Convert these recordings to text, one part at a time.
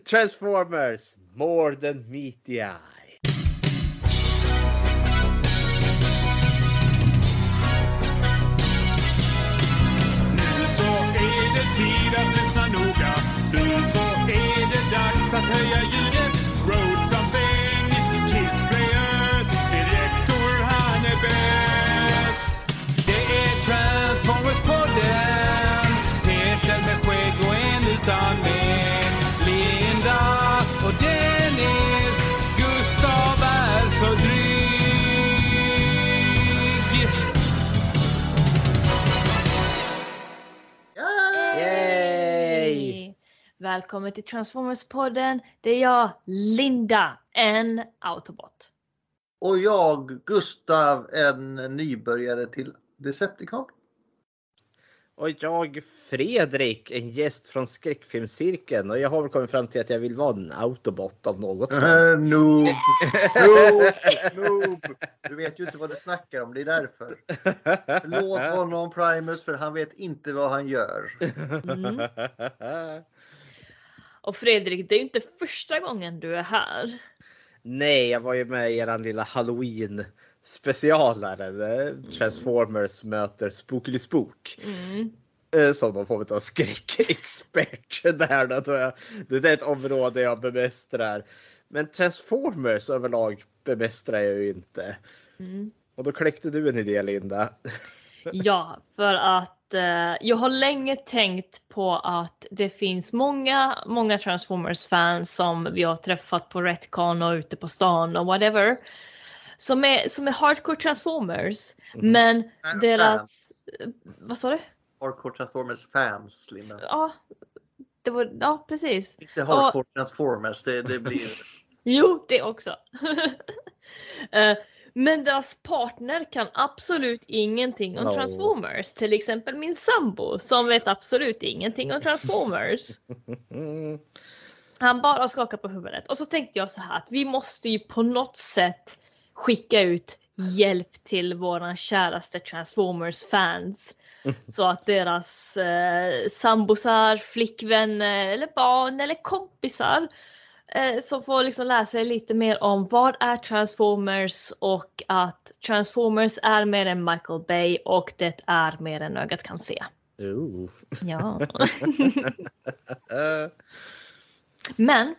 Transformers, more than meet the eye. Nu så är det tid att lyssna noga. Nu så är det dags att höja ljudet. Road Välkommen till Transformers-podden. Det är jag, Linda, en Autobot. Och jag, Gustav, en nybörjare till Decepticon. Och jag, Fredrik, en gäst från skräckfilmscirkeln. Och jag har väl kommit fram till att jag vill vara en autobot av något slag. Äh, noob, noob, noob. Du vet ju inte vad du snackar om, det är därför. Låt honom Primus för han vet inte vad han gör. Mm. Och Fredrik, det är ju inte första gången du är här. Nej, jag var ju med i eran lilla halloween specialare. Transformers möter Spookily Spook. Mm. Eh, Som någon form av skräckexpert. Där då, tror jag. Det är ett område jag bemästrar. Men Transformers överlag bemästrar jag ju inte. Mm. Och då kläckte du en idé Linda. Ja, för att eh, jag har länge tänkt på att det finns många, många Transformers-fans som vi har träffat på Retcon och ute på stan och whatever. Som är, som är hardcore Transformers. Mhm. Men Fan. deras... Vad sa du? Hardcore Transformers fans, Linda. Ja, det var, ja precis. Inte Hardcore Transformers, det, det blir... Jo, det också. Eh, Men deras partner kan absolut ingenting om Ja. Transformers. Till exempel min sambo som vet absolut ingenting om Transformers. Han bara skakar på huvudet. Och så tänkte jag så här att vi måste ju på något sätt skicka ut hjälp till våra käraste Transformers-fans. Så att deras eh, sambosar, flickvänner eller barn eller kompisar eh, som får liksom lära sig lite mer om vad är Transformers och att Transformers är mer än Michael Bay och det är mer än ögat kan se. Ooh. Ja. Men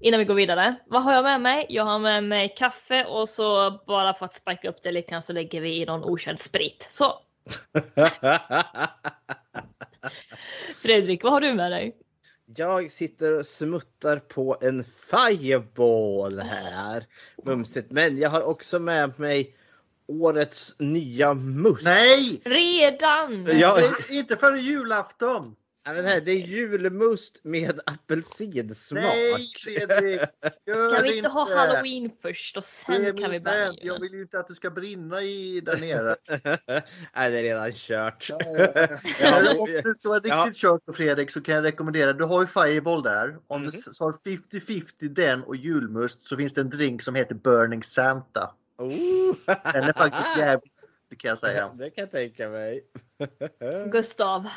innan vi går vidare, vad har jag med mig? Jag har med mig kaffe och så bara för att spika upp det lite grann så lägger vi i någon okänd sprit. Så Fredrik, vad har du med dig? Jag sitter och smuttar på en fireball här. Mumsigt. Men jag har också med mig årets nya must. Nej! Redan! Ja. Det är inte före julafton! Ja, men här, det är julmust med apelsinsmak. Nej, Fredrik! Gör Kan vi inte ha halloween först och sen kan vi börja vän. Jag vill ju inte att du ska brinna i där nere. Nej, det är redan kört. Ja, ja, ja. Ja, Om du ska vara ja. riktigt kört på Fredrik så kan jag rekommendera, du har ju Fireball där. Om Mhm. du tar 50-50 den och julmust så finns det en drink som heter Burning Santa. Oh. Den är faktiskt jävligt det kan jag säga. Det kan jag tänka mig. Gustav,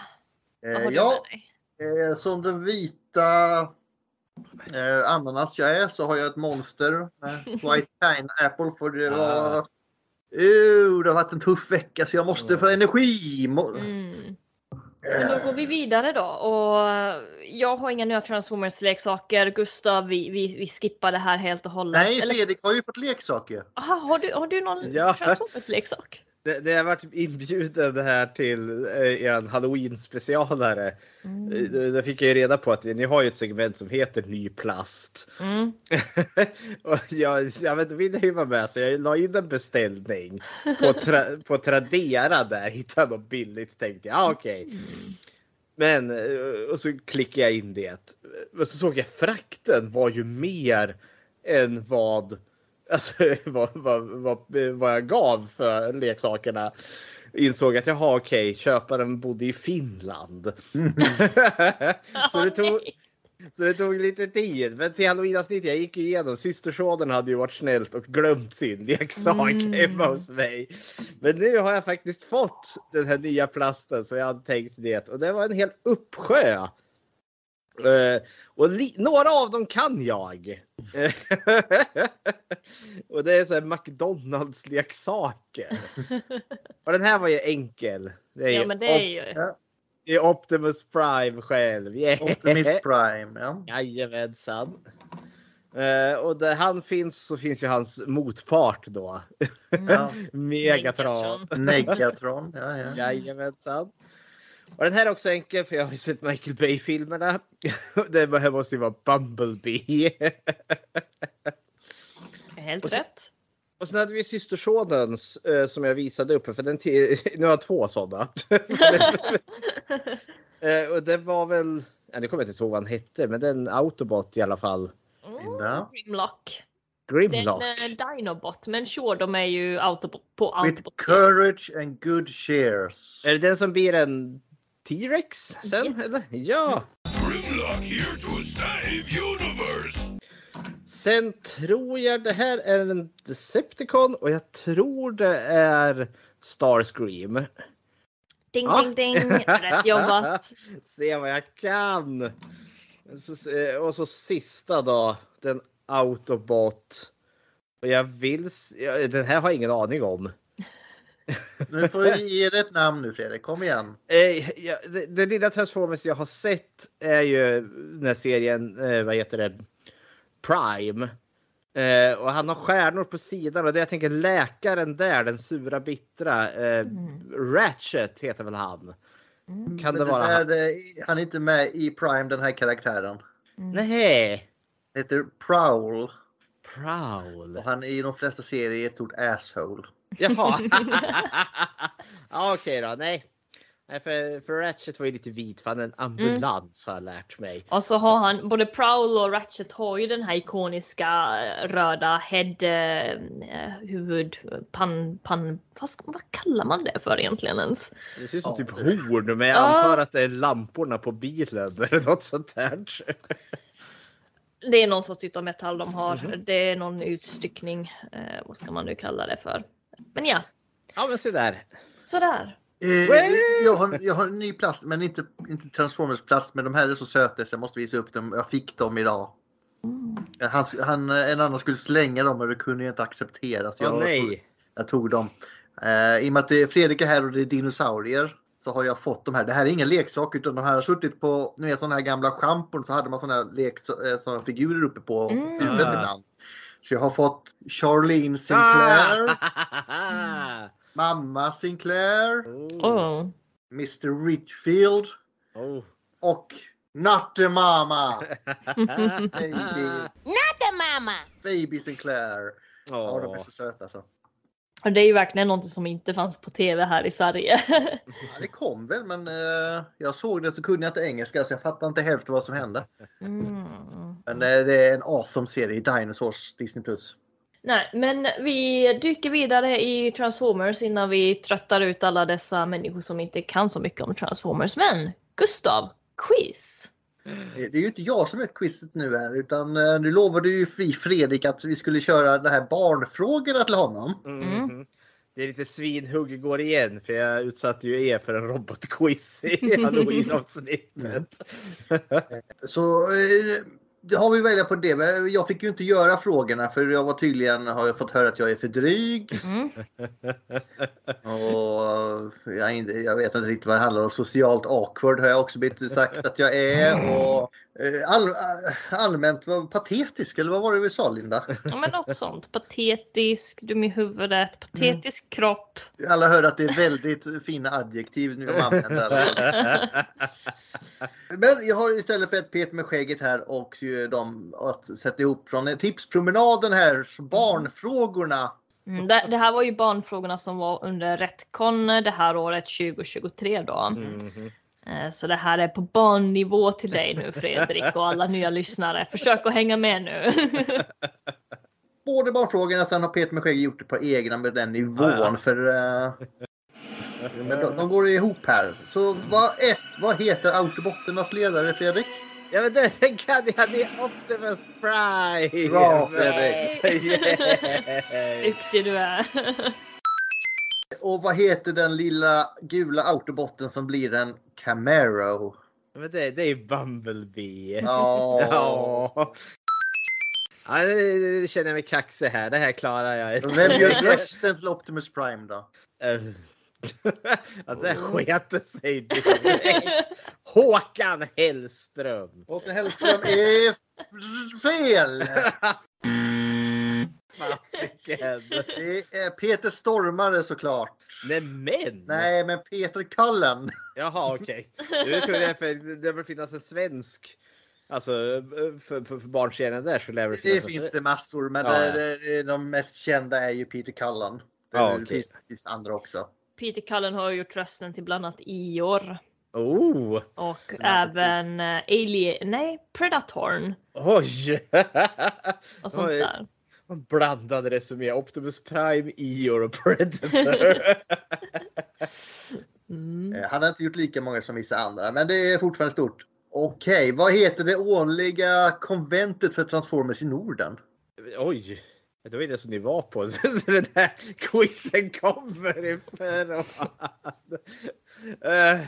Eh, ja, eh, som den vita eh, ananas jag är så har jag ett monster. White Pineapple för det var... Ah. Uh, det har varit en tuff vecka så jag måste få energi. Mo- Mm. Men då går vi vidare då och jag har inga nya Transformers-leksaker. Gustav, vi, vi, vi skippar det här helt och hållet. Nej, Eller- Fredrik har ju fått leksaker. Aha, har, du, har du någon Ja. Transformers-leksak? Det, det har varit inbjuden här till eh, er halloween specialare. Mm. Eh, Där fick jag ju reda på att ni har ju ett segment som heter ny plast. Mm. och jag, jag vet, ville ju vara med så jag la in en beställning på, tra, på Tradera där. Hittade något billigt tänkte jag. Ah, okej. Mm. Men eh, och så klickade jag in det. Och så såg jag frakten var ju mer än vad Alltså vad, vad, vad, vad jag gav för leksakerna. Insåg att jaha okej, köparen bodde i Finland. så, det tog, så det tog lite tid. Men till halloweenavsnittet jag gick igenom. Systersonen hade ju varit snällt och glömt sin leksak Mm. hemma hos mig. Men nu har jag faktiskt fått den här nya plasten så jag hade tänkt det. Och det var en hel uppsjö Eh, och några av dem kan jag. Eh, och det är så här McDonalds leksaker. och den här var ju enkel. Det är, Ja ju men det är ju. Ja. det är Optimus Prime själv. Yeah. Optimus Prime. Ja. Jajamensan. Eh, och där han finns så finns ju hans motpart då. Ja. Megatron. Negatron. Ja, ja. Jajamensan. Och den här är också enkel för jag har ju sett Michael Bay-filmerna. Det här måste ju vara Bumblebee. Helt Och så- rätt. Och sen hade vi systersonens eh, som jag visade upp. För den nu har jag två sådana. eh, och det var väl, ja, det kommer jag inte ihåg vad han hette, men den Autobot i alla fall. Ja. Grimlock. Den Grimlock. uh, Dinobot. Men sure, de är ju Autobot på With Autobot. courage and good shares. Är det den som blir en T-Rex sen? Yes. Eller? Ja. Grimlock here to save universe. Sen tror jag det här är en Decepticon och jag tror det är Starscream. Ding, Ja. ding, ding. Rätt jobbat. Se vad jag kan. Eh, och så sista då. Den Autobot. Och jag vill... Den här har jag ingen aning om. Nu får ge det ett namn nu Fredrik. Kom igen. Eh, ja, det, det lilla Transformers jag har sett är ju den här serien, eh, vad heter det, Prime. Eh, och han har stjärnor på sidan och det jag tänker läkaren där, den sura bittra, eh, Mm. Ratchet heter väl han. Mm. Kan Men det vara där, han? eh, han är inte med i Prime den här karaktären. Nej, Det heter Prowl. Prowl. Och han är i de flesta serier ett stort asshole. Jaha. ja, Okej då, nej. Nej, för, för Ratchet var ju lite vit för han är en ambulans har jag lärt mig. Och så har han, både Prowl och Ratchet har ju den här ikoniska eh, röda head eh, huvud, pan, pan, vad, vad kallar man det för egentligen ens? Det ser ut som Ja, typ horn men jag Ja. antar att det är lamporna på bilen eller något sånt där. Det är någon sorts utav metall de har. Mhm. Det är någon utstyckning. Eh, vad ska man nu kalla det för? Men ja, Ja men se där. sådär. Eh, jag, har, jag har en ny plast, men inte, inte Transformers plast. Men de här är så söta så jag måste visa upp dem. Jag fick dem idag. Mm. Han, han, en annan skulle slänga dem men det kunde jag inte acceptera. Så Åh jag, Tog, nej. jag tog dem. Eh, I och med att det, Fredrik är här och det är dinosaurier så har jag fått de här. Det här är ingen leksak utan de här har suttit på ni vet, sådana här gamla schampon så hade man sådana här leksa- eh, såna figurer uppe på Mm. huvudet ibland. Så jag har fått Charlene Sinclair, Ah! mamma Sinclair, oh. Oh. Mr Richfield Oh. och Natte Mama. Baby, Not the mama. baby Sinclair. Ja, de är så söta så. Och Det är ju verkligen något som inte fanns på tv här i Sverige. Ja, det kom väl men eh, jag såg det så kunde jag inte engelska så jag fattade inte hälften vad som hände. Mm. Men eh, det är en awesome serie, Dinosaurs Disney+. Nej, men vi dyker vidare i Transformers innan vi tröttar ut alla dessa människor som inte kan så mycket om Transformers. Men Gustav, quiz! Det är ju inte jag som är quizet nu här utan eh, nu lovade ju Fredrik att vi skulle köra det här barnfrågorna till honom. Mhm. Det är lite svinhugg går igen för jag utsatte ju er för en robotquiz i halloween-avsnittet. Så eh, det har vi välja på det. Men jag fick ju inte göra frågorna för jag var tydligen, har jag fått höra att jag är för dryg. Mm. Och jag, jag vet inte riktigt vad det handlar om. Socialt awkward har jag också blivit sagt att jag är. Och all, allmänt vad patetisk, eller vad var det vi sa Linda? Ja, men något sånt. Patetisk, dum i huvudet, patetisk kropp. Alla hör att det är väldigt fina adjektiv nu de använder. Men jag har istället bett Peter med skägget här och eh, de att sätta ihop från tipspromenaden här, barnfrågorna. Mm, det, det här var ju barnfrågorna som var under Retcon det här året 2023 då. Mhm. Eh, Så det här är på barnnivå till dig nu Fredrik och alla nya lyssnare. Försök att hänga med nu. Både barnfrågorna, sen har Peter med skägget gjort ett par egna med den nivån. Ja, ja. För men de, de går ihop här. Så vad, ett, vad heter Autobotternas ledare Fredrik? Ja men det den kan jag, det är Optimus Prime! Bra, Fredrik. Duktig du är. Och vad heter den lilla gula Autobotten som blir en Camaro? Men det, det är Bumblebee. Ja. Ja. Ja, nu känner jag mig kaxig här. Det här klarar jag. Vem gör rösten till Optimus Prime då? Eh, ja, det sket sig direkt. Håkan Hellström. Håkan Hellström är fel! Fasiken. Det är Peter Stormare såklart. Nej men! Nej, men Peter Cullen. Jaha okej. Trodde jag för det bör finnas en svensk. Alltså för, för, för barnserien där så lär det Det finnas en finns det massor, men Ja, det, ja. det, de mest kända är ju Peter Cullen. Det, Ja, det okej. finns, finns andra också. Peter Cullen har gjort rösten till bland annat Ior Oh! och även eh, Alien, nej Predatorn Oj! och sånt Oj. där. Blandade resumé. Optimus Prime, Eeyore och Predator. Mm. Eh, Han har inte gjort lika många som vissa andra, men det är fortfarande stort. Okej, vad heter det årliga konventet för Transformers i Norden? Oj! Det var det som ni var på. Så den här quizen kommer ifrån. Eh,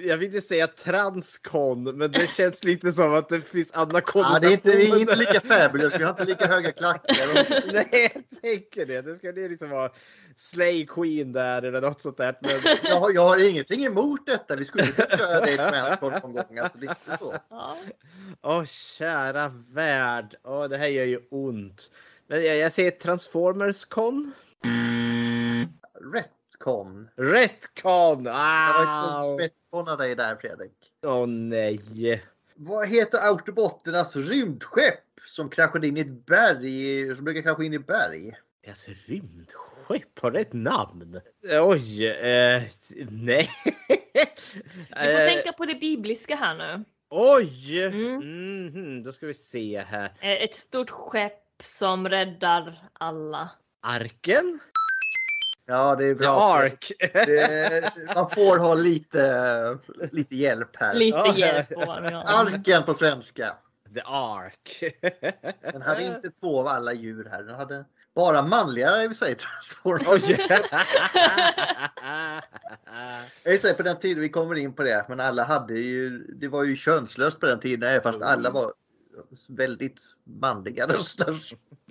Jag vill ju säga Transcon, men det känns lite som att det finns andra Ja, det är inte, vi är inte lika fabulous, vi har inte lika höga klackar. Nej, jag tänker det. Det ska ju liksom vara Slay Queen där eller något sånt där. Men... Jag har, jag har ingenting emot detta, vi skulle kunna köra det i transport någon gång. Alltså, det är inte så. Ja. Åh, kära värld. Åh, det här gör ju ont. Men jag, jag säger Transformers Con. Retcon. Retcon! Inte retconna dig där Fredrik. Åh nej. Vad heter Autobotternas rymdskepp som kraschade in i ett berg, som brukar krascha in i berg? Alltså rymdskepp, har det ett namn? Oj, eh, nej. Vi får Eh, tänka på det bibliska här nu. Oj! Mm. Mhm, då ska vi se här. Eh, Ett stort skepp som räddar alla. Arken? Ja, det är The bra. Ark. Det, man får ha lite, lite hjälp här. Lite Ja. hjälp har. Arken på svenska. The Ark. Den hade inte två av alla djur här. Den hade bara manliga i och för sig Transformers. Jag vill säga på den tiden vi kommer in på det, men alla hade ju, det var ju könslöst på den tiden, även fast alla var väldigt manliga röster.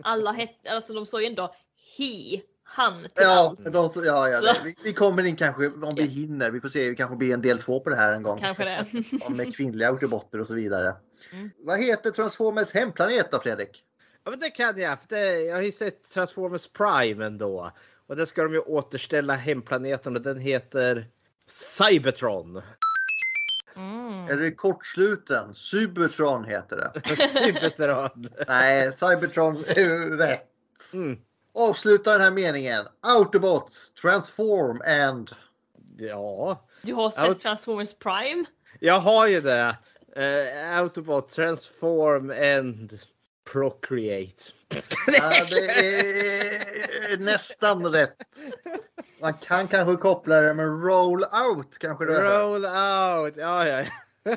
Alla hette, alltså de sa ju ändå he, han till Ja, allt. de, ja, ja vi, vi kommer in kanske om vi hinner. Vi får se, det kanske blir en del två på det här en gång. Kanske det. Om med kvinnliga autobotter och så vidare. Mm. Vad heter Transformers hemplanet då Fredrik? Ja, men det kan jag. För det, jag har ju sett Transformers Prime ändå. Och där ska de ju återställa hemplaneten och den heter Cybertron. Mm. Är det kortsluten? Cybertron heter det. Cybertron. Nej, Cybertron är ju rätt. Mm. Avsluta den här meningen. Autobots, transform and... Ja, Du har sett Transformers Prime? jag har ju det. Uh, Autobot Transform and Procreate. Ja, det är nästan rätt. Man kan kanske koppla det med roll out kanske det. Roll out. Ja, ja.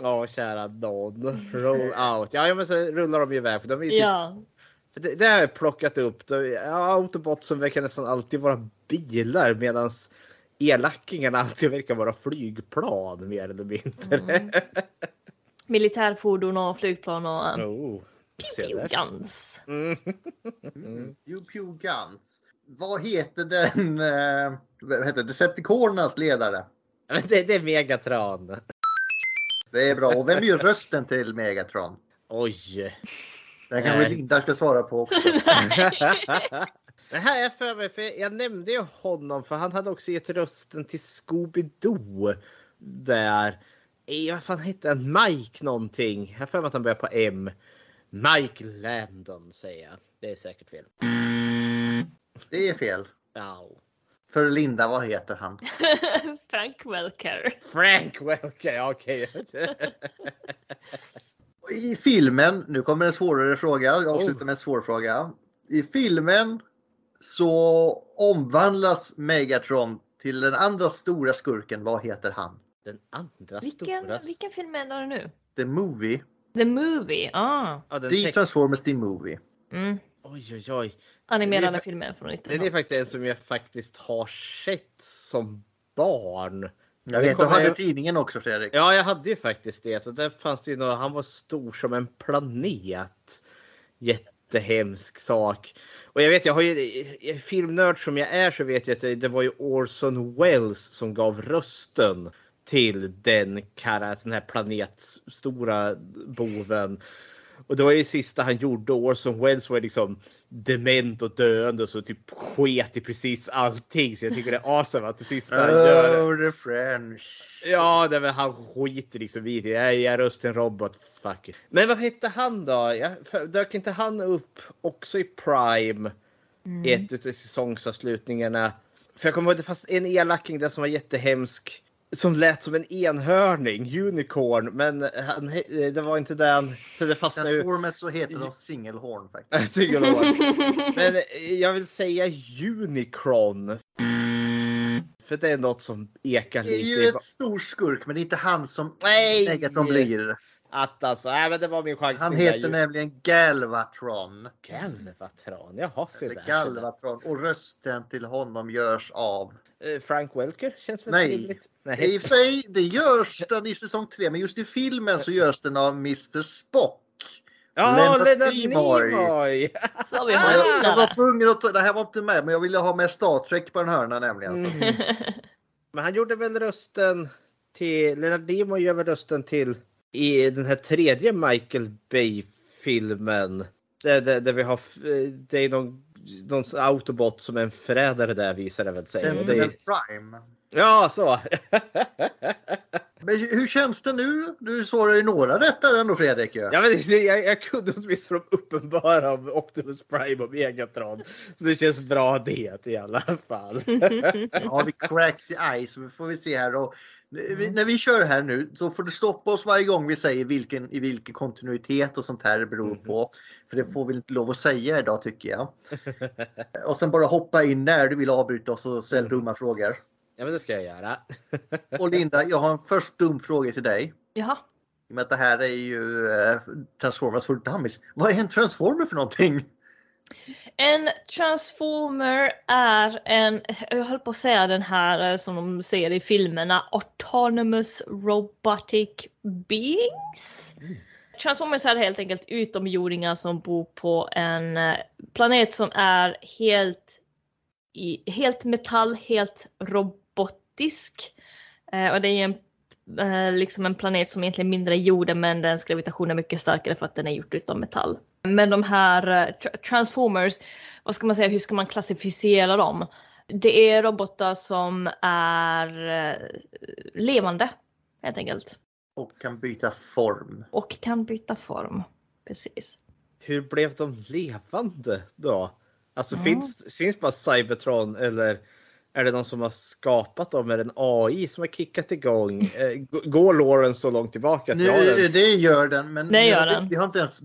Ja, kära nån. Roll out. Ja, men så rullar de iväg. För de är ju typ Ja. För Det, det har jag plockat upp. Det- ja, Autobots som verkar nästan alltid vara bilar medan elackingarna alltid verkar vara flygplan mer eller mindre. Mm. Militärfordon och flygplan och um, Oh, se där. guns. Mm. Mm. Pew Pew Guns. Vad heter den? Eh, vad heter det? Decepticornernas ledare? Det, det är Megatron. Det är bra. Och vem gör rösten till Megatron? Oj. Den kanske Eh. Linda ska svara på också. Det här är jag för mig, för jag nämnde ju honom för han hade också gett rösten till Scooby-Doo. Där. Vad fan hette han? Mike någonting. Jag har för mig att han börjar på M. Mike Landon säger jag. Det är säkert fel. Det är fel. Ja. För Linda, vad heter han? Frank Welker. Frank Welker, okej. I filmen, nu kommer en svårare fråga. Jag avslutar Oh. med en svår fråga. I filmen så omvandlas Megatron till den andra stora skurken. Vad heter han? Den andra Vilken, stora. vilken film menar du nu? The Movie. The Movie. Ah. Ja, The Transformers The Movie. Mm. Oj, oj, oj. Animerade filmer från 1900. Det är faktiskt en som jag faktiskt har sett som barn. Jag vet, du hade jag- tidningen också Fredrik. Ja, jag hade ju faktiskt det. Så där fanns det ju något, han var stor som en planet. Jättehemsk sak. Och jag vet, jag har ju filmnörd som jag är så vet jag att det, var ju Orson Welles som gav rösten till den den här planetstora boven. Och det var ju sista han gjorde. Orson Welles var liksom dement och döende och så typ sket i precis allting. Så jag tycker det är awesome att det sista han gör Oh, the French. Ja, det var, han skiter liksom i det. Jag är röst till en robot. Fuck it. Men vad hette han då? Jag, för, dök inte han upp också i Prime? I ett av säsongsavslutningarna. För jag kommer ihåg att det fanns en elaking där som var jättehemsk. Som lät som en enhörning, unicorn. Men han, det var inte den. För det fastnade ju. Transformers så heter de singelhorn faktiskt. Var- Men jag vill säga Unicron. För det är något som ekar Det är lite. ju ett stor skurk men det är inte han som Nej! Megatron blir. Att alltså, nej men det var min chans. Han heter nämligen Galvatron. Galvatron, jaha Eller där. Galvatron. Och rösten till honom görs av. Eh, Frank Welker känns väl Nej. rimligt? I Nej. och för sig, det görs den i säsong 3 men just i filmen så görs den av Mr Spock. Ja, Leonard Leonard Nimoy. Nimoy! Så vi Jag, har jag var det. tvungen att ta, det här var inte med men jag ville ha med Star Trek på den hörnan nämligen. Mm. Men han gjorde väl rösten till, Leonard Nimoy gör väl rösten till i den här tredje Michael Bay-filmen. Där, där, där vi har, det är någon, någon autobot som är en förrädare där visar det väl sig. Och det är, Prime. ja, så. Men hur känns det nu? Du svarar ju några rätt där ändå Fredrik. Ja, men det, jag, jag kunde åtminstone de uppenbara om Optimus Prime och Megatron. Så det känns bra det i alla fall. Ja, vi cracked the ice. Vi får vi se här. Och, vi, när vi kör här nu så får du stoppa oss varje gång vi säger vilken, i vilken kontinuitet och sånt här det beror på. För det får vi inte lov att säga idag tycker jag. Och sen bara hoppa in när du vill avbryta oss och ställa dumma frågor. Ja, men det ska jag göra. Och Linda, jag har en först dum fråga till dig. Jaha. I och med att det här är ju eh, Transformers for Dummies. Vad är en Transformer för någonting? En transformer är en, jag höll på att säga den här eh, som de ser i filmerna, autonomous robotic beings. Transformers är helt enkelt utomjordingar som bor på en eh, planet som är helt, i, helt metall, helt robotisk. Eh, och det är en, liksom en planet som egentligen är mindre än jorden men dens gravitation är mycket starkare för att den är gjord utav metall. Men de här eh, tra- transformers, vad ska man säga, hur ska man klassificera dem? Det är robotar som är eh, levande helt enkelt Och kan byta form. och kan byta form. Precis. Hur blev de levande då? Alltså Ja. finns, finns bara Cybertron eller är det någon som har skapat dem? Är det en AI som har kickat igång? Eh, Går Lauren så långt tillbaka? Har Nu, det gör den, men Det gör den. vi har inte ens...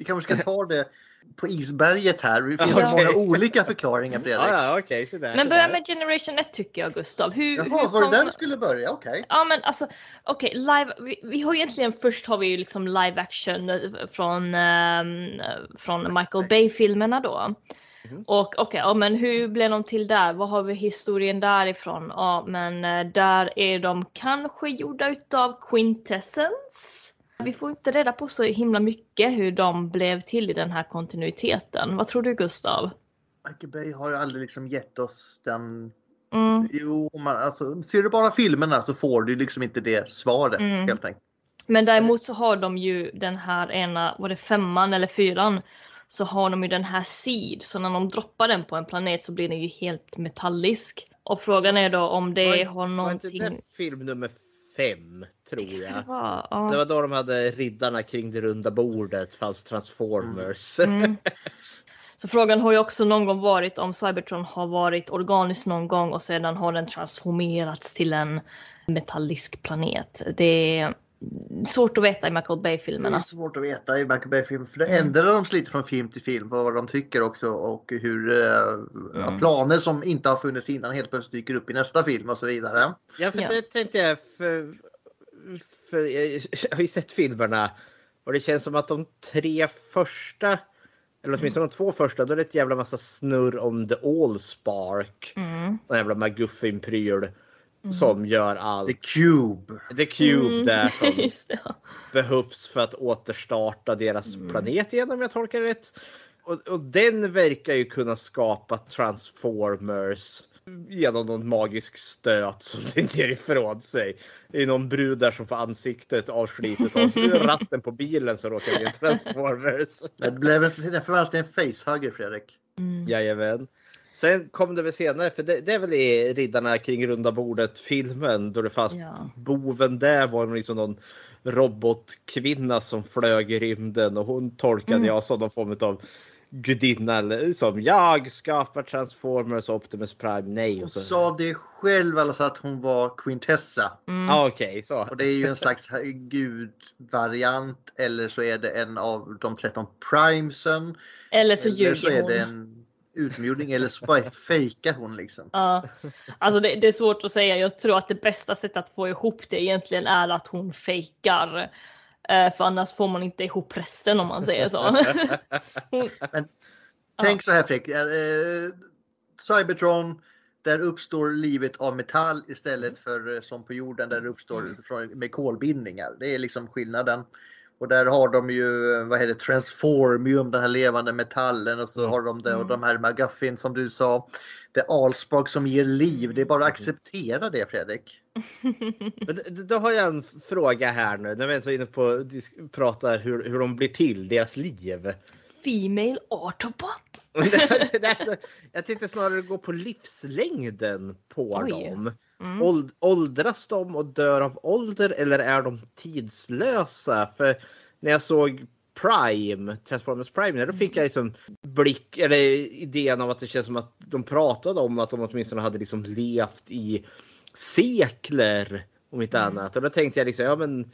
Vi kanske ska ta det på isberget här. Det finns så Okej. många olika förklaringar Fredrik. Ja, ja, okej. så där, Men börja med Generation 1 tycker jag Gustav. Hur, Jaha, hur var det där vi skulle börja? Okej. Ja men alltså okej, live, vi, vi har egentligen först har vi ju liksom live action eh, från, ehm, från Michael Bay-filmerna då. Mhm. Och okej, ja, men hur blev de till där? Vad har vi historien därifrån? Ja men eh, där är de kanske gjorda utav Quintessence. Vi får inte reda på så himla mycket hur de blev till i den här kontinuiteten. Vad tror du Gustav? Michael Bay har aldrig liksom gett oss den... Mm. Jo, man, alltså, ser du bara filmerna så får du liksom inte det svaret Mm. helt enkelt. Men däremot så har de ju den här ena, var det femman eller fyran? Så har de ju den här seed, så när de droppar den på en planet så blir den ju helt metallisk. Och frågan är då om det Var- har Var inte någonting... det film nummer fem, tror Det jag? var, ja. Det var då de hade riddarna kring det runda bordet, fanns Transformers. Mm. Så frågan har ju också någon gång varit om Cybertron har varit organiskt någon gång och sedan har den transformerats till en metallisk planet. Det svårt att veta i Michael Det är Bay-filmerna. svårt att veta i Michael Bay-film för det Mm. ändrar de sig lite från film till film vad de tycker också och hur eh, ja, Mm. planer som inte har funnits innan helt plötsligt dyker upp i nästa film och så vidare. Ja, för Ja. det tänkte jag. För, för jag har ju sett filmerna och det känns som att de tre första, eller åtminstone de två första, då är det ett jävla massa snurr om The Allspark. Mm. En jävla McGuffin-pryl. som gör allt. The Cube. The Cube Mm, där som Just det. ja. behövs för att återstarta deras Mm. planet igen om jag tolkar det rätt. Och, och den verkar ju kunna skapa transformers genom någon magisk stöt som den ger ifrån sig. Det är någon brud där som får ansiktet avslitet av ratten på bilen som råkar bli en transformers. Det blev en, den förvandlas till en facehugger Fredrik. Mm. Jajamän. Sen kom det väl senare, för det, det är väl i Riddarna kring runda bordet filmen då det fanns Ja. boven där var liksom någon robotkvinna som flög i rymden och hon tolkade Mm. jag som någon form av gudinna eller som jag skapar Transformers och Optimus Prime. Nej. Hon Och så, sa det själv alltså att hon var Quintessa. Mm. ah, Okej, så. Och det är ju en slags gudvariant eller så är det en av de 13 primesen. Eller så eller så ljuger är hon. det en utomjording eller så bara fejkar hon liksom. Ja, alltså det, det är svårt att säga. Jag tror att det bästa sättet att få ihop det egentligen är att hon fejkar. Eh, För annars får man inte ihop resten om man säger så. Tänk så här Fredrik. Eh, Cybertron, där uppstår livet av metall istället för eh, som på jorden där det uppstår från, med kolbindningar. Det är liksom skillnaden. Och där har de ju, vad heter det, transformium, den här levande metallen och så har de det och de här McGuffin som du sa. Det är Allspark som ger liv. Det är bara att acceptera det Fredrik. Då har jag en fråga här nu när vi är så inne på pratar hur, hur de blir till, deras liv. Female Autobot. Det är så- jag tänkte snarare gå på livslängden på Oj. dem. Mm. Åld, åldras de och dör av ålder eller är de tidslösa? För när jag såg Prime, Transformers Prime, då fick jag liksom blick, eller idén av att det känns som att de pratade om att de åtminstone hade liksom levt i sekler om inte Mm. annat. Och då tänkte jag liksom, ja men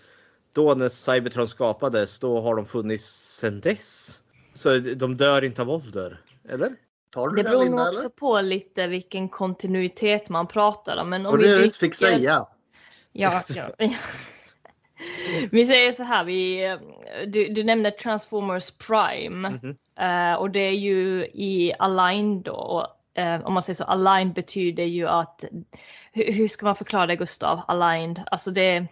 då när Cybertron skapades, då har de funnits sedan dess. Så de dör inte av ålder, eller? Tar du Det beror nog också eller? på lite vilken kontinuitet man pratar om. Men om Och vi det du inte fick säga. Ja, ja. Vi säger så här, vi, du, du nämnde Transformers Prime Mhm. eh, och det är ju i Align då. Och, eh, om man säger så, Align betyder ju att, hur, hur ska man förklara det Gustav? Aligned, alltså det,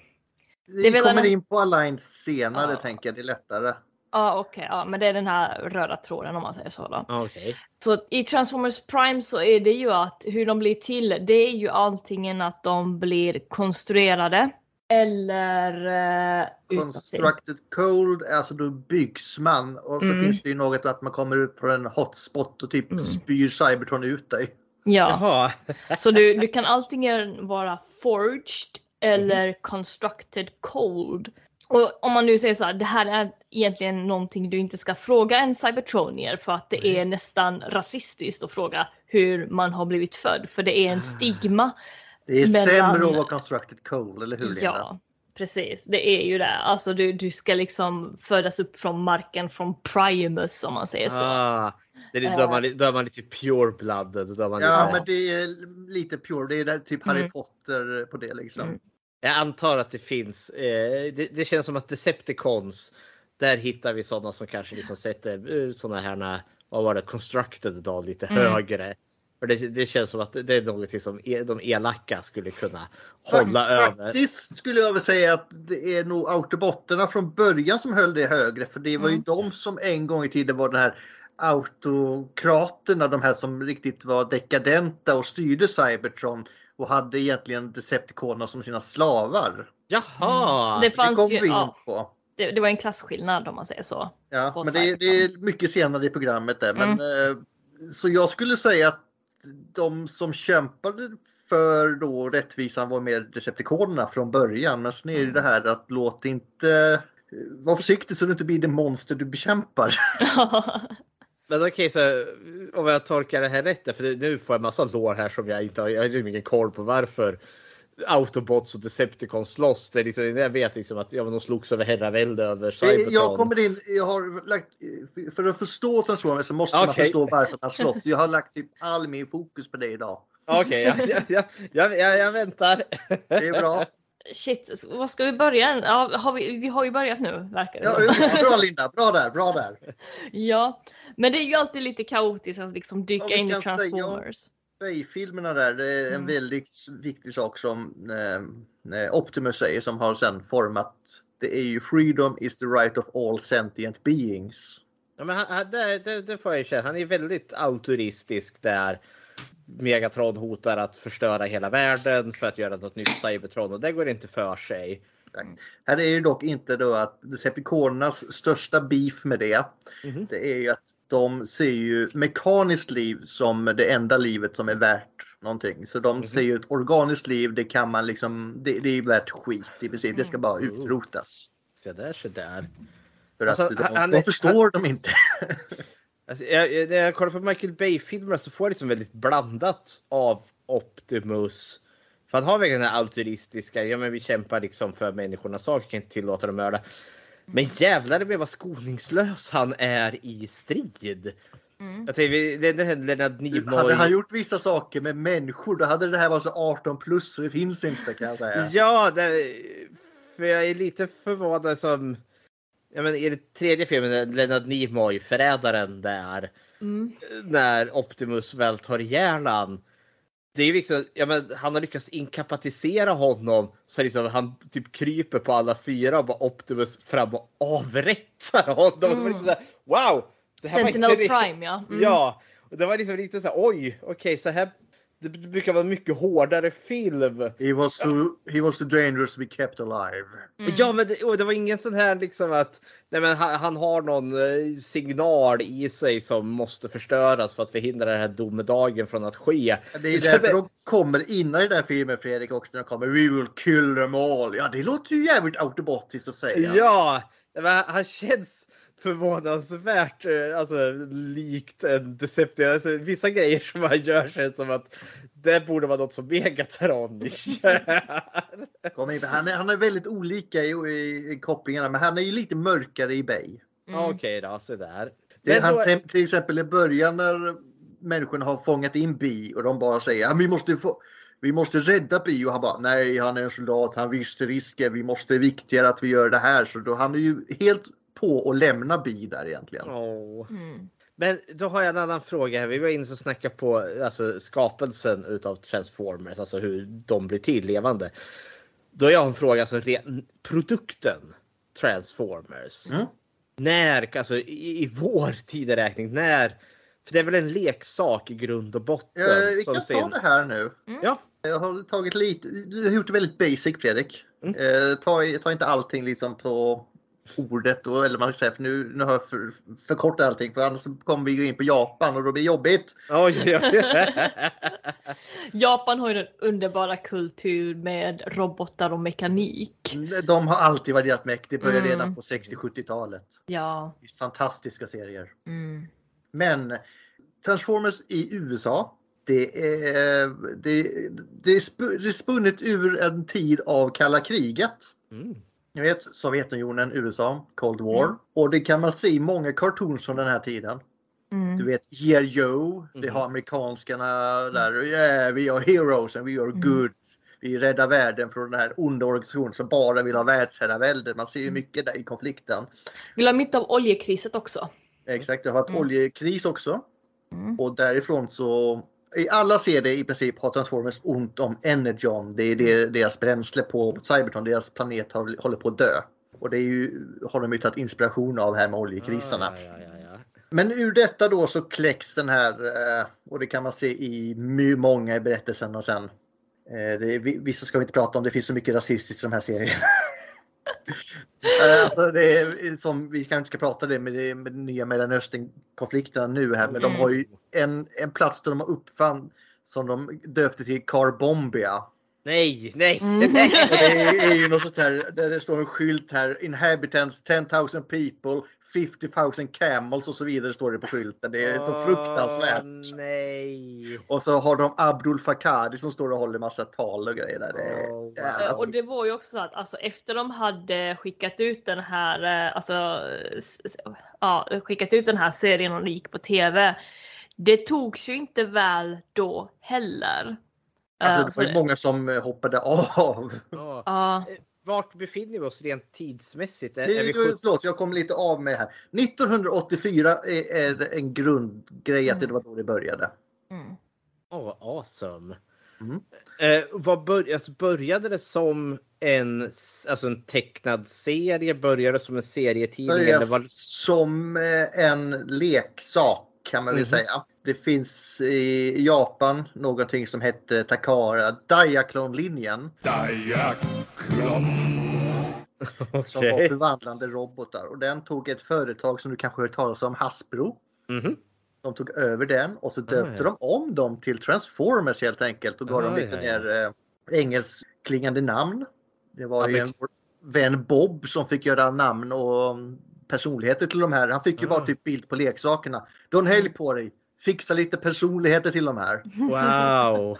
Vi är väl kommer en- in på Align senare Ja. tänker jag, det är lättare. Ja okej, ja, men det är den här röda tråden om man säger så då. Okej. Så i Transformers Prime så är det ju att hur de blir till, det är ju alltingen att de blir konstruerade eller uh, Constructed cold, alltså då byggs man och så Mm. finns det ju något att man kommer ut på en hotspot och typ Mm. spyr Cybertron ut dig. Ja, Jaha. så du, du kan antingen vara forged eller constructed cold. Och om man nu säger så här, det här är egentligen någonting du inte ska fråga en cybertronier för att det är nästan rasistiskt att fråga hur man har blivit född för det är en stigma. Det är Mellan- sämre att vara constructed cold, eller hur Linda? Ja, precis. Det är ju det. Alltså du, du ska liksom födas upp från marken från Primus om man säger så. Ah, det är, då, är man, då är man lite pure blooded. Då är man Ja, lite, men det är lite pure. Det är där typ Harry Mm. Potter på det liksom. Mm. Jag antar att det finns. Eh, det, det känns som att Decepticons. Där hittar vi sådana som kanske liksom sätter eh, sådana här. Vad var det? Constructed då lite Mm. högre. För det, det känns som att det är något som e- de elaka skulle kunna hålla över. Faktiskt skulle jag väl säga att det är nog autobotterna från början som höll det högre. För det var ju Mm. de som en gång i tiden var den här autokraterna, de här som riktigt var dekadenta och styrde Cybertron och hade egentligen Decepticonerna som sina slavar. Jaha! Det Det fanns kom ju, vi in ja, på. det, det var en klasskillnad om man säger så. Ja, men det, är- det är mycket senare i programmet där. Men, eh, så jag skulle säga att de som kämpade för då rättvisan var mer Decepticonerna från början. Men sen är det det här att låt inte var försiktig så du inte blir det monster du bekämpar. Men okej, så om jag tolkar det här rätt, för nu får jag massa lår här som jag inte har, jag har ingen koll på varför Autobots och Decepticons slåss. Det är liksom, jag vet liksom att ja, de slogs över herravälde över Cybertron. Jag kommer in, jag har lagt, för att förstå Transformers så måste man Okej. förstå varför man slåss. Jag har lagt typ all min fokus på det idag. Okej, jag, jag, jag, jag, jag väntar. Det är bra. Shit, vad ska vi börja? Ja, har vi, vi har ju börjat nu verkar det Ja, som. bra Linda, bra där, bra där. Ja, men det är ju alltid lite kaotiskt att liksom dyka Ja, in i Transformers. Bay-filmerna där, det är en Mm. väldigt viktig sak som eh, eh, Optimus säger som har sen format. Det är ju freedom is the right of all sentient beings. Ja, men han, det, det, det får jag ju känna. Han är väldigt autoristisk där Megatron hotar att förstöra hela världen för att göra något nytt Cybertron och det går inte för sig. Här är ju dock inte då att Decepticonernas största beef med det. Mhm. Det är ju att de ser ju mekaniskt liv som det enda livet som är värt någonting. Så de Mhm. ser ju ett organiskt liv, det kan man liksom, det, det är värt skit i princip. Det ska bara Mm. utrotas. Se där, se där. För Alltså, att de, han- han de förstår dem inte. Alltså, jag, när jag kollar på Michael Bay-filmerna så får jag liksom väldigt blandat av Optimus. För han har verkligen den här altruistiska, ja men vi kämpar liksom för människornas sak, kan inte tillåta dem att mörda. Men jävlar med vad skoningslös han är i strid. Mm. Jag tänker, det, det händer Leonard Nimoy. Hade han gjort vissa saker med människor då hade det här varit så 18 plus så det finns inte kan jag säga. Ja, det, för jag är lite förvånad som... Ja, men I det tredje filmen, Leonard Nimoy, förrädaren där, Mm. när Optimus väl tar ihjäl han. Det är liksom, ja, men han har lyckats inkapacitisera honom så liksom han typ kryper på alla fyra och bara Optimus fram och avrättar honom. Det var Mm. lite så här, wow! Det här Sentinel var inte ri- Prime ja. Mm. Ja, och det var liksom lite så här, oj, okej, så här. Det brukar vara mycket hårdare film. He was too, he was too dangerous to be kept alive. Mm. Ja, men det, det var ingen sån här liksom att nej, men han, han har någon eh, signal i sig som måste förstöras för att förhindra den här domedagen från att ske. Det är därför det- de kommer innan i den här filmen Fredrik också när de kommer We will kill them all. Ja det låter ju jävligt automatiskt att säga. Ja, men han känns förvånansvärt eh, alltså, likt en Decepticon. Alltså, vissa grejer som han gör känns som att det borde vara något som Megatron gör. Kom han, är, han är väldigt olika i, i, i kopplingarna men han är ju lite mörkare i Bay. Mm. Okej då, så där. Det, han, då- till- exempel i början när människorna har fångat in Bi och de bara säger ja, vi måste få vi måste rädda Bi och han bara nej han är en soldat, han visste risken, vi måste viktigare att vi gör det här. Så då han är ju helt på att lämna Bi där egentligen. Åh. Mm. Men då har jag en annan fråga här. Vi var inne och snackade på alltså, skapelsen utav Transformers, alltså hur de blir till levande. Då har jag en fråga, alltså produkten Transformers. Mm. När, alltså i, i vår tideräkning, när? För det är väl en leksak i grund och botten. Eh, vi som kan ta sin- det här nu. Ja, Jag har tagit lite, du har gjort det väldigt basic Fredrik. Mm. Eh, ta, ta inte allting liksom på ordet och, eller man ska säga, för nu, nu har jag för, förkortat allting för annars kommer vi gå in på Japan och då blir det jobbigt. oj, oj. Japan har ju den underbara kultur med robotar och mekanik. De har alltid varit deras mäkt. Det började Mm. redan på 60-70-talet. Ja. Fantastiska serier. Mm. Men Transformers i USA. Det är, det, det, är sp- det är spunnet ur en tid av kalla kriget. Mm. Ni vet Sovjetunionen, USA, Cold War. Mm. Och det kan man se i många cartoons från den här tiden. Mm. Du vet G.I. Joe, det Mm. har amerikanskarna där. Yeah, we are heroes and we are Mm. good. Vi räddar världen från den här onda organisationen som bara vill ha världsherravälde. Man ser ju Mm. mycket där i konflikten. Glöm inte av oljekriset också. Exakt, det har varit Mm. oljekris också. Mm. Och därifrån så alla serier i princip har Transformers ont om Energon. Det är det, deras bränsle på Cybertron. Deras planet har, håller på att dö. Och det är ju, har de ju tagit inspiration av här med oljekrisarna. Ah, ja, ja, ja. Men ur detta då så kläcks den här eh, och det kan man se i många i berättelserna sen. Eh, Det vissa ska vi inte prata om, det finns så mycket rasistiskt i de här serierna. Alltså det är som, vi kanske inte ska prata det med, det, med den nya Mellanöstern-konflikterna nu här, men de Mm. har ju en, en plats där de har uppfann som de döpte till Carbombia. Nej, nej, Mm. nej. Det är, ju något sånt här där det står en skylt här. Inhabitants 10,000 people, 50 000 camels och så vidare står det på skylten. Det är så fruktansvärt. Nej. Och så har de Abdul Fakadi som står och håller massa tal och grejer där. Det är, Åh, wow. Och det var ju också så att alltså, efter de hade skickat ut den här, eh, alltså, ja, skickat ut den här serien och gick på TV. Det togs ju inte väl då heller. Alltså, det var ju många som eh, hoppade av. Ja. Vart befinner vi oss rent tidsmässigt? Är, Det, är vi sjut- förlåt, jag kom lite av mig här. 1984 är, en grundgrej att det var då det började. mm. Oh, awesome. Mm. Eh, vad bör, alltså började det som en, alltså en tecknad serie? Började det som en serietidning? Börjar Eller var, som eh, en leksak kan man väl Mhm. säga. Det finns i Japan någonting som hette Takara Diaclone-linjen som var förvandlande robotar och den tog ett företag som du kanske hört talas om, Hasbro. Mhm. De tog över den och så döpte ja. de om dem till Transformers helt enkelt och gav dem Ah, lite ja, ja. mer eh, engelskklingande namn. Det var ju Ja, en vän Bob som fick göra namn och personligheter till de här. Han fick ju Ah. vara typ bild på leksakerna. Don helg på dig! Fixa lite personligheter till de här. Wow.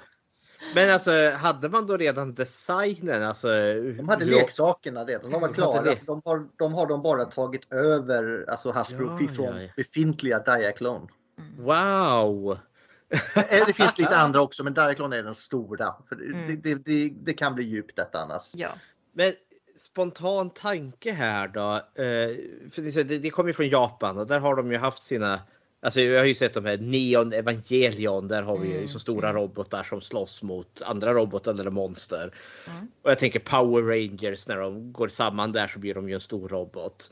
Men alltså hade man då redan designen? Alltså, De hade leksakerna redan, de var klara. De har, de har de bara tagit över alltså Hasbro Ja, från ja, ja. befintliga Diaclone. Wow. Eh, Det finns lite andra också men Diaclone är den stora. För det, Mm. det, det, det kan bli djupt detta annars. Ja. Men spontan tanke här då. Eh, för det, det, det kommer ju från Japan och där har de ju haft sina Alltså jag har ju sett de här Neon Evangelion. Där har vi ju Mm, så stora mm. robotar som slåss mot andra robotar eller monster. Mm. Och jag tänker Power Rangers när de går samman där så blir de ju en stor robot.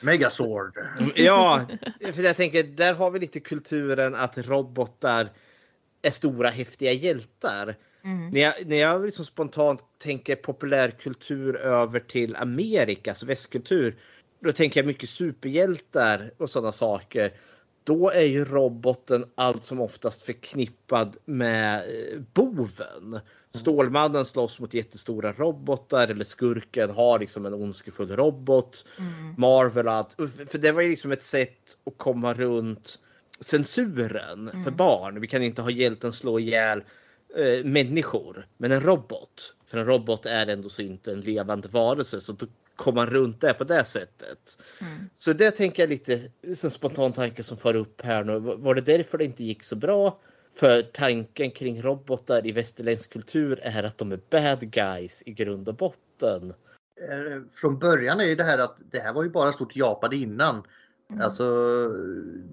Megazord. Ja, för jag tänker där har vi lite kulturen att robotar är stora häftiga hjältar. Mm. När jag, när jag liksom spontant tänker populärkultur över till Amerikas västkultur. Då tänker jag mycket superhjältar och sådana saker. Då är ju roboten allt som oftast förknippad med eh, boven. Stålmannen slåss mot jättestora robotar eller skurken har liksom en ondskefull robot. Mm. Marvel att, för det var ju liksom ett sätt att komma runt censuren för Mm. barn. Vi kan inte ha hjälten slå ihjäl eh, människor, men en robot. För en robot är ändå så inte en levande varelse så då kom man runt det på det sättet. Mm. Så det tänker jag lite som spontan tanke som far upp här nu. Var det därför det inte gick så bra? För tanken kring robotar i västerländsk kultur är att de är bad guys i grund och botten. Eh, Från början är ju det här att det här var ju bara stort Japan innan. Mm. Alltså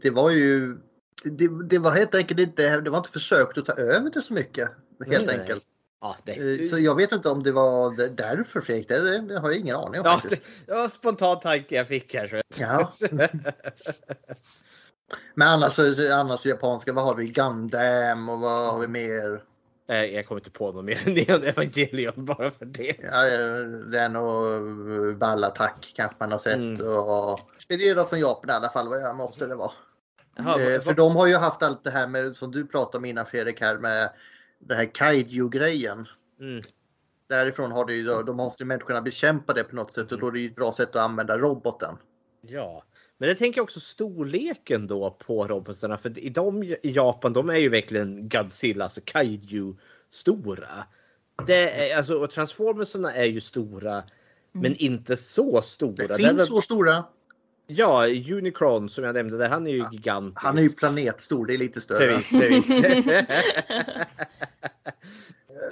det var ju det, det var helt enkelt inte, det var inte försökt att ta över det så mycket. Helt Nej, nej. enkelt. Ja, det, Eh, Så jag vet inte om det var därför Fredrik, det, har jag ingen aning om Ja, faktiskt. det, var en spontan tanke jag fick här. Ja. Men annars, annars japanska, vad har vi? Gundam och vad har vi mer? Jag kommer inte på något mer än Neon Evangelion bara för det. Ja, den och Ballattack kanske man har sett. Mm. Och, inspirerad från Japan i alla fall, vad jag måste det vara. Jaha, Eh, vad- för de har ju haft allt det här med som du pratade om innan Fredrik här med det här kaiju-grejen. Mm. Därifrån har det ju, de måste ju människorna bekämpa det på något sätt och då är det ju ett bra sätt att använda roboten. Ja, men jag tänker också storleken då på robotarna. För i, de, i Japan, de är ju verkligen Godzilla, alltså kaiju stora. Det är, alltså, och Transformersarna är ju stora, men inte så stora. Det finns väl- så stora. Ja, Unicron som jag nämnde där, han är ju gigantisk. Han är ju planetstor, det är lite större. Precis, precis.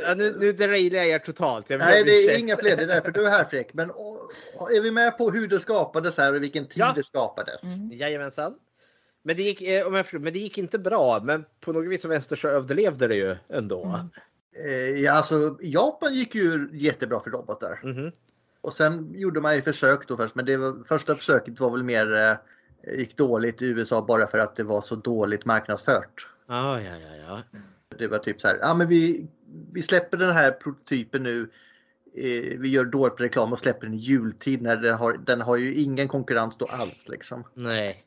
ja, nu, nu derailar jag er totalt. Jag Nej, det är inga fler. Det är därför du är här Fredrik. Men och, är vi med på hur det skapades här och vilken tid Ja. det skapades? Mm. Jajamensan. Men det, gick, eh, om jag förstår, men det gick inte bra, men på något vis vänster så överlevde det ju ändå. Mm. Eh, ja, alltså, Japan gick ju jättebra för robotar. Mhm. Och sen gjorde man ju försök då först. Men det var, första försöket var väl mer eh, gick dåligt i USA bara för att det var så dåligt marknadsfört. Ah, ja, ja, ja. Det var typ så här, ja men vi, vi släpper den här prototypen nu. Eh, vi gör dåligt reklam och släpper den i jultid när den har, den har ju ingen konkurrens då alls liksom. Nej.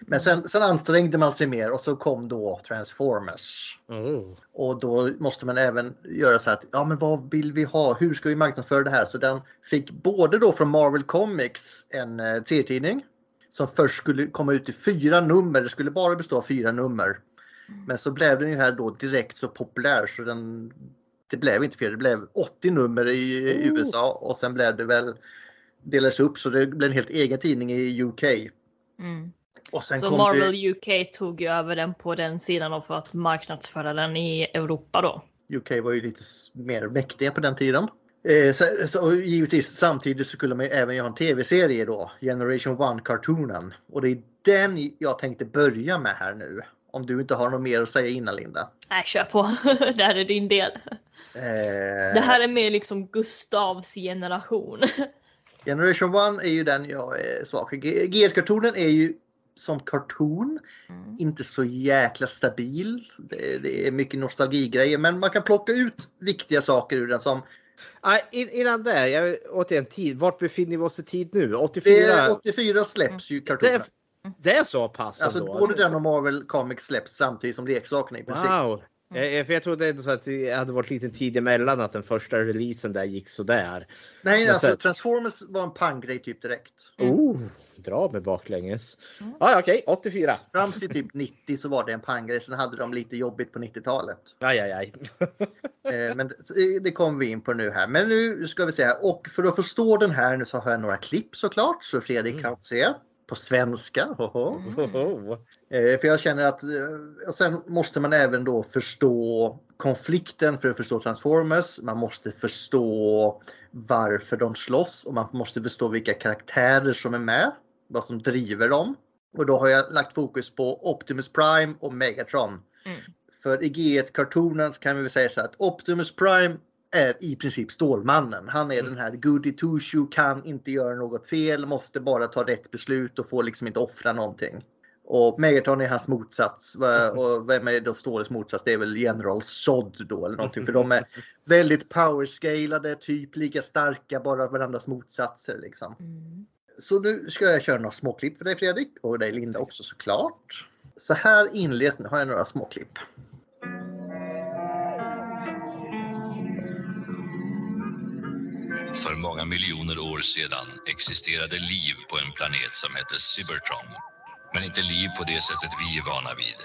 Men sen, sen ansträngde man sig mer och så kom då Transformers. Oh. Och då måste man även göra så här att, ja men vad vill vi ha? Hur ska vi marknadsföra det här? Så den fick både då från Marvel Comics en eh, serietidning som först skulle komma ut i fyra nummer. Det skulle bara bestå av fyra nummer. Men så blev den ju här då direkt så populär så den det blev inte fler, det blev 80 nummer i Oh. USA och sen blev det väl delades upp så det blev en helt egen tidning i UK. Mm. Så Marvel det, UK tog ju över den på den sidan och för att marknadsföra den i Europa då. UK var ju lite mer mäktiga på den tiden. Eh, så, så, och givetvis samtidigt så skulle man ju även göra en tv-serie då, Generation 1-cartoonen. Och det är den jag tänkte börja med här nu. Om du inte har något mer att säga innan Linda. Nej, kör på. det här är din del. Eh, Det här är mer liksom Gustavs generation. Generation 1 är ju den jag är svag för. G- GR-kartonen är ju som karton inte så jäkla stabil. Det, det är mycket nostalgigrejer men man kan plocka ut viktiga saker ur den som in, innan det, jag, återigen tid. Vart befinner vi oss i tid nu? det 84? är 84 släpps ju Det, kartonen. det är så pass Alltså ändå? både den och Marvel Comics släpps samtidigt som leksakerna i princip. Wow! Eh, För jag trodde ändå så att det hade varit liten tid emellan att den första releasen där gick sådär. Nej, Men alltså Transformers var en panggrej typ direkt. Oh, dra mig baklänges. Ah, ja, okej, 84. Fram till typ 90 så var det en panggrej. Sen hade de lite jobbigt på 90-talet. Aj, aj, aj. Eh, Men det- kommer vi in på nu här. Men nu ska vi se här. Och för att förstå den här nu så har jag några klipp såklart. Så Fredrik kan se på svenska. Hoho. Oh. Eh, För jag känner att eh, sen måste man även då förstå konflikten för att förstå Transformers. Man måste förstå varför de slåss och man måste förstå vilka karaktärer som är med. Vad som driver dem. Och då har jag lagt fokus på Optimus Prime och Megatron. Mm. För i G1-kartonen så kan vi väl säga så att Optimus Prime är i princip Stålmannen. Han är den här goody two shoe, kan inte göra något fel, måste bara ta rätt beslut och får liksom inte offra någonting. Och Megatron är hans motsats. Och vem är då Ståles motsats? Det är väl General Zod då eller någonting. För de är väldigt powerscalade, typ lika starka, bara varandras motsatser liksom. Så nu ska jag köra några småklipp för dig Fredrik och dig Linda också såklart. Så här inleds, nu har jag några småklipp. För många miljoner år sedan existerade liv på en planet som hette Cybertron. Men inte liv på det sättet vi är vana vid.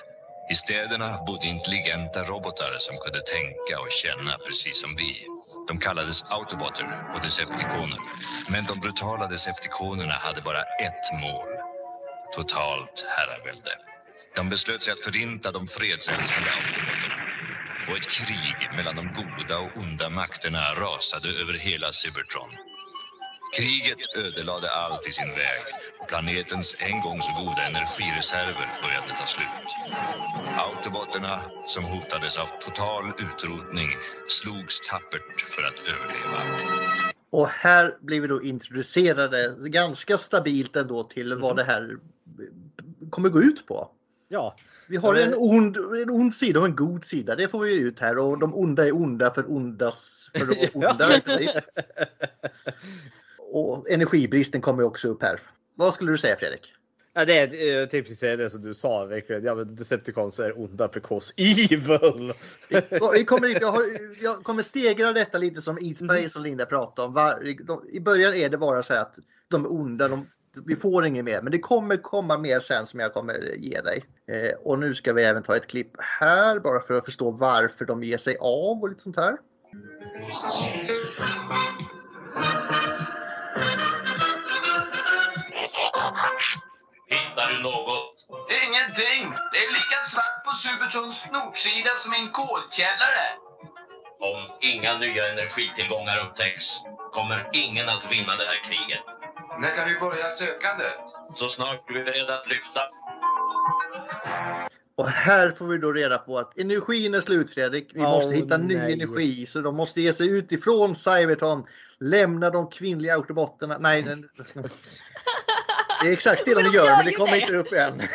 I städerna bodde intelligenta robotar som kunde tänka och känna precis som vi. De kallades autobotter och decepticoner. Men de brutala decepticonerna hade bara ett mål. Totalt herravälde. De beslöt sig att förinta de fredsälskande autobotterna. Och ett krig mellan de goda och onda makterna rasade över hela Cybertron. Kriget ödelade allt i sin väg och planetens en gång så goda energireserver började ta slut. Autobotterna, som hotades av total utrotning, slogs tappert för att överleva. Och här blir vi då introducerade ganska stabilt ändå till vad det här kommer gå ut på. Ja, Vi har en ond, en ond sida och en god sida. Det får vi ut här och de onda är onda för ondas för att vara onda. och energibristen kommer också upp här. Vad skulle du säga Fredrik? ja det är eh, typ precis det som du sa verkligen. Ja, men Decepticons är onda because evil. Vi kommer, jag, har, jag kommer stegra detta lite som Eat Space som Linda pratade om. Var, de, I början är det bara så här att de är onda, de, vi får inget mer. Men det kommer komma mer sen som jag kommer ge dig. Eh, och nu ska vi även ta ett klipp här bara för att förstå varför de ger sig av och lite sånt här. Hittar du något? Ingenting! Det är lika svart på Subertrons nordsida som i en kolkällare. Om inga nya energitillgångar upptäcks kommer ingen att vinna det här kriget. När kan vi börja sökandet? Så snart du är beredd att lyfta. Och här får vi då reda på att energin är slut Fredrik. Vi Åh, måste hitta ny nej. energi så de måste ge sig ut ifrån Cybertron. Lämna de kvinnliga autobotterna. Nej, den- det är exakt det de de gör gör men det kommer det. inte upp än.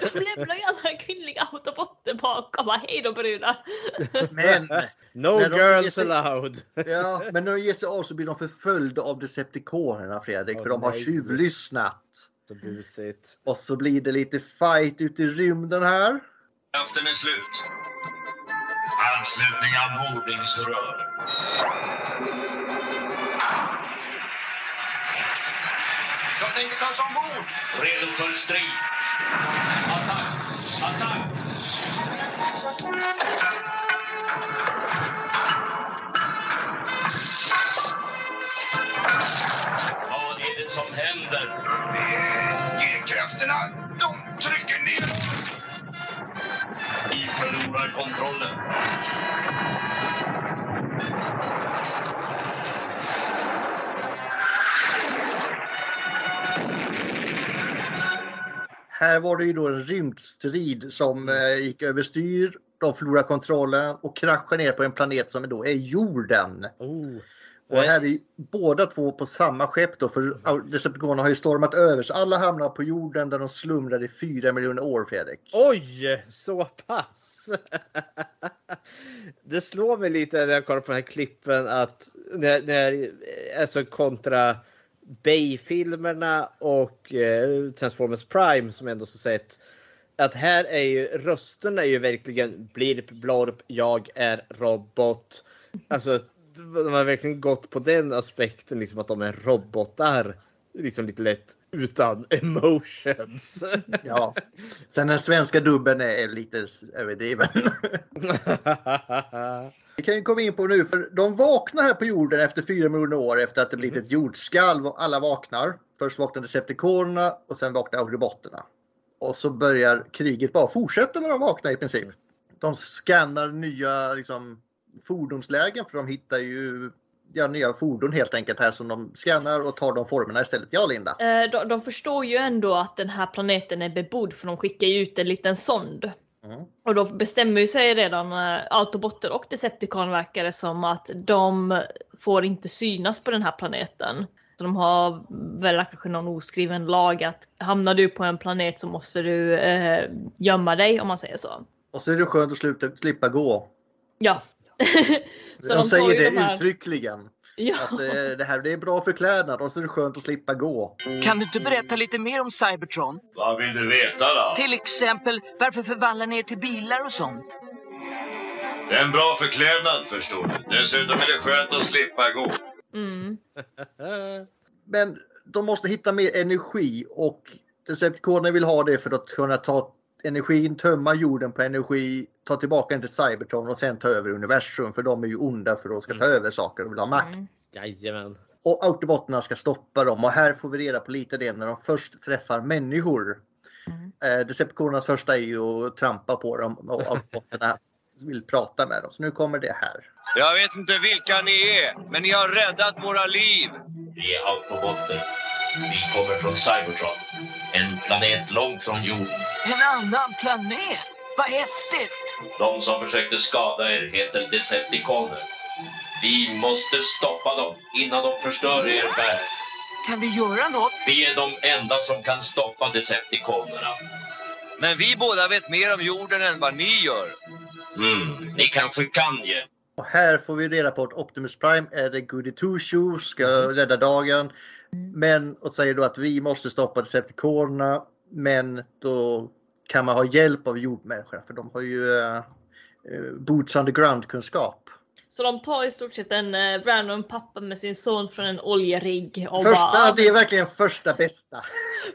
De lämnar ju alla kvinnliga autobotter bakom. Bara, Hej då brudar! Men, No girls sig- allowed. ja, men när de ger sig av så blir de förföljda av Decepticonerna Fredrik Åh, för de har nej. tjuvlyssnat. Så busigt. Och så blir det lite fight ute i rymden här. Kraften är slut. Anslutning av bordningsrör. Jag tänkte kasta ombord! Redo för strid. Attack! Attack! Som händer? G-krafterna, de trycker ner! Vi förlorar kontrollen. Här var det ju då en rymdstrid som eh, gick överstyr. De förlorade kontrollen och kraschade ner på en planet som då är jorden. Oh. Och här är ju båda två på samma skepp då för Decepticonerna har ju stormat över så alla hamnar på jorden där de slumrar i fyra miljoner år Fredrik. Oj, så pass! Det slår mig lite när jag kollar på den här klippen att när, när alltså kontra Bay-filmerna och eh, Transformers Prime som jag ändå så sett att här är ju rösterna är ju verkligen blirp blorp, jag är robot. Alltså de har verkligen gått på den aspekten liksom att de är robotar liksom lite lätt utan emotions. Ja. Sen den svenska dubben är lite överdriven. Vi kan ju komma in på nu för de vaknar här på jorden efter fyra miljoner år efter att det blivit ett jordskalv och alla vaknar. Först vaknar Decepticonerna och sen vaknar Autobotterna. Och så börjar kriget bara fortsätta när de vaknar i princip. De scannar nya liksom, fordonslägen för de hittar ju ja, nya fordon helt enkelt här som de scannar och tar de formerna istället. Ja Linda? Eh, de, de förstår ju ändå att den här planeten är bebodd för de skickar ju ut en liten sond. Mm. Och då bestämmer ju sig redan eh, Autobotter och Decepticon verkar det som att de får inte synas på den här planeten. Så de har väl kanske någon oskriven lag att hamnar du på en planet så måste du eh, gömma dig om man säger så. Och så är det skönt att sluta, slippa gå. Ja. de, tar säger det de här- uttryckligen. Ja. Att eh, det här det är bra för kläderna och så är det skönt att slippa gå. Kan du inte berätta lite mer om Cybertron? Vad vill du veta då? Till exempel, varför förvandla ner till bilar och sånt? Det är en bra förklädnad förstår du. Dessutom är det skönt att slippa gå. Mm. Men de måste hitta mer energi och Decepticonerna vill ha det för att kunna ta energin, tömma jorden på energi, ta tillbaka den till Cybertron och sen ta över universum för de är ju onda för att ska ta över saker och vill ha makt. Mm. Jajamän. Och Autobotterna ska stoppa dem och här får vi reda på lite det när de först träffar människor. Mm. Eh, Decepticonernas första är ju att trampa på dem och Autobotterna vill prata med dem. Så nu kommer det här. Jag vet inte vilka ni är, men ni har räddat våra liv. Vi är autobotter. Vi kommer från Cybertron. En planet långt från jorden. En annan planet? Vad häftigt! De som försökte skada er heter Decepticoner. Vi måste stoppa dem innan de förstör er värld. Kan vi göra något? Vi är de enda som kan stoppa Decepticonerna. Men vi båda vet mer om jorden än vad ni gör. Mm, ni kanske kan ge. Och här får vi reda på att Optimus Prime är det Goody Two Shoes, ska rädda dagen. Men och säger då att vi måste stoppa Decepticonerna. Men då kan man ha hjälp av jordmänniskorna för de har ju eh, eh, boots on the ground kunskap. Så de tar i stort sett en eh, random pappa med sin son från en oljerigg och Första, bara, det är verkligen första bästa.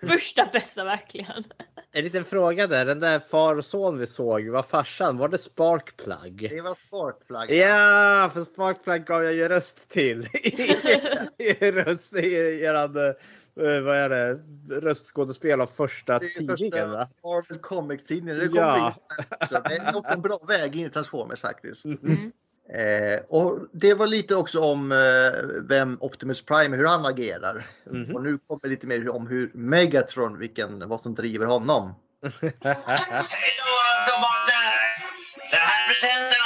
första bästa verkligen. En liten fråga där. Den där far och son vi såg, var farsan, var det Sparkplug? Det var Sparkplug. Ja, för Sparkplug gav jag ju röst till. I röst i eran, eh, vad är det, röstskådespel av första Det är tidningen första va? Marvel Comics-tidningen. Det kommer Ja. in. Det är också en bra väg in i Transformers faktiskt. Mm. Eh, och det var lite också om eh, vem Optimus Prime, hur han agerar. Mhm. Och nu kommer lite mer om hur Megatron, vilken, vad som driver honom. Hej då autobotter! Den här presenten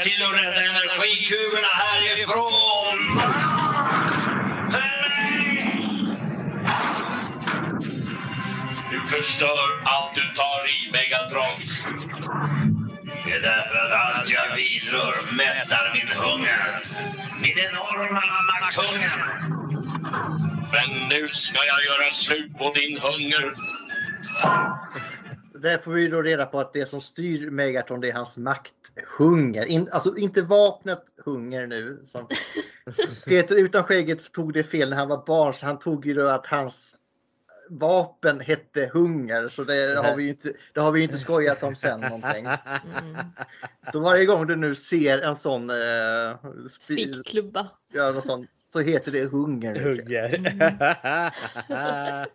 Hjälp till att rädda energikulorna härifrån! Du förstör allt du tar i, Megatron. Det är därför att allt jag vidrör mättar min hunger. Min enorma makthunger. Men nu ska jag göra slut på din hunger. Där får vi då reda på att det som styr Megatron det är hans makthunger. In, alltså inte vapnet hunger nu. Som Peter utan skägget tog det fel när han var barn så han tog ju då att hans vapen hette hunger. Så det har vi ju inte, det har vi ju inte skojat om sen någonting. Mm. Så varje gång du nu ser en sån, eh, spi- Spickklubba. ja, någon sån så heter det hunger. nu. Hugger.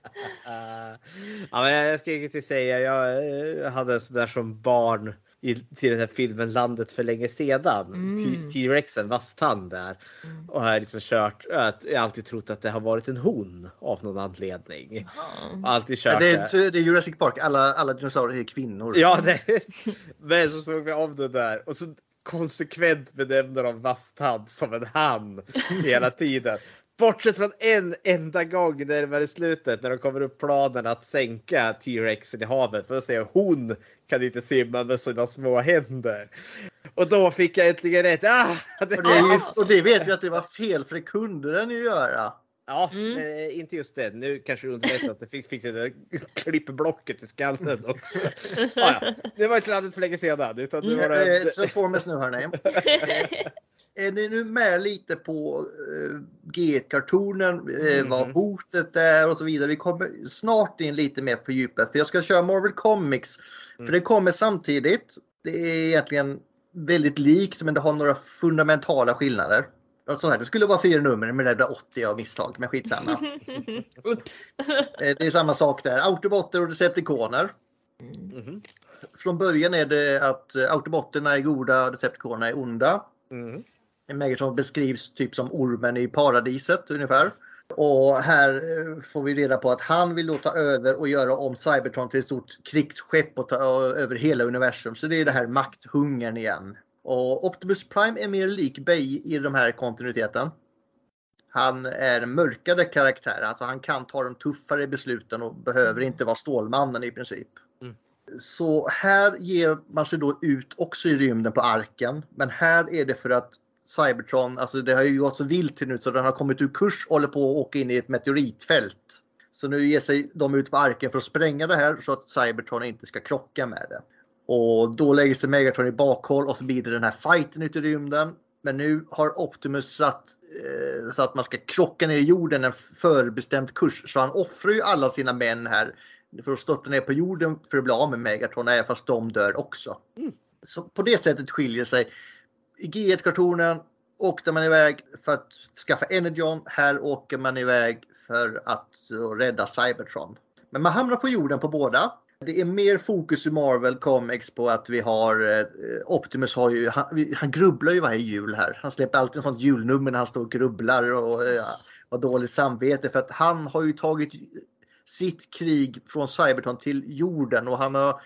ja, men jag ska inte säga, jag eh, hade sådär som barn i, till den här filmen Landet för länge sedan. Mm. T-rexen, vasstand där. Mm. Och har liksom kört, att, jag har alltid trott att det har varit en hon av någon anledning. Och alltid kört det, det. är, det är Jurassic Park. Alla, alla dinosaurier är kvinnor. Ja, det, men så såg vi om det där och så konsekvent benämner de Vasthand som en han hela tiden. Bortsett från en enda gång närmare slutet när de kommer upp planen att sänka T-rexen i havet för att säga hon kan inte simma med sina små händer. Och då fick jag äntligen rätt. Ah, det, Och, det och det vet vi att det var fel för det kunde den ju göra. Ja, Mm. men inte just det. Nu kanske du underlättar att det fick, fick det där klippblocket i skallen också. Ah, ja. Det var inte landet för länge sedan. Utan nu var Eh, det... Transformers nu hörni. Är ni nu med lite på eh, G-kartonen, eh, vad hotet är och så vidare. Vi kommer snart in lite mer på djupet för jag ska köra Marvel Comics. Mm. För det kommer samtidigt. Det är egentligen väldigt likt men det har några fundamentala skillnader. Så här, det skulle vara fyra nummer men det blev 80 av misstag, men skitsamma. Oops. Eh, Det är samma sak där. Autobotter och Decepticoner. Mhm. Från början är det att eh, Autobotterna är goda och Decepticonerna är onda. Mm. Megatron beskrivs typ som ormen i paradiset ungefär. Och här eh, får vi reda på att han vill då ta över och göra om Cybertron till ett stort krigsskepp och ta över hela universum. Så det är det här makthungern igen. Och Optimus Prime är mer lik Bay i de här kontinuiteten. Han är en mörkare karaktär, alltså han kan ta de tuffare besluten och behöver inte vara Stålmannen i princip. Mm. Så här ger man sig då ut också i rymden på arken. Men här är det för att Cybertron, alltså det har ju gått så vilt till nu så den har kommit ur kurs och håller på att åka in i ett meteoritfält. Så nu ger sig de ut på arken för att spränga det här så att Cybertron inte ska krocka med det. Och då lägger sig Megatron i bakhåll och så blir det den här fighten ute i rymden. Men nu har Optimus satt eh, så att man ska krocka ner i jorden en förbestämd kurs. Så han offrar ju alla sina män här för att stötta ner på jorden för att bli av med Megatron, även fast de dör också. Så på det sättet skiljer sig. I G1-kartonen åkte man iväg för att skaffa Energon. Här åker man iväg för att rädda Cybertron. Men man hamnar på jorden på båda. Det är mer fokus i Marvel Comics på att vi har eh, Optimus har ju, han, han grubblar ju varje jul här. Han släpper alltid en sånt julnummer när han står och grubblar och eh, har dåligt samvete för att han har ju tagit sitt krig från Cybertron till jorden och han har,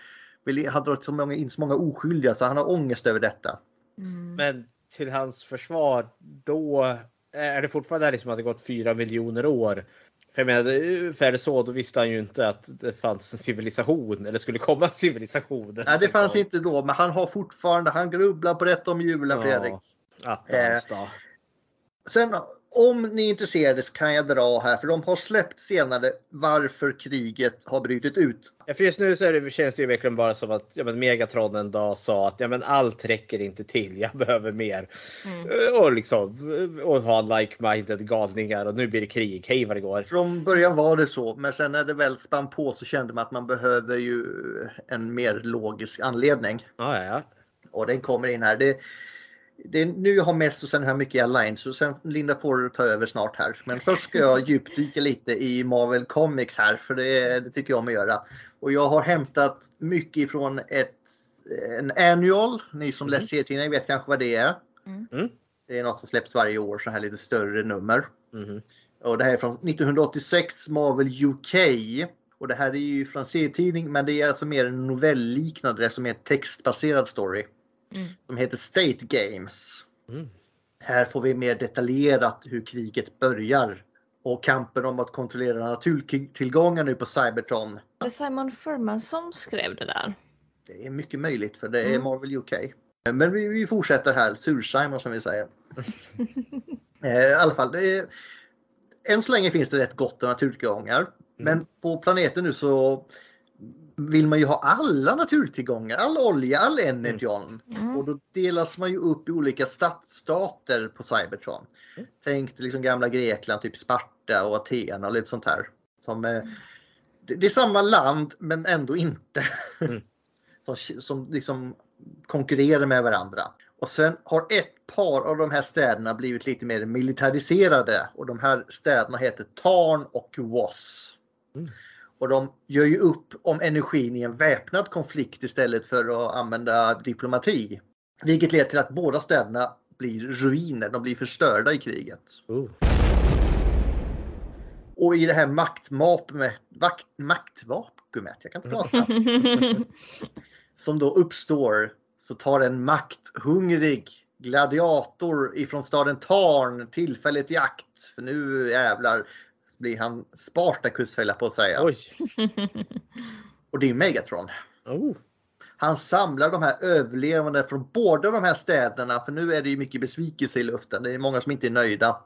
har dragit så många, in så många oskyldiga så han har ångest över detta. Mm. Men till hans försvar, då är det fortfarande liksom att det gått fyra miljoner år. För jag menar, för är det så, då visste han ju inte att det fanns en civilisation eller skulle komma en civilisation. Nej, det fanns inte då, men han har fortfarande, han grubblar på rätt om julen Fredrik. Attans då. Sen om ni är intresserade så kan jag dra här, för de har släppt senare varför kriget har brutit ut. Ja, för just nu så är det, känns det ju verkligen bara som att ja, men Megatron en dag sa att ja, men allt räcker inte till, jag behöver mer. Mm. Eh, Och liksom och ha like-minded galningar och nu blir det krig, hej vad det går. Från början var det så, men sen när det väl spann på så kände man att man behöver ju en mer logisk anledning. Ja, ja, ja. Och den kommer in här. Det, det är nu jag har mest och sen har jag mycket i Alliance. Så sen Linda får ta över snart här. Men först ska jag djupdyka lite i Marvel Comics här för det, det tycker jag om att göra. Och jag har hämtat mycket ifrån ett, en annual. Ni som läser serietidningar vet kanske vad det är. Mm. Det är något som släpps varje år, så här lite större nummer. Mhm. Och det här är från 1986 Marvel UK. Och det här är ju från serietidning men det är alltså mer en novellliknande, det som är en textbaserad story. Mm. Som heter State Games. Mm. Här får vi mer detaljerat hur kriget börjar. Och kampen om att kontrollera naturtillgångar nu på Cybertron. Det är Simon Furman som skrev det där. Det är mycket möjligt för det är Mm. Marvel UK. Men vi, vi fortsätter här, Sur-Simon som vi säger. Eh, I alla fall, det är, än så länge finns det rätt gott om naturtillgångar. Men på planeten nu så vill man ju ha alla naturtillgångar, all olja, all energon. Mm. Och då delas man ju upp i olika stadsstater på Cybertron. Tänk dig liksom gamla Grekland, typ Sparta och Aten och lite sånt här. Som, eh, det, det är samma land men ändå inte. Mm. som som liksom konkurrerar med varandra. Och sen har ett par av de här städerna blivit lite mer militariserade och de här städerna heter Tarn och Was. Och de gör ju upp om energin i en väpnad konflikt istället för att använda diplomati. Vilket leder till att båda städerna blir ruiner, de blir förstörda i kriget. Oh. Och i det här maktvakuumet, jag kan inte prata, som då uppstår så tar en makthungrig gladiator ifrån staden Tarn tillfället i akt. För nu jävlar blir han Spartacus höll jag på att säga. Oj. Och det är Megatron. Oh. Han samlar de här överlevande från båda de här städerna för nu är det ju mycket besvikelse i luften. Det är många som inte är nöjda.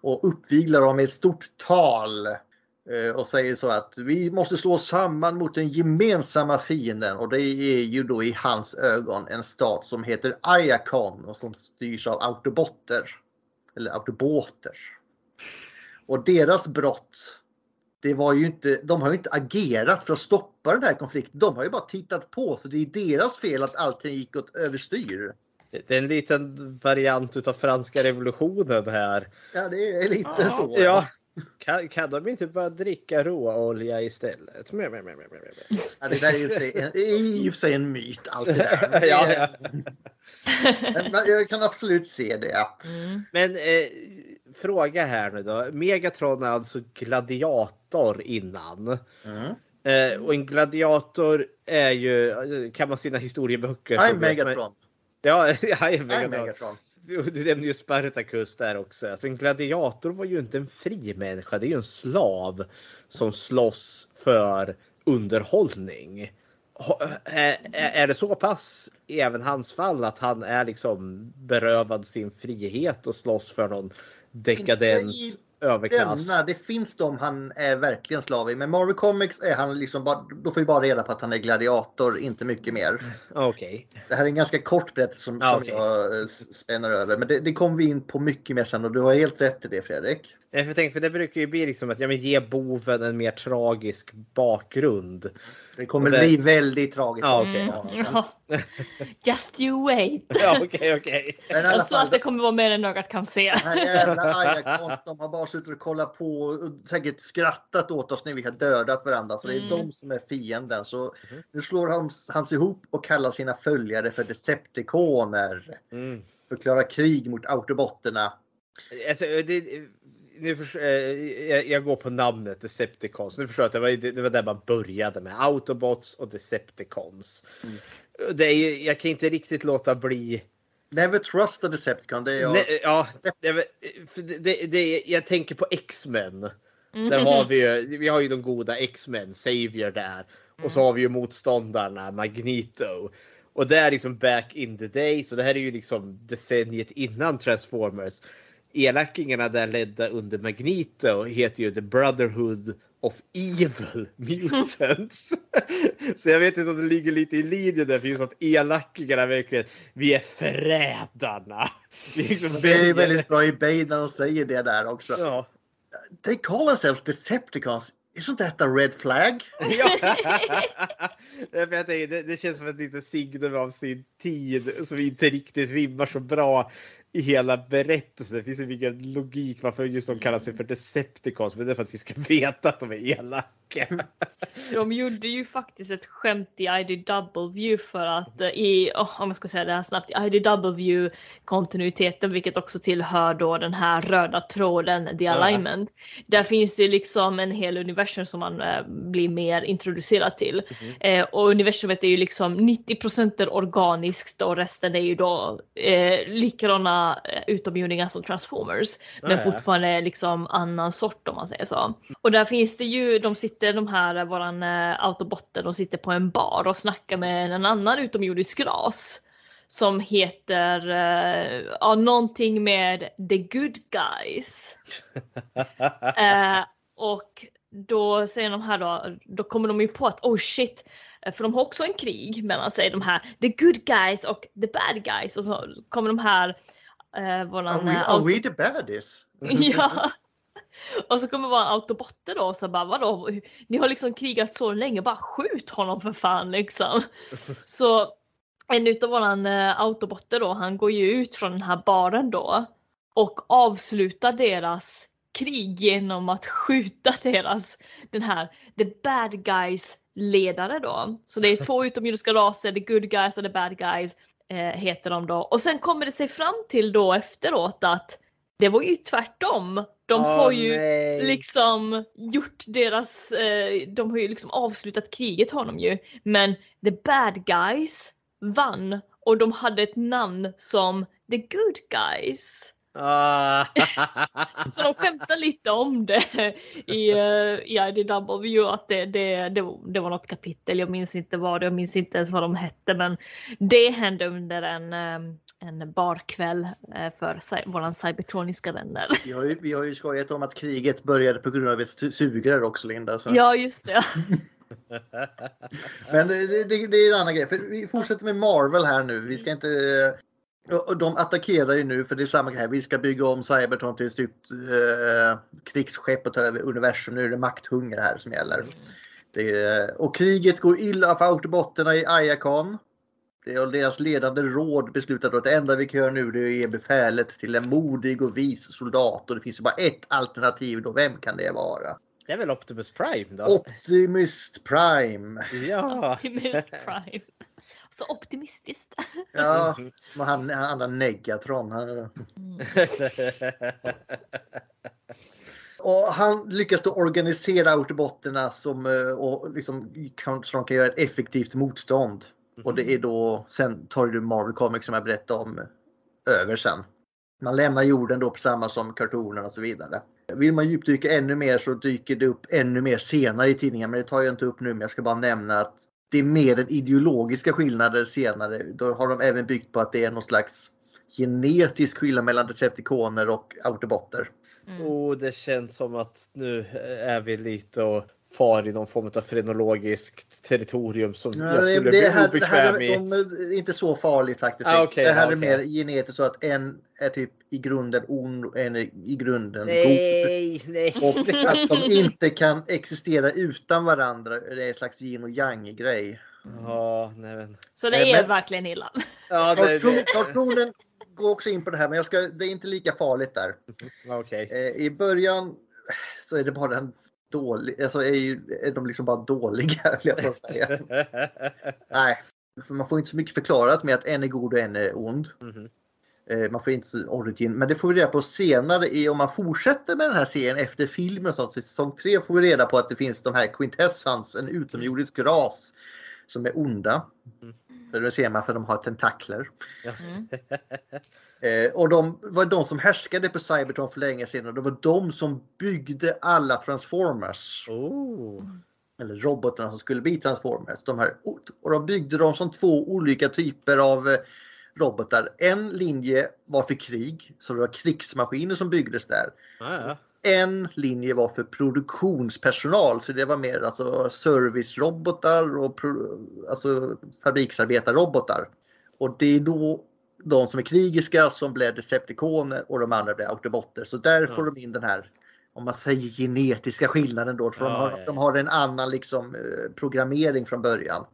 Och uppviglar dem med ett stort tal eh, och säger så att vi måste slå samman mot den gemensamma fienden och det är ju då i hans ögon en stat som heter Ayakon och som styrs av autobotter. Eller autoboter. Och deras brott det var ju inte, de har ju inte agerat för att stoppa den här konflikten. De har ju bara tittat på så det är deras fel att allting gick åt överstyr. Det är en liten variant utav franska revolutionen här. Ja, det är lite så. Ja. Kan, kan de inte bara dricka råolja istället? Meh, meh, meh, meh, meh. Ja, det där är ju i och för sig en, myt. Allt det där. Ja, ja. Men jag kan absolut se det. Mm. Men eh, fråga här nu då. Megatron är alltså gladiator innan. Mm. Eh, och en gladiator är ju, kan man sina historieböcker. man- Megatron. Ja, jag är I'm Megatron. Megatron. Du nämnde ju Spartacus där också. Alltså en gladiator var ju inte en fri människa. Det är ju en slav som slåss för underhållning. Är, det så pass även hans fall att han är liksom berövad sin frihet och slåss för någon dekadent överklass? Denna, det finns de han är verkligen slav i. Men Marvel Comics är han liksom bara, då får vi bara reda på att han är gladiator, inte mycket mer. Okej. Det här är en ganska kort berättelse som, Ja, som okej. jag eh, spänner över. Men det, det kommer vi in på mycket mer sen och du har helt rätt i det Fredrik. Jag för tänk, för det brukar ju bli liksom att ja, men ge boven en mer tragisk bakgrund. Det kommer det- bli väldigt tragiskt. Ja, okej. Mm. Ja. Just you wait. Ja, okej, okej. Men Jag sa att det kommer vara mer än ögat kan se. Den här jävla Ayakons, de har bara suttit och kollat på och säkert skrattat åt oss när vi har dödat varandra. Så det är Mm. de som är fienden. Så nu slår han, han sig ihop och kallar sina följare för Decepticoner. Mm. Förklarar krig mot autobotterna. Alltså, det, nu förstår, eh, jag, går på namnet Decepticons. Nu förstår jag att det var, det var där man började med Autobots och Decepticons. Mm. Det är, ju- jag kan inte riktigt låta bli. Never trust a Decepticon. Det är jag. Nej, ja, det, det, det, jag tänker på X-Men. Mm. Där har vi ju, vi har ju de goda X-Men, Savior där. Och så har vi ju motståndarna, Magneto. Och det är liksom back in the day, så det här är ju liksom decenniet innan Transformers. Elakingarna där ledda under Magneto heter ju The Brotherhood of Evil Mutants. så jag vet inte om det ligger lite i linje där, för just att elakingarna verkligen, vi är förrädarna. Vi är liksom Det är väldigt bra i Bane när de säger det där också. Ja. They call themselves Decepticons. Isn't that a red flag? Ja. Det känns som ett litet signum av sin tid som inte riktigt rimmar så bra i hela berättelsen. Det finns ingen logik varför just de kallar sig för Decepticons. Men det är för att vi ska veta att de är elaka. De gjorde ju faktiskt ett skämt i IDW för att eh, i, oh, om jag ska säga det här snabbt, IDW kontinuiteten, vilket också tillhör då den här röda tråden, The Ja. Alignment. Där finns det liksom en hel universum som man eh, blir mer introducerad till. Eh, och universumet är ju liksom 90 är organiskt och resten är ju då eh, likadana eh, utomjordingar som Transformers. Men Ja, ja. fortfarande liksom annan sort om man säger så. Och där finns det ju, de sitter de här, eh, våran eh, autobotter, de sitter på en bar och snackar med en annan utomjordisk ras. Som heter, eh, ja någonting med the good guys. Eh, och då säger de här då, då kommer de ju på att oh shit, för de har också en krig mellan sig, de här the good guys och the bad guys. Och så kommer de här eh, våran, Are we, are we the baddies? Ja. Och så kommer vara autobotter då och så bara vadå? Ni har liksom krigat så länge, bara skjut honom för fan liksom. Så en utav våran eh, autobotter då, han går ju ut från den här baren då och avslutar deras krig genom att skjuta deras, den här, the bad guys ledare då. Så det är två utomjordiska raser, the good guys och the bad guys eh, heter de då. Och sen kommer det sig fram till då efteråt att det var ju tvärtom. De Åh, har ju nej. liksom gjort deras, eh, de har ju liksom avslutat kriget har de ju. Men the bad guys vann och de hade ett namn som the good guys. Ah. Så de skämtar lite om det i, eh, i IDW att det, det, det, var- det var något kapitel, jag minns inte vad det, jag minns inte ens vad de hette men det hände under en, eh, en barkväll eh, för våran cybertroniska vänner. Vi har, ju, vi har ju skojat om att kriget började på grund av ett sugrör också Linda. Så. Ja just det. Men det, det, det är en annan grej. För vi fortsätter med Marvel här nu. Vi ska inte... Och de attackerar ju nu för det är samma grej. Vi ska bygga om Cybertron till ett stort eh, krigsskepp och ta över universum. Nu är det makthunger här som gäller. Det är, och kriget går illa för autobotterna i Ayakan. Det är deras ledande råd beslutar då att det enda vi kan göra nu det är att ge befälet till en modig och vis soldat. Och det finns ju bara ett alternativ då. Vem kan det vara? Det är väl Optimus Prime då? Optimist Prime. Ja. Optimist Prime. Så optimistiskt. Ja, men han, han andra Negatron. Han, och han lyckas då organisera autobotterna som, eh, och liksom, så de kan göra ett effektivt motstånd. Och det är då, sen tar ju Marvel Comics som jag berättade om över sen. Man lämnar jorden då på samma som kartonerna och så vidare. Vill man djupdyka ännu mer så dyker det upp ännu mer senare i tidningen men det tar jag inte upp nu men jag ska bara nämna att det är mer än ideologiska skillnader senare. Då har de även byggt på att det är någon slags genetisk skillnad mellan Decepticoner och Autobotter. Oh, det känns som att nu är vi lite och far i någon form av frenologiskt territorium som Ja, jag skulle det, bli här, det här obekväm är, i. de är inte så farligt faktiskt. Ah, okej, det här ah, är mer genetiskt så att en är typ i grunden ond och en är i grunden god. Nej, nej. Och att de inte kan existera utan varandra. Det är en slags yin och yang grej. Ja, nej men. Så det Eh, är men- verkligen illa. Ja, kartonen går också in på det här men jag ska, det är inte lika farligt där. Okej. Eh, I början så är det bara en dålig, alltså är, ju, är de liksom bara dåliga vill jag bara säga. Nej, för man får inte så mycket förklarat med att en är god och en är ond. Mhm. Eh, Man får inte origin, men det får vi reda på senare i, om man fortsätter med den här serien efter filmen och sånt. Så i säsong 3 får vi reda på att det finns de här Quintessans, en utomjordisk ras som är onda. Mm. För det ser man för de har tentakler. Ja. Eh, och de var de som härskade på Cybertron för länge sedan och det var de som byggde alla Transformers. Oh. Eller robotarna som skulle bli Transformers. De här, och de byggde dem som två olika typer av eh, robotar. En linje var för krig, så det var krigsmaskiner som byggdes där. Ja, ja. En linje var för produktionspersonal, så det var mer alltså servicerobotar och pro, alltså fabriksarbetarrobotar. Och det är då de som är krigiska som blev Decepticoner och de andra blev Autobotter. Så där Ja. får de in den här, om man säger genetiska skillnaden då. För de, Ja, har, ja, ja. de har en annan liksom, eh, programmering från början.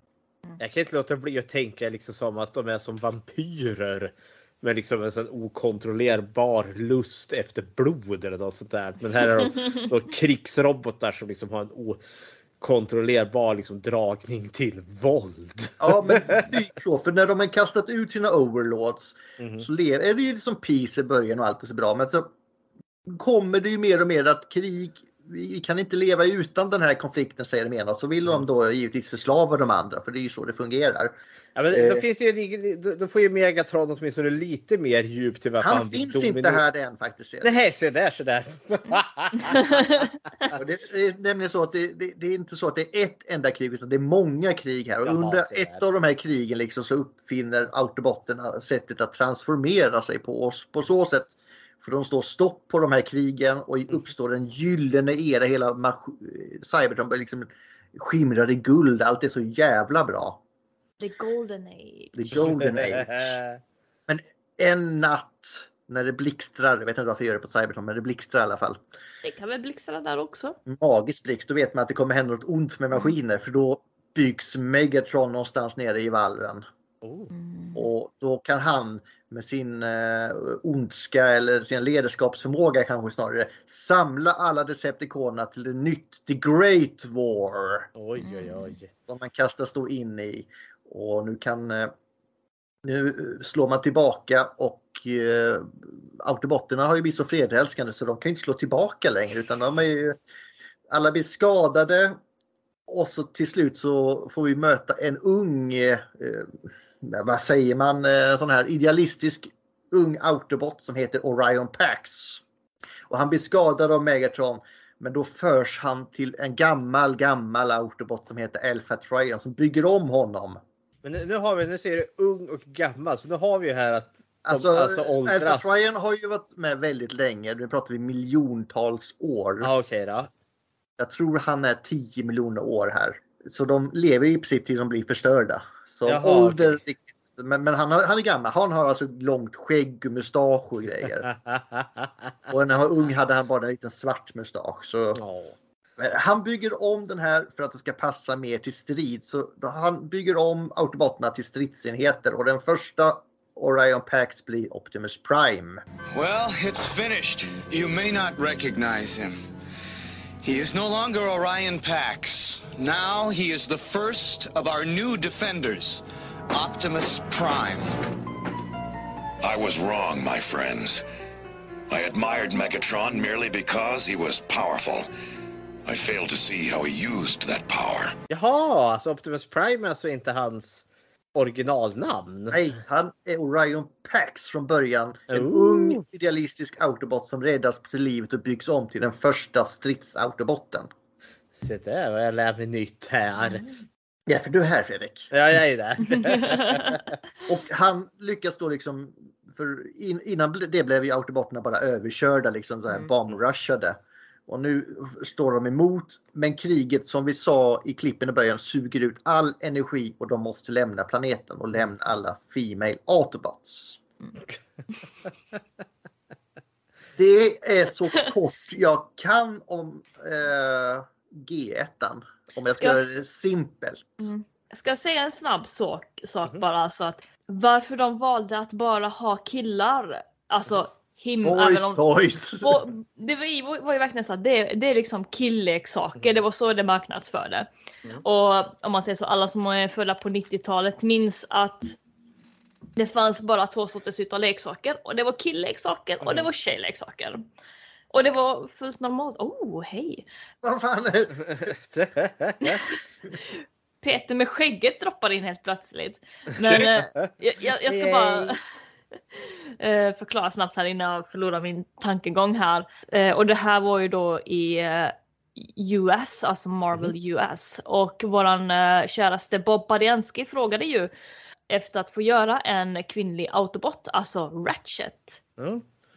Jag kan inte låta bli att tänka liksom som att de är som vampyrer. Med liksom en sån okontrollerbar lust efter blod eller något sånt där. Men här är de då krigsrobotar som liksom har en okontrollerbar liksom dragning till våld. Ja, men typ så. För när de har kastat ut sina overlords Mhm. så le- är det ju som peace i början och allt är så bra. Men så kommer det ju mer och mer att krig, vi kan inte leva utan den här konflikten säger de ena. Så vill de då givetvis förslava de andra för det är ju så det fungerar. Ja, men Eh. då, finns det ju, då, får ju Megatron åtminstone lite mer djup till varför Han vill finns inte dominera- här än faktiskt. Nej, se där, se där. Det det är nämligen så att det, det, det är inte så att det är ett enda krig utan det är många krig här. Och Jaha, under ett av de här krigen liksom så uppfinner autobotterna sättet att transformera sig på oss. På så sätt för de står stopp på de här krigen och uppstår en gyllene era. Hela Cybertron blir liksom skimrar i guld. Allt är så jävla bra. The golden age. The golden age. Men en natt när det blixtrar, jag vet inte varför jag gör det på Cybertron men det blixtrar i alla fall. Det kan väl blixtra där också. magisk blixt, då vet man att det kommer hända något ont med maskiner för då byggs Megatron någonstans nere i valven. Oh. Mm. Och då kan han med sin eh, ondska eller sin ledarskapsförmåga kanske snarare samla alla Decepticonerna till ett nytt The Great War. Oj, oj, oj. Som man kastas då in i. Och nu kan eh, nu slår man tillbaka och eh, autobotterna har ju blivit så fredälskande så de kan ju inte slå tillbaka längre utan de är ju alla blir skadade och så till slut så får vi möta en ung, eh, vad säger man, eh, sån här idealistisk ung autobot som heter Orion Pax. Och han blir skadad av Megatron men då förs han till en gammal, gammal autobot som heter Alpha Trion som bygger om honom. Men nu, nu har vi, nu ser du ung och gammal, så nu har vi ju här att de Alltså, alltså, Alpha åldras. Trion har ju varit med väldigt länge. Nu pratar vi miljontals år. Ja, okej då. Jag tror han är 10 miljoner år här. Så de lever i princip tills de blir förstörda. Så Jaha, ålder... Men, men han, han är gammal. Han har alltså långt skägg och mustasch och grejer. och när han var ung hade han bara en liten svart mustasch. Så... Men Han bygger om den här för att det ska passa mer till strid. Så då han bygger om autobotterna till stridsenheter och den första Orion Pax blir Optimus Prime. Well, it's finished. You may not recognize him. He is no longer Orion Pax. Now he is the first of our new defenders, Optimus Prime. I was wrong, my friends. I admired Megatron merely because he was powerful. I failed to see how he used that power. Jaha, alltså Optimus Prime är alltså inte hans originalnamn? Nej, han är Orion Pax från början. En Oh. ung idealistisk autobot som räddas till livet och byggs om till den första stridsautobotten. Se där vad jag lär mig nytt här. Ja, för du är här Fredrik. Ja, jag är det. Och han lyckas då liksom, för in, innan det blev ju autobotterna bara överkörda, liksom så här Mm. bombrushade. Och nu står de emot, men kriget som vi sa i klippen i början suger ut all energi och de måste lämna planeten och lämna alla Female Autobots. Det är så kort jag kan om eh, G1. Om jag ska Ska göra det simpelt. Mm. Jag ska säga en snabb sak, sak bara. Så att varför de valde att bara ha killar. Alltså him... Boys om- toys. Bo- det var, var ju verkligen så att det, det är liksom killleksaker. Det var så det marknadsförde. Och om man säger så, alla som är födda på 90-talet minns att det fanns bara två sorters utav leksaker och det var killleksaker och det var tjejleksaker. Och det var fullt normalt. Oh, hej! Vad fan är Peter med skägget droppar in helt plötsligt. Men eh, jag, jag, jag ska bara förklara snabbt här innan jag förlorar min tankegång här. Eh, och det här var ju då i eh, US, alltså Marvel US. Och våran eh, käraste Bob Badianski frågade ju efter att få göra en kvinnlig autobot, alltså Ratchet.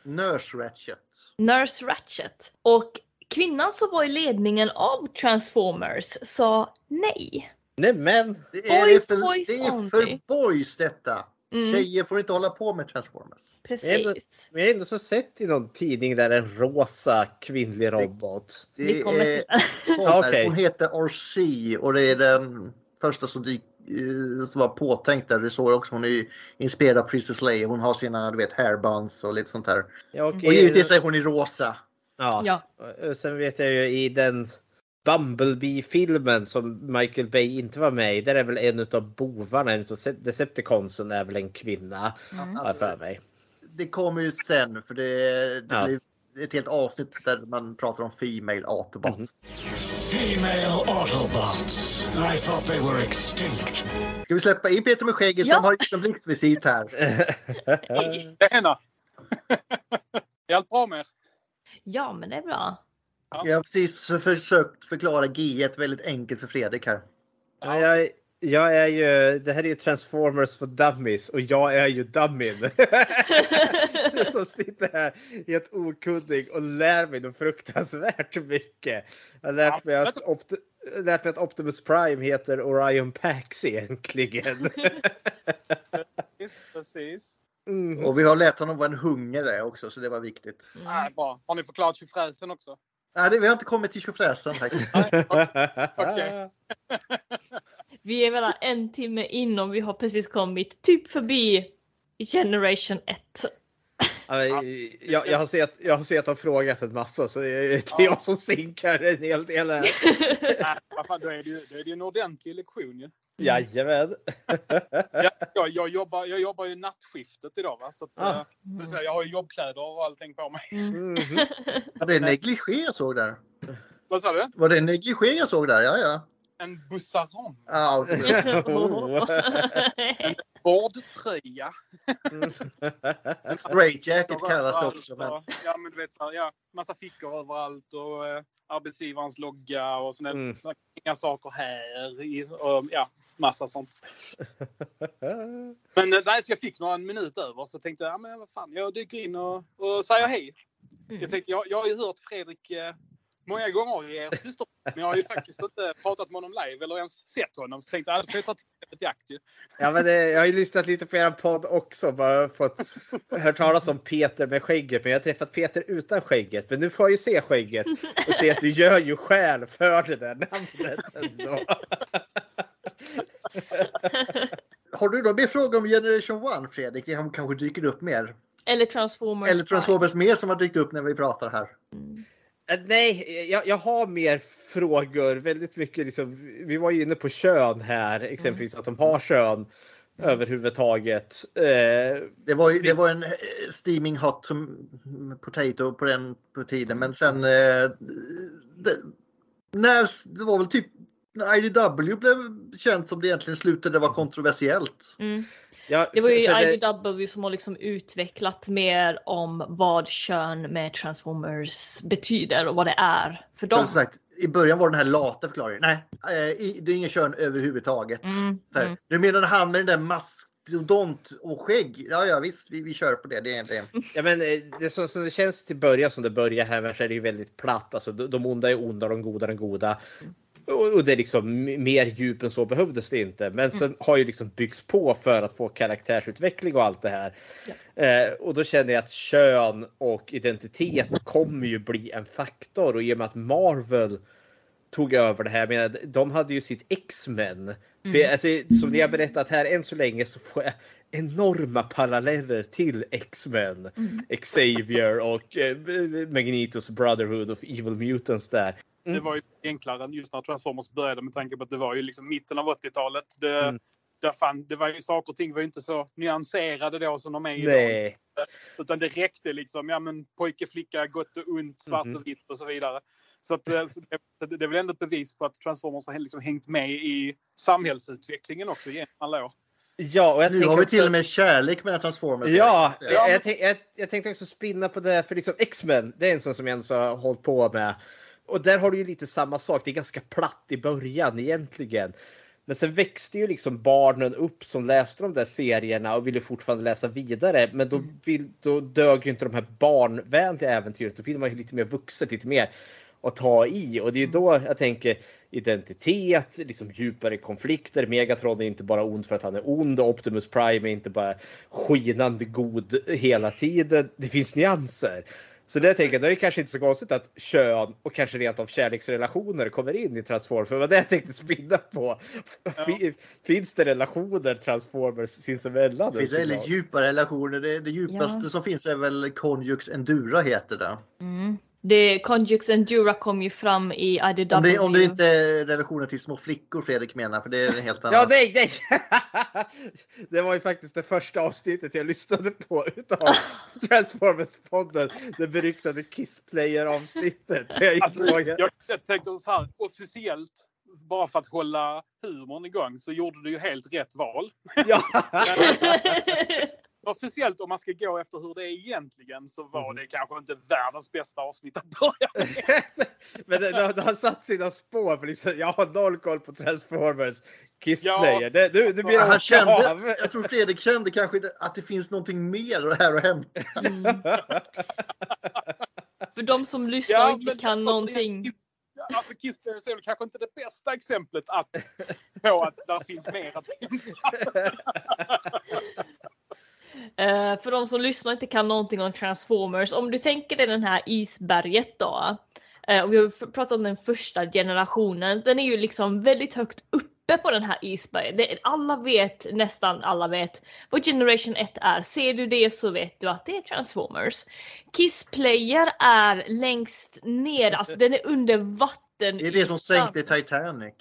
Nurse Ratchet. Nurse Ratchet. Och kvinnan som var i ledningen av Transformers sa nej. Nej men. Det är, Boy för, det är only. för boys detta. Mm. Tjejer får inte hålla på med Transformers. Precis. Men jag har ändå så sett i någon tidning där en rosa kvinnlig robot. Det Vi kommer är, hon, okej. hon heter RC och det är den första som, dyk, eh, som var påtänkt där. Du såg också hon är inspirerad av Princess Leia. Hon har sina du vet, hairbuns och lite sånt här. Ja, och, Och givetvis är hon i rosa. Ja. Ja. Och Sen vet jag ju i den Bumblebee-filmen som Michael Bay inte var med i. Där är väl en utav bovarna, en utav Decepticonsen är väl en kvinna. Mm. Jag för mig. Det kommer ju sen för det, det Ja. blir ett helt avsnitt där man pratar om Female Autobots. Female Autobots. I thought they were extinct. Ska vi släppa in Peter med skägget Ja. som har gjort en blixtvisit här? Tjena! är allt bra med er? Ja, men det är bra. Jag har precis försökt förklara G1 väldigt enkelt för Fredrik här. Ja, jag, jag är ju, det här är ju Transformers för Dummies och jag är ju Dummin. som sitter här helt okunnig och lär mig något fruktansvärt mycket. Jag har lärt mig att, Opt- lärt mig att Optimus Prime heter Orion Pax egentligen. Precis. Mm. Och vi har lärt honom vad en hunger är också, så det var viktigt. Nej, bra. Har ni förklarat tjofräsen också? Nej, det, vi har inte kommit till tjofräsen faktiskt. Vi är väl en timme in och vi har precis kommit typ förbi Generation 1. Ja, Jag, jag, har sett, jag har sett dem frågat en massa så det är är jag som sinkar en hel del. här. Nej, vad fan, då är det ju en ordentlig lektion ju. Jajamän. Jag, jag, jag, jobbar, jag jobbar ju nattskiftet idag va? så att, Ah. eh, säga, jag har ju jobbkläder och allting på mig. Var det negligé jag såg där? Vad sa du? Var det negligé jag såg där? Ja, ja. En bussaron. ja okej. En vårdtröja. En straight jacket kallas det också. Men... och- Ja, men du vet, så här, ja, massa fickor överallt och eh, arbetsgivarens logga och sådana Mm. inga saker här. I, och, ja, massa sånt. Men eh, nej, så jag fick några minut över så tänkte jag, ja, men vad fan, jag dyker in och, och säger hej. Jag, tänkte, jag, jag har ju hört Fredrik eh, många gånger i er syster, men jag har ju faktiskt inte pratat med honom live eller ens sett honom. Så tänkte jag, ja, då får jag ta tillfället i akt ju. Ja, men det, jag har ju lyssnat lite på er podd också. Bara fått hört talas om Peter med skägget. Men jag har träffat Peter utan skägget. Men nu får jag ju se skägget och se att du gör ju skäl för det där namnet ändå. Har du då mer frågor om Generation 1 Fredrik? Det kanske dyker upp mer. Eller Transformers. Eller Transformers mer som har dykt upp när vi pratar här. Eh, Nej, jag, jag har mer frågor. Väldigt mycket liksom, vi var ju inne på kön här, exempelvis att de har kön överhuvudtaget. Eh, Det var, ju- det var en eh, steaming hot som potato på den på tiden. Men sen... Eh, det, när, det var väl typ IDW blev känt som det egentligen slutade vara kontroversiellt. Mm. ja, Det var ju det- IDW som har liksom utvecklat mer om vad kön med Transformers betyder och vad det är för dem. Sagt, I början var den här lata förklaringen. Nej, eh, det är ingen kön överhuvudtaget. Mm, Så här, mm. Du menar han med den där mastodont och skägg? Ja, ja visst, vi, vi kör på det. det, är- det. Ja, men eh, det, som, som det känns till början som det börjar här så är det ju väldigt platt. Alltså, de, de onda är onda, de goda är de goda. Och, det är liksom mer djup än så behövdes det inte. Men sen har ju liksom byggts på för att få karaktärsutveckling och allt det här. Eh, och då känner jag att kön och identitet kommer ju bli en faktor och i och med att Marvel tog över det här. Men de hade ju sitt X-Men. Mm. alltså, som ni har berättat här än så länge så får jag enorma paralleller till X-Men. Mm. Xavier och eh, Magnetos Brotherhood of Evil Mutants där. Det var ju enklare än just när Transformers började med tanke på att det var ju liksom mitten av 80-talet. Det, Mm. där fan, det var ju saker och ting var ju inte så nyanserade då som de är idag. Nej. Utan det räckte liksom, ja men pojke, flicka, gott och ont, svart Mhm. och vitt och så vidare. Så, att, eh, så det, det är väl ändå ett bevis på att Transformers har liksom hängt med i samhällsutvecklingen också genom alla år. Ja, och jag Nu har vi också- till och med kärlek mellan Transformers. Ja, Ja, jag, jag, jag tänkte också spinna på det, för liksom X-Men, det är en sån som jag ens har hållit på med. Och där har du ju lite samma sak, det är ganska platt i början egentligen. Men sen växte ju liksom barnen upp som läste de där serierna och ville fortfarande läsa vidare. Men då, vill, då dög ju inte de här barnvänliga äventyret. Då vill man ju lite mer vuxet, lite mer att ta i. Och det är ju då jag tänker identitet, liksom djupare konflikter. Megatron är inte bara ond för att han är ond. Optimus Prime är inte bara skinande god hela tiden. Det finns nyanser. Så det tänker jag, då är det kanske inte så konstigt att kön och kanske rent av kärleksrelationer kommer in i Transformers. För var det jag tänkte spinna på. Fin- Finns det relationer Transformers sinsemellan? Det finns väldigt djupa relationer. Det, det djupaste Ja. som finns är väl Conjux Endura heter det. Mm. Det, Conjux Endura kom ju fram i IDW. Om det, om det inte är relationer till små flickor Fredrik menar, för det är en helt annan. Ja, nej, nej! Det var ju faktiskt det första avsnittet jag lyssnade på utav Transformers-podden. Det beryktade Kiss-player-avsnittet. Jag Alltså, jag, jag tänkte så här, officiellt, bara för att hålla humorn igång, så gjorde du ju helt rätt val. Ja. officiellt, om man ska gå efter hur det är egentligen, så var Mhm. det kanske inte världens bästa avsnitt att börja med. Men det, det, det har satt sina spår. För liksom, jag har noll koll på Transformers Ja. Kiss-player. Det, du, du blir han av. kände, jag tror Fredrik kände kanske att det finns någonting mer här att hämta. För de som lyssnar Ja, inte kan någonting. Alltså Kiss Players är väl kanske inte det bästa exemplet att, på att där finns mer att hämta. Uh, för de som lyssnar och inte kan någonting om Transformers. Om du tänker dig den här isberget då. Uh, och vi har pratat om den första generationen. Den är ju liksom väldigt högt uppe på den här isberget. Det, alla vet, nästan alla vet vad Generation 1 är. Ser du det så vet du att det är Transformers. Kiss Player är längst ner, alltså den är under vatten. Det är det som sänkte Titanic.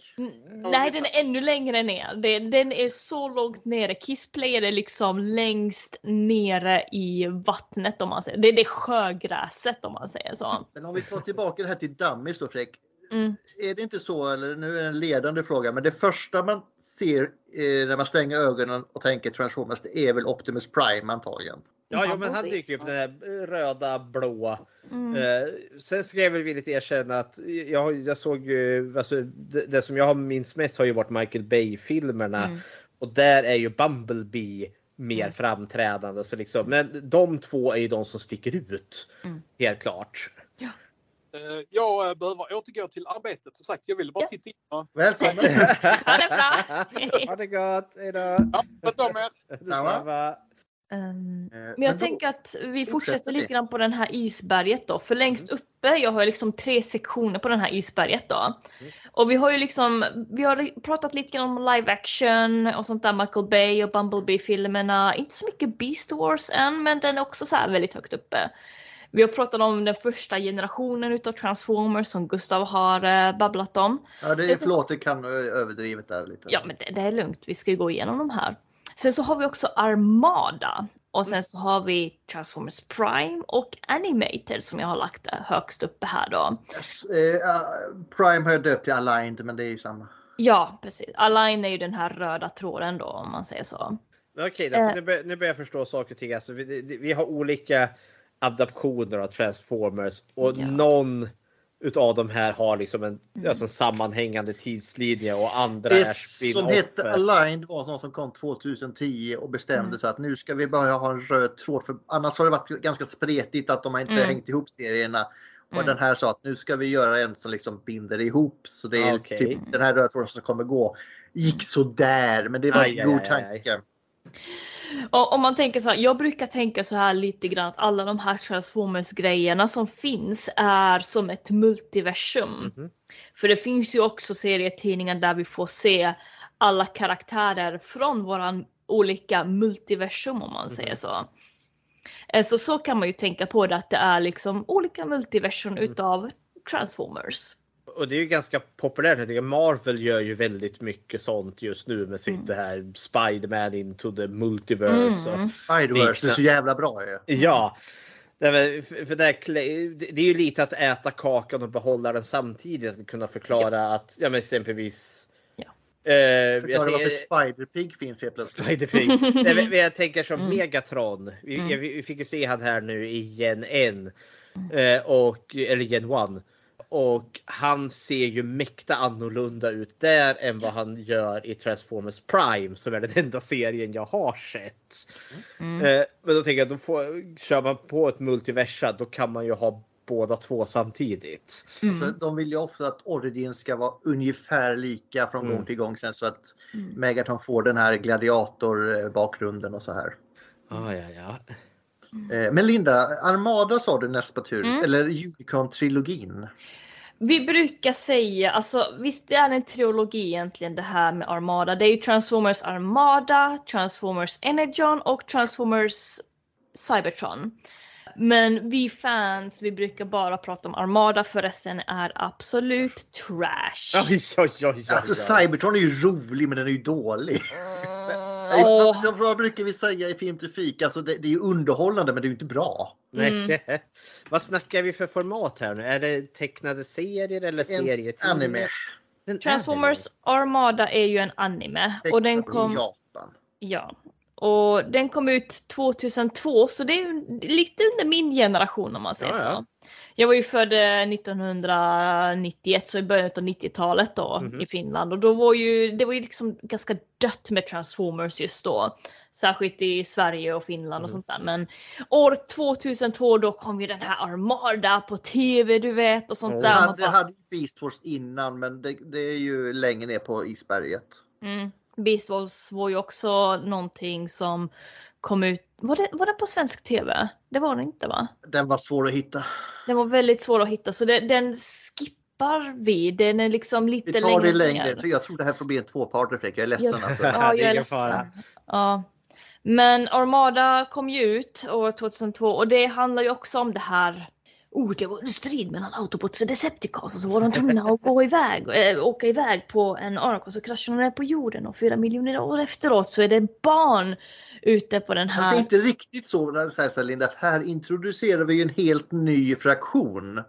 Nej, den är ännu längre ner. Den, den är så långt nere. Kiss Player är liksom längst nere i vattnet om man säger. Det är det sjögräset om man säger så. Men om vi tar tillbaka det här till Dummies då Fredrik. Mm. Är det inte så, eller nu är det en ledande fråga, men det första man ser eh, när man stänger ögonen och tänker Transformers, det är väl Optimus Prime antagligen? Ja, ja men han dyker upp den här röda, blåa. Mm. Eh, sen ska jag väl villigt erkänna att jag, jag såg ju, alltså, det, det som jag har minns mest har ju varit Michael Bay-filmerna. Mm. Och där är ju Bumblebee mer framträdande. Så liksom, men de två är ju de som sticker ut. Mm. Helt klart. Eh, Jag eh, behöver återgå till arbetet. Som sagt, jag ville bara titta in. och- Välkommen! Ha det bra! ha det gott, hejdå! Ja, sköt om er! Detsamma. Ehm, Eh, Men jag då- tänker att vi fortsätter lite grann på den här isberget då. För längst uppe, jag har liksom tre sektioner på den här isberget då. Och vi har ju liksom, vi har pratat lite grann om live action och sånt där, Michael Bay och Bumblebee-filmerna. Inte så mycket Beast Wars än, men den är också så här väldigt högt uppe. Vi har pratat om den första generationen utav Transformers som Gustav har eh, babblat om. Ja, det är, så- förlåt, det kan vara överdrivet där lite. Ja, men det, det är lugnt. Vi ska ju gå igenom de här. Sen så har vi också Armada och sen så har vi Transformers Prime och Animated som jag har lagt högst uppe här då. Yes, eh, ah, Prime har jag döpt till Aligned, men det är ju samma. Ja, precis. Align är ju den här röda tråden då om man säger så. Okej, då, Eh. nu, bör, nu börjar jag förstå saker och ting. Alltså, vi, vi har olika adaptioner av Transformers och Ja. någon utav de här har liksom en, alltså en sammanhängande tidslinje och andra Det är som hette. Aligned var sånt som kom 2010 och bestämde Mm. så att nu ska vi börja ha en röd tråd. För annars har det varit ganska spretigt att de har inte Mm. hängt ihop serierna. Och Mm. den här sa att nu ska vi göra en som liksom binder ihop. Så det är Okej. typ den här röda tråden som kommer gå. Gick så där men det var Aj, en aj, god aj, aj. Och om man tänker så här, jag brukar tänka så här lite grann att alla de här Transformers grejerna som finns är som ett multiversum. Mhm. För det finns ju också serietidningar där vi får se alla karaktärer från våran olika multiversum om man säger så. Eh, Så så kan man ju tänka på det att det är liksom olika multiversum utav Transformers. Och det är ju ganska populärt. Jag tycker Marvel gör ju väldigt mycket sånt just nu med sitt det här Spiderman into the multiverse. Mm. Spiderverse, det är så jävla bra ju. Ja. Nej, men för det, är ju lite att äta kakan och behålla den samtidigt. Att kunna förklara att ja, men exempelvis. Ja. Eh, jag Förklara varför Spiderpig finns helt plötsligt. Spider-Pig. Nej, men- men jag tänker som Mm. Megatron. Vi, Mm. vi fick ju se han här nu i Gen 1. Eh, och, eller Gen 1. Och han ser ju mäkta annorlunda ut där än vad han gör i Transformers Prime som är den enda serien jag har sett. Mm. Eh, men då tänker jag, då får, kör man på ett multiversa då kan man ju ha båda två samtidigt. Mm. Så de vill ju ofta att Origin ska vara ungefär lika från Mm. gång till gång sen så att Mm. Megaton får den här gladiator-bakgrunden och så här. Ah, ja, ja. Eh, Men Linda, Armada sa du näst på tur, Mm. eller Unicron-trilogin. Vi brukar säga, alltså visst det är en trilogi egentligen det här med Armada. Det är ju Transformers Armada, Transformers Energon och Transformers Cybertron. Men vi fans, vi brukar bara prata om Armada för resten är absolut trash. Oj, oj, oj, oj, Alltså. Cybertron är ju rolig men den är ju dålig. Mm, Alltså, vad brukar vi säga i Film till fika? Alltså, det, det är ju underhållande men det är ju inte bra. Mm. Vad snackar vi för format här nu? Är det tecknade serier eller serietidningar? Anime. En Transformers Armada är ju en anime och den Tecknad i kom, Japan. ja, och den kom ut 2002 så det är lite under min generation om man säger Ja, ja. så. Jag var ju född eh, 1991 så i början av 90-talet då Mhm. i Finland och då var ju det var ju liksom ganska dött med Transformers just då. Särskilt i Sverige och Finland och Mhm. sånt där. Men år 2002 då kom ju den här Armada på tv du vet och sånt Ja. där. Det hade, bara- hade ju Beast Wars innan men det, det är ju längre ner på isberget. Mm. Beast Wars var ju också någonting som kom ut. Var det, var det på svensk tv? Det var det inte va? Den var svår att hitta. Den var väldigt svår att hitta så det, den stoppar vi. Den är liksom lite Vi tar det längre längre. ner. Så jag tror det här får bli en tvåparter Fredrik. Jag är ledsen Ja. alltså. Ja, jag är ledsen. fara. Ja. Men Armada kom ju ut år 2002 och det handlar ju också om det här. Oh, det var en strid mellan Autobots och Decepticons och så var de tvungna att gå iväg, äh, åka iväg på en Ark och så kraschade de ner på jorden och fyra miljoner år efteråt så är det barn ute på den Fast det är här. inte riktigt så, så här, så här, Linda. Här introducerar vi ju en helt ny fraktion.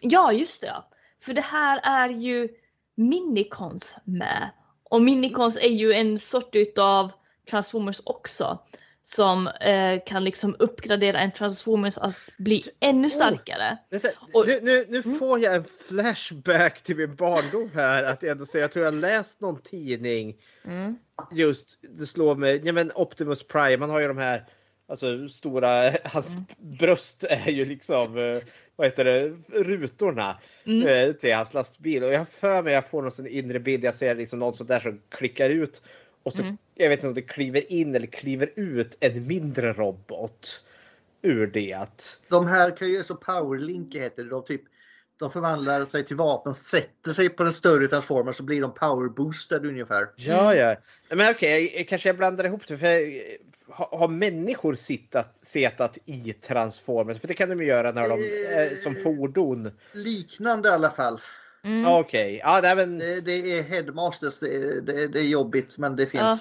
Ja, just det. Ja. För det här är ju Minicons med. Och Minicons är ju en sort utav Transformers också. Som eh, kan liksom uppgradera en Transformers att bli ännu starkare. Vänta, Och- nu, nu, nu får jag en flashback till min barndom här. Att jag, ändå säga, jag tror jag läst någon tidning Mm. just det slår mig. Ja, men Optimus Prime, man har ju de här alltså, stora, hans bröst är ju liksom, eh, vad heter det, rutorna Mm. eh, till hans lastbil. Och jag för mig jag får någon sån inre bild, jag ser liksom någon sån där som klickar ut och så, Mm. Jag vet inte om det kliver in eller kliver ut en mindre robot ur det. De här kan ju så powerlink heter det. De, typ, de förvandlar sig till vapen, sätter sig på den större transformern så blir de powerboostade ungefär. Ja, ja. Men okej, jag- kanske jag blandar ihop det. För eh, har, människor sittat, setat i Transformers? För det kan de ju göra när de eh, som fordon. Liknande i alla fall. Mm. Okej, ja, nej, men Det, det är headmasters, det är, det, det är jobbigt men det finns. Ja.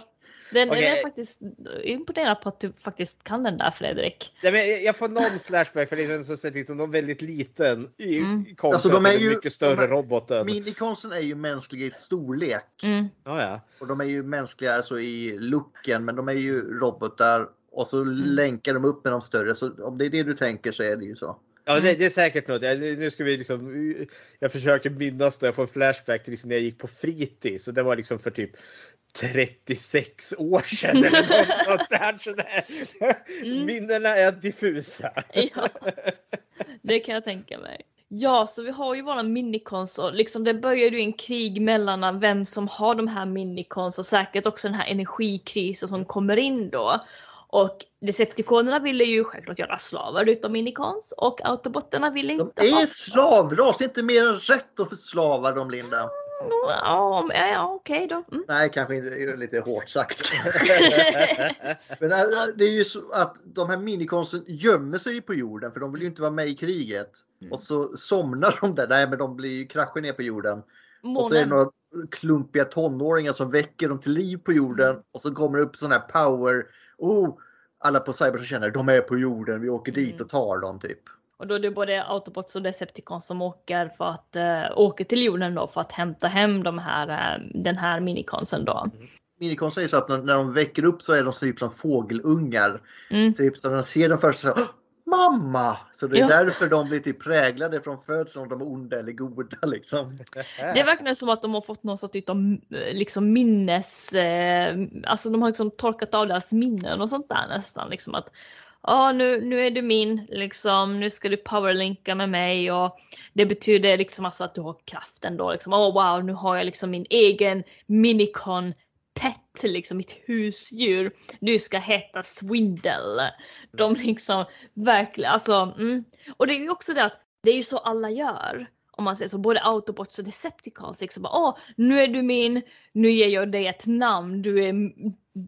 Den, den Okej. är faktiskt imponerad på att du faktiskt kan den där Fredrik. nej, men jag- får någon flashback för det är så sett liksom någon väldigt liten i Mm. kontra Alltså, de är till den ju- mycket större är- roboten. Minikonsen är ju mänskliga i storlek. Mm. Ja, ja. Och de är ju mänskliga alltså i looken men de är ju robotar. Och så Mm. länkar de upp med de större. Så om det är det du tänker så är det ju så. Ja, det, Mm. det är säkert något. Jag, nu ska vi liksom, jag försöker minnas det. Jag får en flashback till liksom när jag gick på fritids. Och det var liksom för typ 36 år sedan eller något sånt där. Så det, Mm. Minnena är diffusa. Ja, det kan jag tänka mig. Ja, så vi har ju våra minicons och liksom det börjar ju en krig mellan vem som har de här minicons och säkert också den här energikrisen som kommer in då. Och Decepticonerna ville ju självklart göra slavar utav minicons och Autobotterna ville De inte ha är slavras, det är inte mer än rätt att förslava dem Linda. Ja, ja, okej då. Mm. Nej, kanske inte, det är lite hårt sagt. Men äh, det är ju så att de här minikonsten gömmer sig på jorden för de vill ju inte vara med i kriget. Mm. Och så somnar de där. Nej, men de blir kraschar ner på jorden. Och så är det Månen. några klumpiga tonåringar som väcker dem till liv på jorden. Mm. Och så kommer det upp sån här power. Oh, alla på Cyber som känner de är på jorden. Vi åker dit Mm. och tar dem typ. Och då är det både Autobots och Decepticons som åker för att uh, åker till jorden då för att hämta hem de här, eh, den här minikonsen då. Minikonsten är så att när, när de väcker upp så är de typ som fågelungar. Mm. Typ så när de ser dem först så "Åh, Mamma! Så det är Ja. därför de blir typ präglade från födseln om de är onda eller goda liksom. Det är verkligen som att de har fått någon sorts av eh, liksom minnes, eh, alltså de har liksom torkat av deras minnen och sånt där nästan liksom att ja nu, nu är du min liksom, nu ska du powerlinka med mig och det betyder liksom alltså att du har kraften då liksom, oh wow nu har jag liksom min egen minicon pet, liksom mitt husdjur. Du ska heta Swindle. De liksom verkligen, alltså, mm. Och det är ju också det att det är ju så alla gör. Om man säger så, både Autobots och Decepticons. Liksom, bara, Åh, nu är du min, nu ger jag dig ett namn, du är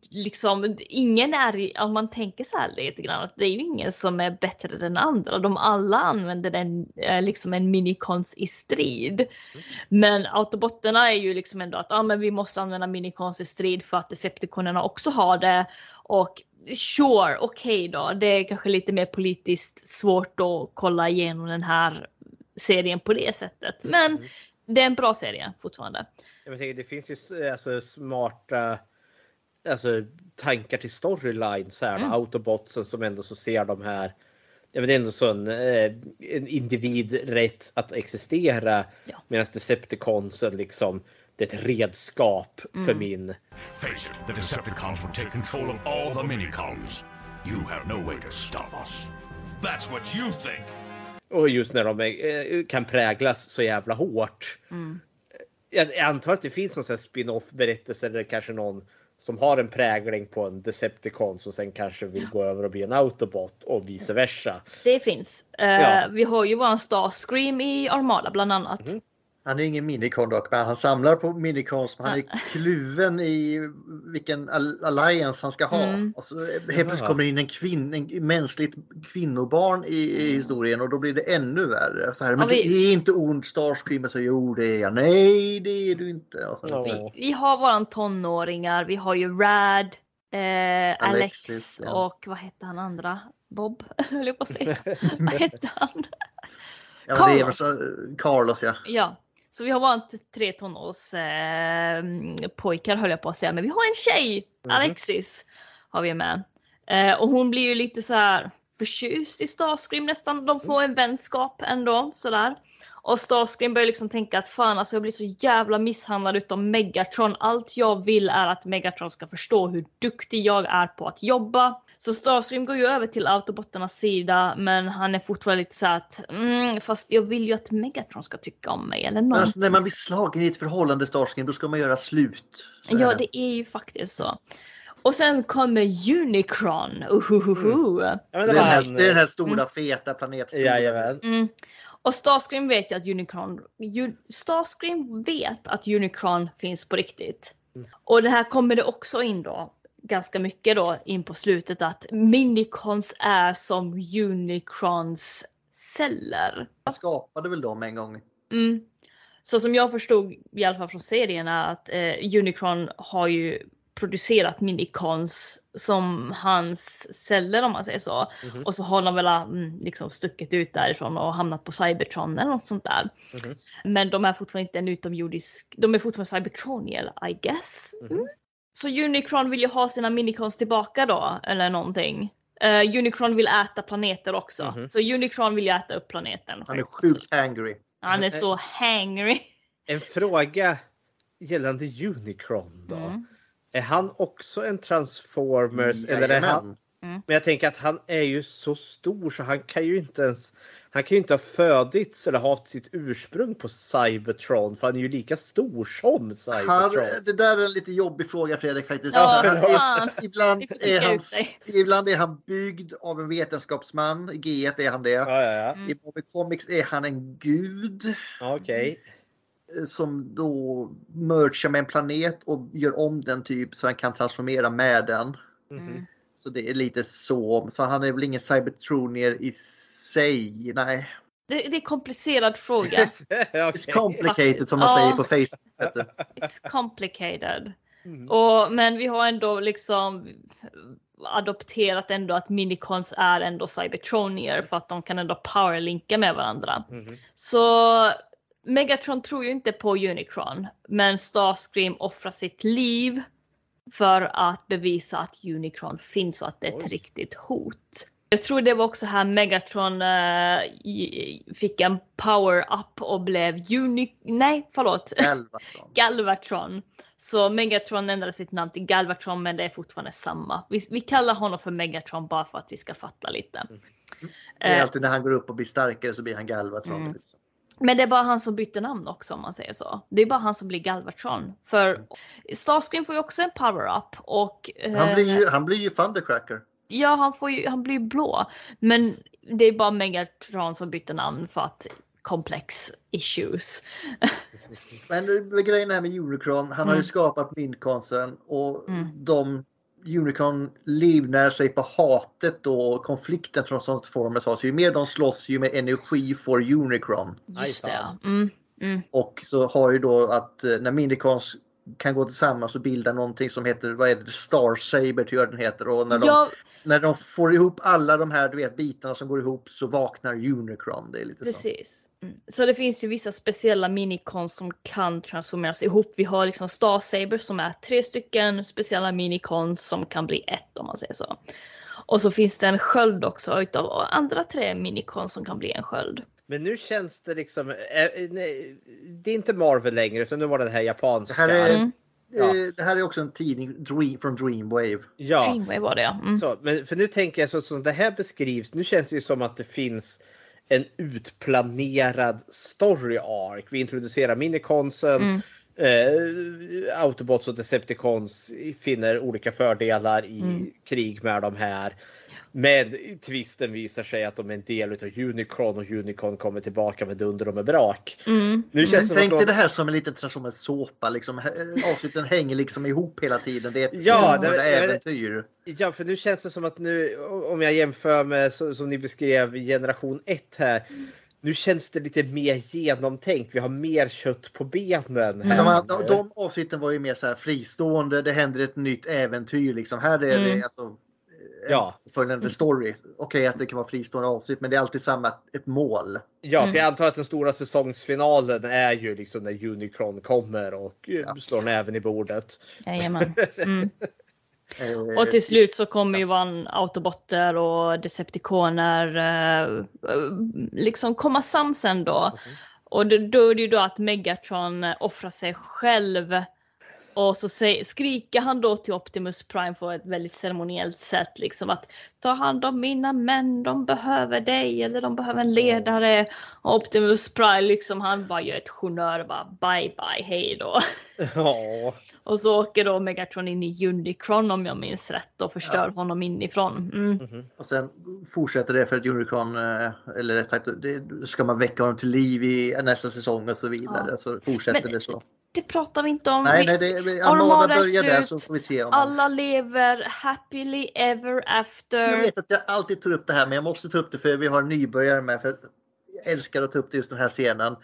liksom, ingen är, om man tänker så här lite grann, att det är ju ingen som är bättre än andra. De alla använder den, eh, liksom en minikons i strid. Men Autobotterna är ju liksom ändå att ah, men vi måste använda minikons i strid för att Decepticonerna också har det. Och sure, okej då, det är kanske lite mer politiskt svårt att kolla igenom den här serien på det sättet. Men det är en bra serie fortfarande. Jag tänker, det finns ju alltså, smarta alltså, tankar till storylines här. Mm. Autobotsen som ändå så ser de här. Ja, men det är ändå så en, eh, en individ rätt att existera. Ja. Medan Decepticonsen liksom det är ett redskap för Mm. min. Face it, the Decepticons will take control of all the minicons. You have no way to stop us. That's what you think. Och just när de är, eh, kan präglas så jävla hårt. Mm. Jag, antar att det finns någon spin-off berättelse eller kanske någon som har en prägling på en Decepticon som sen kanske vill gå över och bli en Autobot och vice versa. Det finns. Eh, Ja. Vi har ju våran Starscream i Armada bland annat. Mhm. Han är ingen minicon dock, men han samlar på minicons. Men han är kluven i vilken al- alliance han ska ha. Mm. Och så helt plötsligt kommer det in en, kvinn, en mänskligt kvinnobarn i, i historien och då blir det ännu värre. Så här, men Ja, vi- du är inte ond Starscream. Och Så, jo, det är jag. Nej, det är du inte. Och så, Vi, vi har våran tonåringar, vi har ju Rad, eh, Alex Alexis, ja. och vad hette han andra? Bob, höll jag på att säga. vad hette han? ja, det är Carlos. så, Carlos, ja. Ja, så vi har våra t- tre tonårs eh, pojkar höll jag på att säga, men vi har en tjej, Mhm. Alexis, har vi med. Eh, och hon blir ju lite så här förtjust i Starscream nästan. De får en vänskap ändå sådär. Och Starscream börjar liksom tänka att fan alltså jag blir så jävla misshandlad utav Megatron. Allt jag vill är att Megatron ska förstå hur duktig jag är på att jobba. Så Starscream går ju över till autobotternas sida men han är fortfarande lite så här att mm, fast jag vill ju att Megatron ska tycka om mig eller någonting. alltså, när man blir slagen i ett förhållande Starscream då ska man göra slut. Ja, det är ju faktiskt så. Och sen kommer Unicron. Uhuhuhu. Ja, men Det är, det här, han, det är den här stora Mm. feta planetstolen. Mm. Och Starscream vet ju att Unicron, Starscream vet att Unicron finns på riktigt. Och det här kommer det också in då ganska mycket då in på slutet att Minicons är som Unicrons celler. Han skapade väl dem en gång. Mm. Så som jag förstod i alla fall från serien är att eh, Unicron har ju producerat minicons som hans celler om man säger så. Mhm. Och så har de väl mm, liksom stuckit ut därifrån och hamnat på Cybertron eller något sånt där. Mhm. Men de är fortfarande inte en utomjordisk, de är fortfarande Cybertronial I guess. Mm. Så Unicron vill ju ha sina minicons tillbaka då eller någonting. Eh, Unicron vill äta planeter också. Mhm. Så Unicron vill ju äta upp planeten. Han är sjukt angry. Han är så hangry. En fråga gällande Unicron då. Mm. Är han också en Transformers? Eller är han... Mm. Men jag tänker att han är ju så stor så han kan ju inte ens... Han kan ju inte ha födits eller haft sitt ursprung på Cybertron för han är ju lika stor som Han, Cybertron. det där är en lite jobbig fråga Fredrik faktiskt. Ja, Han- ibland, är han, ibland är han byggd av en vetenskapsman. I G1 är han det. Ja, ja, ja. Mm. I Marvel Comics är han en gud. Okej. eh, Som då merchar med en planet och gör om den typ så han kan transformera med den. Mhm. Så det är lite så. Så han är väl ingen cybertronier i sig. Nej. Det, det är en komplicerad fråga. It's complicated som man Ja. säger på Facebook. It's complicated. Mm. Och, men vi har ändå liksom adopterat ändå att minicons är ändå cybertronier för att de kan ändå powerlinka med varandra. Mhm. Så Megatron tror ju inte på Unicron, men Starscream offrar sitt liv för att bevisa att Unicron finns och att det är ett riktigt hot. Jag tror det var också här Megatron i- fick en power-up och blev Uni... Nej, förlåt. Galvatron. Galvatron. Så Megatron ändrade sitt namn till Galvatron men det är fortfarande samma. Vi, vi kallar honom för Megatron bara för att vi ska fatta lite. Det är Eh, alltid när han går upp och blir starkare så blir han Galvatron. Mm. Men det är bara han som bytte namn också om man säger så. Det är bara han som blir Galvatron. För Starscream får ju också en power-up och... Han blir eh, ju, han blir ju Thundercracker. Ja, han, får ju, han blir blå. Men det är bara Megatron som bytte namn för att complex issues. Men grejen här med Unicron, han har ju Mm. skapat Minconsen och Mm. de Unicron livnär sig på hatet och konflikten från Transformers har. Så ju mer de slåss ju mer energi får Unicron. Just det. Mm, mm. Och så har ju då att eh, när Minicons kan gå tillsammans och bilda någonting som heter, vad är det, Star Saber tror jag den heter. Och när de, Ja, när de får ihop alla de här du vet, bitarna som går ihop så vaknar Unicron. Det är lite så. precis. Mm. Så det finns ju vissa speciella minicons som kan transformeras ihop. Vi har liksom Star Saber som är tre stycken speciella minicons som kan bli ett om man säger så. Och så finns det en sköld också utav andra tre minicons som kan bli en sköld. Men nu känns det liksom... eh, nej, Det är inte Marvel längre utan nu var det det här japanska. Det här är, Mm. Ja. eh, det här är också en tidning Dream, från Dreamwave. Ja. Dreamwave var det ja. Mm. Så, men för nu tänker jag så som det här beskrivs. Nu känns det ju som att det finns en utplanerad story arc. Vi introducerar minikonsen. Mm. eh, Autobots och Decepticons finner olika fördelar i Mm. krig med de här. Men twisten visar sig att de är en del av Unicron och Unicron kommer tillbaka med dunder och med brak. Mm. Nu känns det som Tänk dig de- det här som en liten Transformers-såpa. Liksom. H- Avsnitten hänger liksom ihop hela tiden. Det är ett Ja, det- det- äventyr. Ja, för nu känns det som att nu om jag jämför med som ni beskrev generation 1 här. Nu känns det lite mer genomtänkt. Vi har mer kött på benen. Här. De, här- de, de avsnitten var ju mer så här fristående. Det händer ett nytt äventyr. Liksom. Här är det Mm. alltså en Ja. följande story. Okej att det kan vara fristående avsnitt men det är alltid samma ett mål. Ja, Mm. för jag antar att den stora säsongsfinalen är ju liksom när Unicron kommer och eh, slår näven i bordet. Jajamän. Mm. Eh, Och till slut så kommer ju vara autobotter och decepticoner eh, eh, liksom komma sams ändå. Och då, då är det ju då att Megatron eh, offrar sig själv. Och så skriker han då till Optimus Prime på ett väldigt ceremoniellt sätt liksom att ta hand om mina män, de behöver dig eller de behöver en ledare. Och Optimus Prime liksom han bara gör ett honnör bara bye bye hej då. Ja. Och så åker då Megatron in i Unicron om jag minns rätt och förstör honom inifrån. Mm. Och sen fortsätter det för att Unicron, eh, eller rätt sagt, ska man väcka honom till liv i nästa säsong och så vidare. Ja. Så fortsätter Men- det så. Det pratar vi inte om. Nej, nej, det, vi- Armada börjar där så får vi se. Om man... Alla lever happily ever after. Jag vet att jag alltid tar upp det här men jag måste ta upp det för vi har en nybörjare med. För jag älskar att ta upp det just den här scenen.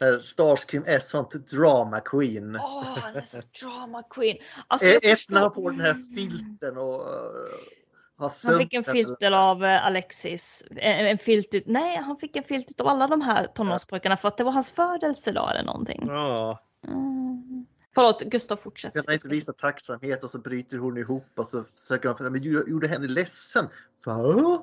När Starscream är sånt drama queen. Åh, han är så drama queen. Alltså, Eh, Efter förstår- han får den här filten och har Han fick en filter av eh, Alexis. En, en filt ut, nej, han fick en filt av alla de här tonårspojkarna för att det var hans födelsedag eller någonting. Ja. Mm. Förlåt, Gustav fortsätt. Kan inte visa tacksamhet och så bryter hon ihop och så försöker han men du gjorde henne ledsen. Va?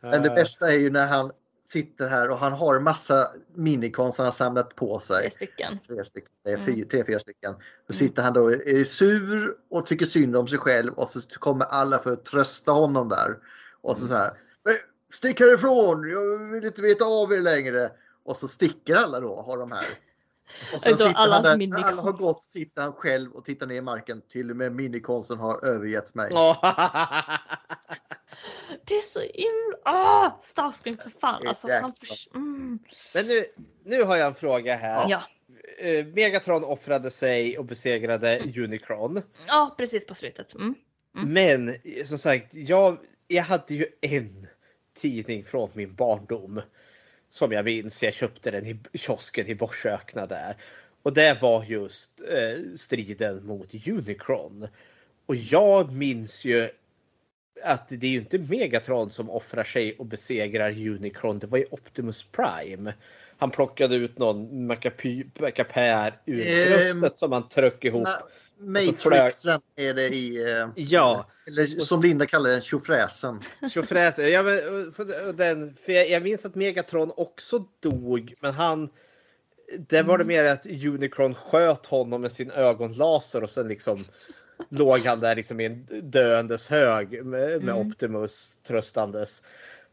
Men det bästa är ju när han sitter här och han har massa minikons han har samlat på sig. Tre stycken. Tre stycken. Det är Mm. fyra, tre, fyra stycken. Då sitter han då och är sur och tycker synd om sig själv och så kommer alla för att trösta honom där. Och så så här. "Men Stick härifrån! Jag vill inte veta av er längre. Och så sticker alla då, har de här. Och sen sitter allas där, när minikonst. alla har gått sitter han själv och tittar ner i marken. Till och med minikonsten har övergett mig. Det är så himla... Ah, Starscream för fan. Alltså, han mm. Men nu, nu har jag en fråga här. Ja. Eh, Megatron offrade sig och besegrade Unicron. ja, precis på slutet. Mm. Men eh, som sagt, jag, jag hade ju en tidning från min barndom. Som jag minns, jag köpte den i kiosken i Borsökna där. Och det var just eh, striden mot Unicron. Och jag minns ju att det är ju inte Megatron som offrar sig och besegrar Unicron. Det var ju Optimus Prime. Han plockade ut någon macapär ur Ehm, bröstet som han tryckte ihop. Ma- Och så flög- Matrixen är det i... eh, Ja. Eller som Linda kallar den, tjofräsen. Tjofräs. Ja, men, för, och den, för jag, jag minns att Megatron också dog, men han... Där var det mer att Unicron sköt honom med sin ögonlaser och sen liksom låg han där liksom i en döendes hög med, med Mm. Optimus tröstandes.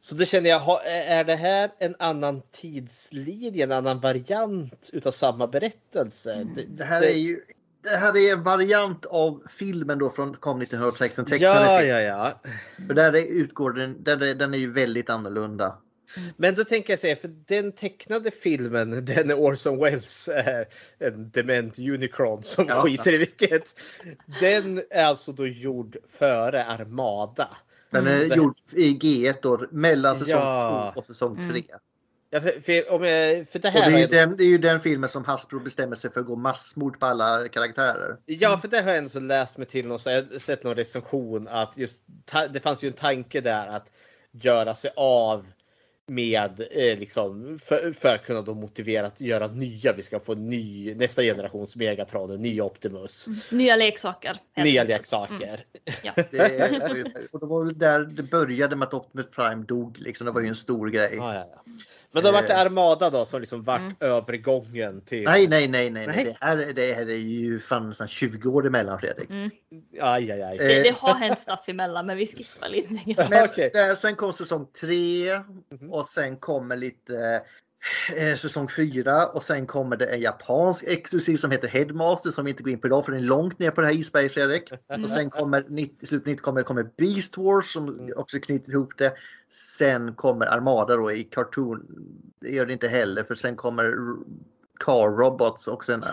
Så det känner jag, är det här en annan tidslinje, en annan variant utav samma berättelse? Det, Det här är ju det här är en variant av filmen då från kom 1906, den tecknade Ja, ja, ja. För där är, utgår den, den, är- den är ju väldigt annorlunda. Men då tänker jag säga, för den tecknade filmen, den är Orson Welles, eh, en dement Unicron som Ja. skiter i vilket. Den är alltså då gjord före Armada. Den är Det- gjord i G1 då, mellan säsong Ja. 2 och säsong 3. Mm. Ja, för, för, om jag, för det Och här det, är ju den, det är ju den filmen som Hasbro bestämmer sig för att gå massmord på alla karaktärer. ja, för det har jag ändå så läst mig till har sett någon recension att just ta, det fanns ju en tanke där att göra sig av med eh, liksom för, för att kunna då motivera att göra nya. Vi ska få ny nästa generations Megatron, en ny Optimus. Nya leksaker. Nya leksaker. Ja. Det, och det var väl där det började med att Optimus Prime dog. Liksom. Det var ju en stor grej. Ja, ja. Men då vart det Eh. Armada då som liksom vart Mm. övergången till... Nej, nej, nej, nej. nej. Det, här, det här är ju fan nästan 20 år emellan Fredrik. Mm. Aj, aj, aj. Det, Eh, det har hänt stuff emellan men vi skippar lite. Men Okej. där, sen kom säsong tre Mhm. och sen kommer lite eh, säsong 4 och sen kommer det en japansk exklusiv som heter Headmaster som vi inte går in på idag för den är långt ner på det här isberget Fredrik. Och sen kommer 90, i slutet 90 kommer, kommer Beast Wars som också knyter ihop det. Sen kommer Armada då i Cartoon. Det gör det inte heller för sen kommer Car Robots och sen uh,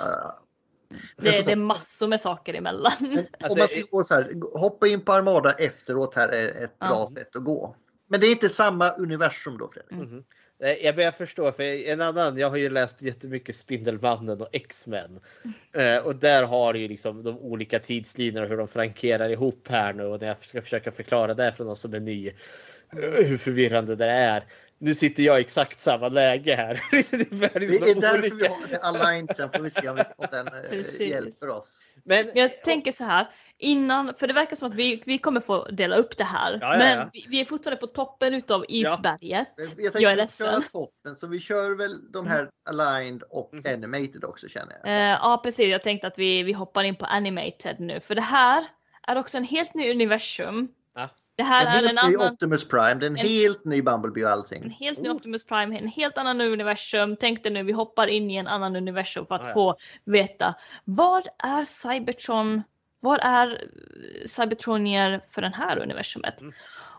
Det, det är massor med saker emellan. om man ska gå så här, hoppa in på Armada efteråt här är ett bra Ja. sätt att gå. Men det är inte samma universum då Fredrik. Mm. Jag börjar förstå, för en annan, jag har ju läst jättemycket Spindelmannen och X-Men. Eh, och där har du ju liksom de olika tidslinjerna hur de frankerar ihop här nu och när jag ska försöka förklara det för någon som är ny. eh, Hur förvirrande det är. Nu sitter jag i exakt samma läge här. det är, liksom Det är därför vi olika- har Alliancen får vi se om, vi, den eh, Precis. hjälper oss. Men Men jag tänker så här. Innan, för det verkar som att vi, vi kommer få dela upp det här. Ja, ja, men ja. Vi, vi är fortfarande på toppen utav isberget. Jag Jag, är ledsen. toppen så vi kör väl de här aligned och animated också känner jag. Eh, ja precis, jag tänkte att vi, vi hoppar in på animated nu. För det här är också en helt ny universum. Ja. Det här en är helt en ny annan, Optimus Prime, det är en, en- helt ny Bumblebee och en allting. helt ny Optimus Prime, en helt annan universum. Tänk dig nu, vi hoppar in i en annan universum för att Ah, ja. få veta vad är Cybertron? Vad är eh, Cybertronier för den här universumet?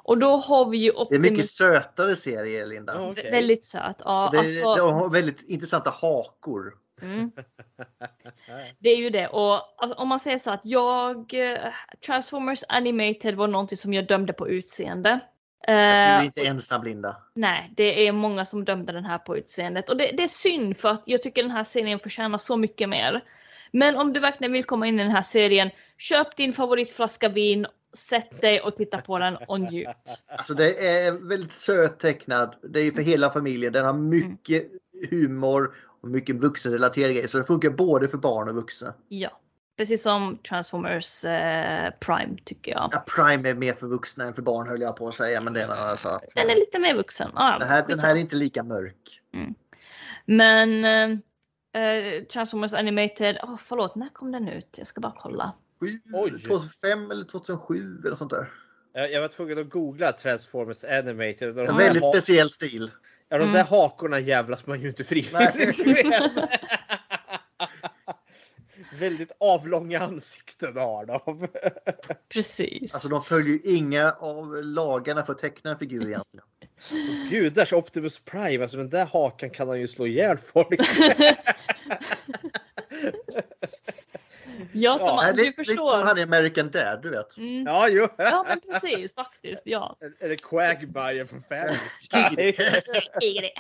Och då har vi ju Mm. Det är Optimus, mycket sötare serie Linda. vä- väldigt söt. Ja, det, alltså, de har väldigt intressanta hakor. Mm. Det är ju det. Och alltså, om man säger så att jag... eh, Transformers Animated var någonting som jag dömde på utseende. Du Eh, är inte ensam Linda. nej, det är många som dömde den här på utseendet. Och det, det är synd för att jag tycker den här serien förtjänar så mycket mer. Men om du verkligen vill komma in i den här serien, köp din favoritflaska vin, sätt dig och titta på den och njut. Alltså det är väldigt söt tecknad. Det är för hela familjen. Den har mycket humor och mycket vuxenrelaterade grejer. Så den funkar både för barn och vuxna. Ja, precis som Transformers eh, Prime tycker jag. Ja, Prime är mer för vuxna än för barn höll jag på att säga. Men det är en annan sak. Den är lite mer vuxen. Ah, Det här, den här är inte lika mörk. Men eh, Transformers Animated, oh, förlåt, när kom den ut? Jag ska bara kolla. Sju- Oj. 2005 eller 2007 eller sånt där. Jag, jag var tvungen att googla Transformers Animated. de En väldigt ha- speciell stil. Ja, de Mm. där hakorna jävlas man ju inte frivilligt med. Väldigt avlånga ansikten har de. Precis. Alltså de följer ju inga av lagarna för att teckna en figur egentligen. Gudars Optimus Prime, alltså den där hakan kan han ju slå ihjäl folk. Ja, som, det är du lite förstår. som han i American Dad, du vet. Mm. Ja, jo. Ja, men precis faktiskt. Ja. Eller Quagmire från Family Guy.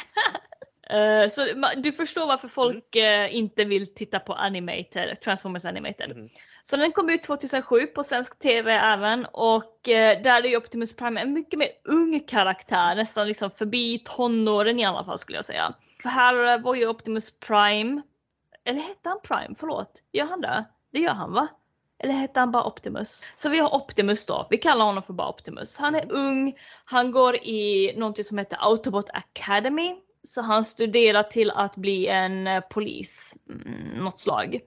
Eh, så du förstår varför folk eh, inte vill titta på animated, Transformers Animated. Så den kom ut 2007 på svensk TV även och eh, där är ju Optimus Prime en mycket mer ung karaktär, nästan liksom förbi tonåren i alla fall skulle jag säga. För här var ju Optimus Prime, eller hette han Prime? Förlåt, gör han det? Det gör han va? Eller hette han bara Optimus? Så vi har Optimus då. Vi kallar honom för bara Optimus. Han är ung. Han går i någonting som heter Autobot Academy. Så han studerar till att bli en eh, polis. Mm, något slag.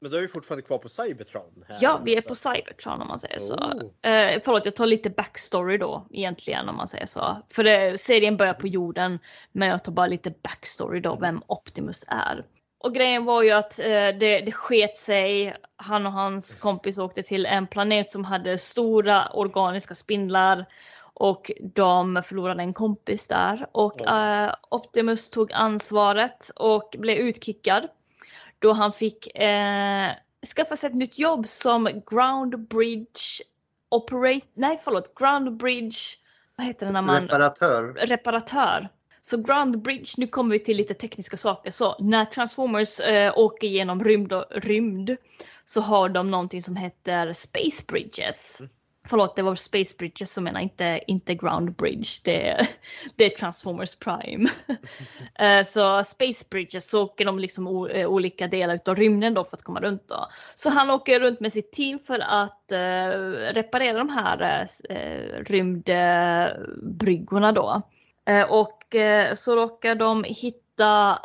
Men då är vi fortfarande kvar på Cybertron. Här, Ja, vi är på alltså. Cybertron om man säger så. Oh. Eh, förlåt, jag tar lite backstory då egentligen om man säger så. För det, serien börjar på jorden, men jag tar bara lite backstory då, vem Optimus är. Och grejen var ju att eh, det, det sket sig. Han och hans kompis åkte till en planet som hade stora organiska spindlar och de förlorade en kompis där. Och eh, Optimus tog ansvaret och blev utkickad då han fick eh, skaffa sig ett nytt jobb som ground bridge operate, nej förlåt, ground bridge, vad heter det när man Reparatör. reparatör. Så Ground Bridge, nu kommer vi till lite tekniska saker. Så när Transformers eh, åker genom rymd, och, rymd så har de någonting som heter Space Bridges. Förlåt, det var Space Bridges som menar inte, inte Ground Bridge. Det, är- det är Transformers Prime. Eh, så Space Bridges så åker de liksom eh, olika delar utav rymden då för att komma runt då. Så han åker runt med sitt team för att eh, reparera de här eh, rymdbryggorna då. Eh, och så råkar de hitta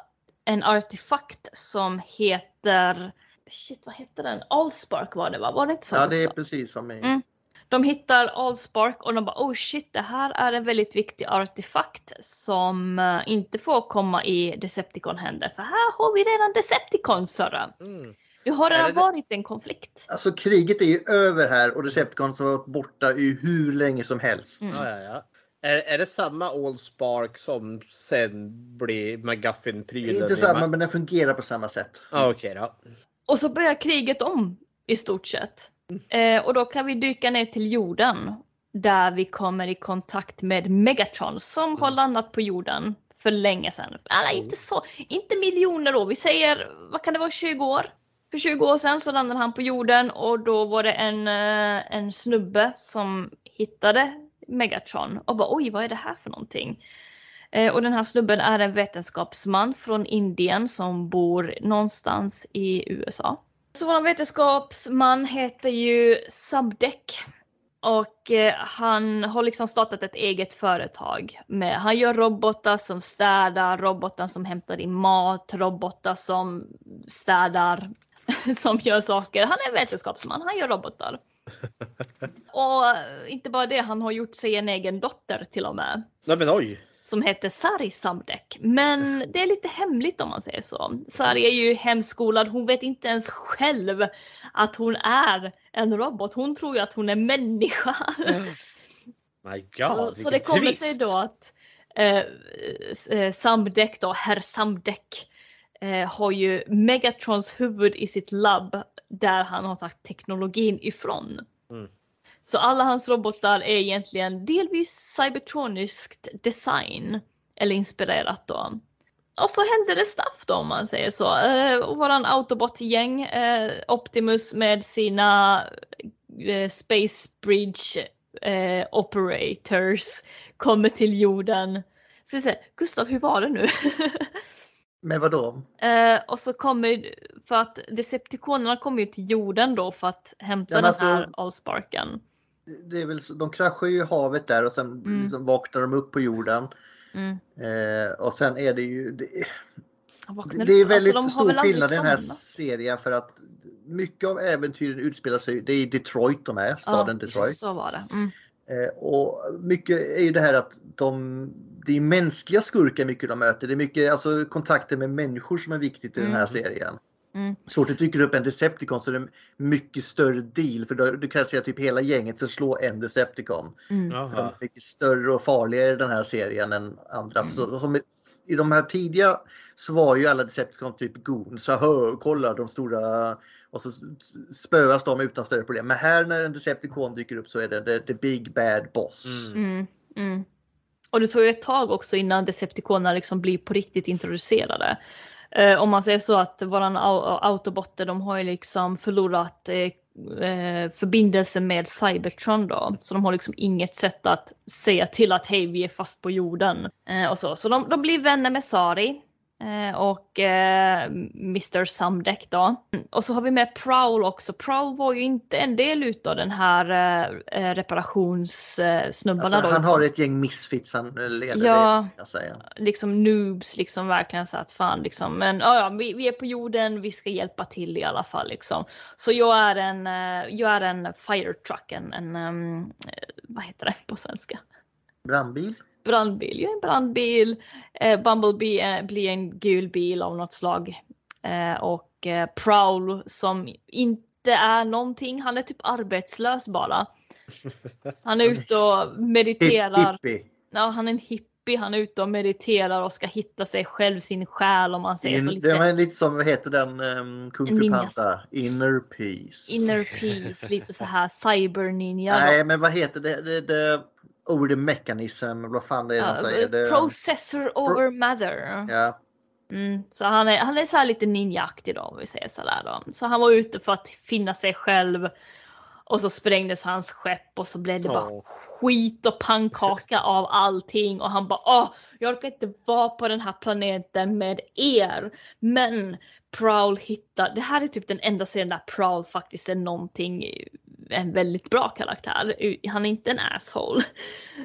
en artefakt som heter Shit, vad hette den? Allspark var det va? Var det inte så? Ja, det är precis som i... Mm. De hittar Allspark och de bara oh shit det här är en väldigt viktig artefakt som eh, inte får komma i Decepticon-händer för här har vi redan Decepticons hörru. Mm. Det har redan det varit en konflikt. Alltså kriget är ju över här och Decepticons har varit borta i hur länge som helst. Mm. Ja, ja, ja. Är, är det samma Allspark som sen blir McGuffin-prylen? Inte samma men den fungerar på samma sätt. Ja, Okej då. Och så börjar kriget om i stort sett. Eh, och då kan vi dyka ner till jorden där vi kommer i kontakt med Megatron som har landat på jorden för länge sedan. Eller inte så, inte miljoner år. Vi säger, vad kan det vara, 20 år? För 20 år sedan så landade han på jorden och då var det en, eh, en snubbe som hittade Megatron och bara oj, vad är det här för någonting? Eh, Och den här snubben är en vetenskapsman från Indien som bor någonstans i USA. Så vår vetenskapsman heter ju Subdeck. Och eh, han har liksom startat ett eget företag. Med, han gör robotar som städar, robotar som hämtar in mat, robotar som städar, som gör saker. Han är en vetenskapsman, han gör robotar. Och inte bara det, han har gjort sig en egen dotter till och med Nej men oj. Som heter Sari Samdek. Men det är lite hemligt om man säger så. Sari är ju hemskolad, hon vet inte ens själv att hon är en robot. Hon tror ju att hon är människa. My God, så, så det kommer twist. sig då att eh, eh, Samdek då, herr Samdek, eh, har ju Megatrons huvud i sitt labb där han har tagit teknologin ifrån. Mm. Så alla hans robotar är egentligen delvis cybertroniskt design. Eller inspirerat då. Och så händer det stuff då om man säger så. Eh, våran Autobot-gäng, eh, Optimus med sina eh, Space Bridge eh, Operators kommer till jorden. Ska vi se, Gustav hur var det nu? Men vadå? Eh, och så kommer, för att Decepticonerna kommer ju till jorden då för att hämta Ja, den här alltså- Allsparken. Det är väl så, de kraschar ju i havet där och sen Mm. liksom vaknar de upp på jorden. Mm. Eh, och sen är det ju... Det, det är upp- väldigt alltså, de stor skillnad i den här serien för att mycket av äventyren utspelar sig, det är i Detroit de är, staden ja, Detroit. Så var det. Mm. Eh, och mycket är ju det här att de, det är mänskliga skurkar mycket de möter. Det är mycket alltså, kontakter med människor som är viktigt i den här Mm. serien. Mm. Så fort det dyker upp en Decepticon så är det en mycket större deal för då, du kan säga typ hela gänget för slå en Decepticon. Mm. De är mycket större och farligare i den här serien än andra. Så, som i- I de här tidiga så var ju alla Decepticon typ goons. Så hör, kolla de stora och så spöas de utan större problem. Men här när en Decepticon dyker upp så är det the, the big bad boss. Mm. Mm. Och det tog ju ett tag också innan Decepticonerna liksom blir på riktigt introducerade. Eh, om man säger så att våran autobotter de har ju liksom förlorat eh, eh, förbindelse med Cybertron då. Så de har liksom inget sätt att säga till att hej vi är fast på jorden. Eh, och så så de, de blir vänner med Sari eh, Och eh, Mr Samdek då. Och så har vi med Prowl också. Prowl var ju inte en del utav den här eh, reparationssnubbarna Alltså, då. han har ett gäng misfits han leder. Ja. Det, säga. liksom noobs liksom verkligen så att fan liksom men ja, ja vi, vi är på jorden, vi ska hjälpa till i alla fall liksom. Så jag är en, eh, jag är en fire truck, en, en ehm, eh, vad heter det på svenska? Brandbil? Brandbil, är en brandbil. Eh, Bumblebee eh, blir en gul bil av något slag. Eh, och eh, Prowl som inte är någonting, han är typ arbetslös bara. Han är ute och mediterar. Hippie. Ja, han är en hippie, han är ute och mediterar och ska hitta sig själv, sin själ om man säger så In, lite. det var lite som, vad heter den, um, Kung Fu. Panda? Inner Peace. Inner peace, lite så här cyber ninja. då. Nej, men vad heter det? det, det over the mechanism, vad fan det är Ja, de säger. Det, processor over matter. ja. Mm, så han är, han är så här lite ninjaaktig då om vi säger så där då. Så han var ute för att finna sig själv. Och så sprängdes hans skepp och så blev det bara skit och pannkaka av allting. Och han bara åh, jag orkar inte vara på den här planeten med er. Men Prowl hittar, det här är typ den enda serien där Prowl faktiskt är någonting, en väldigt bra karaktär. Han är inte en asshole.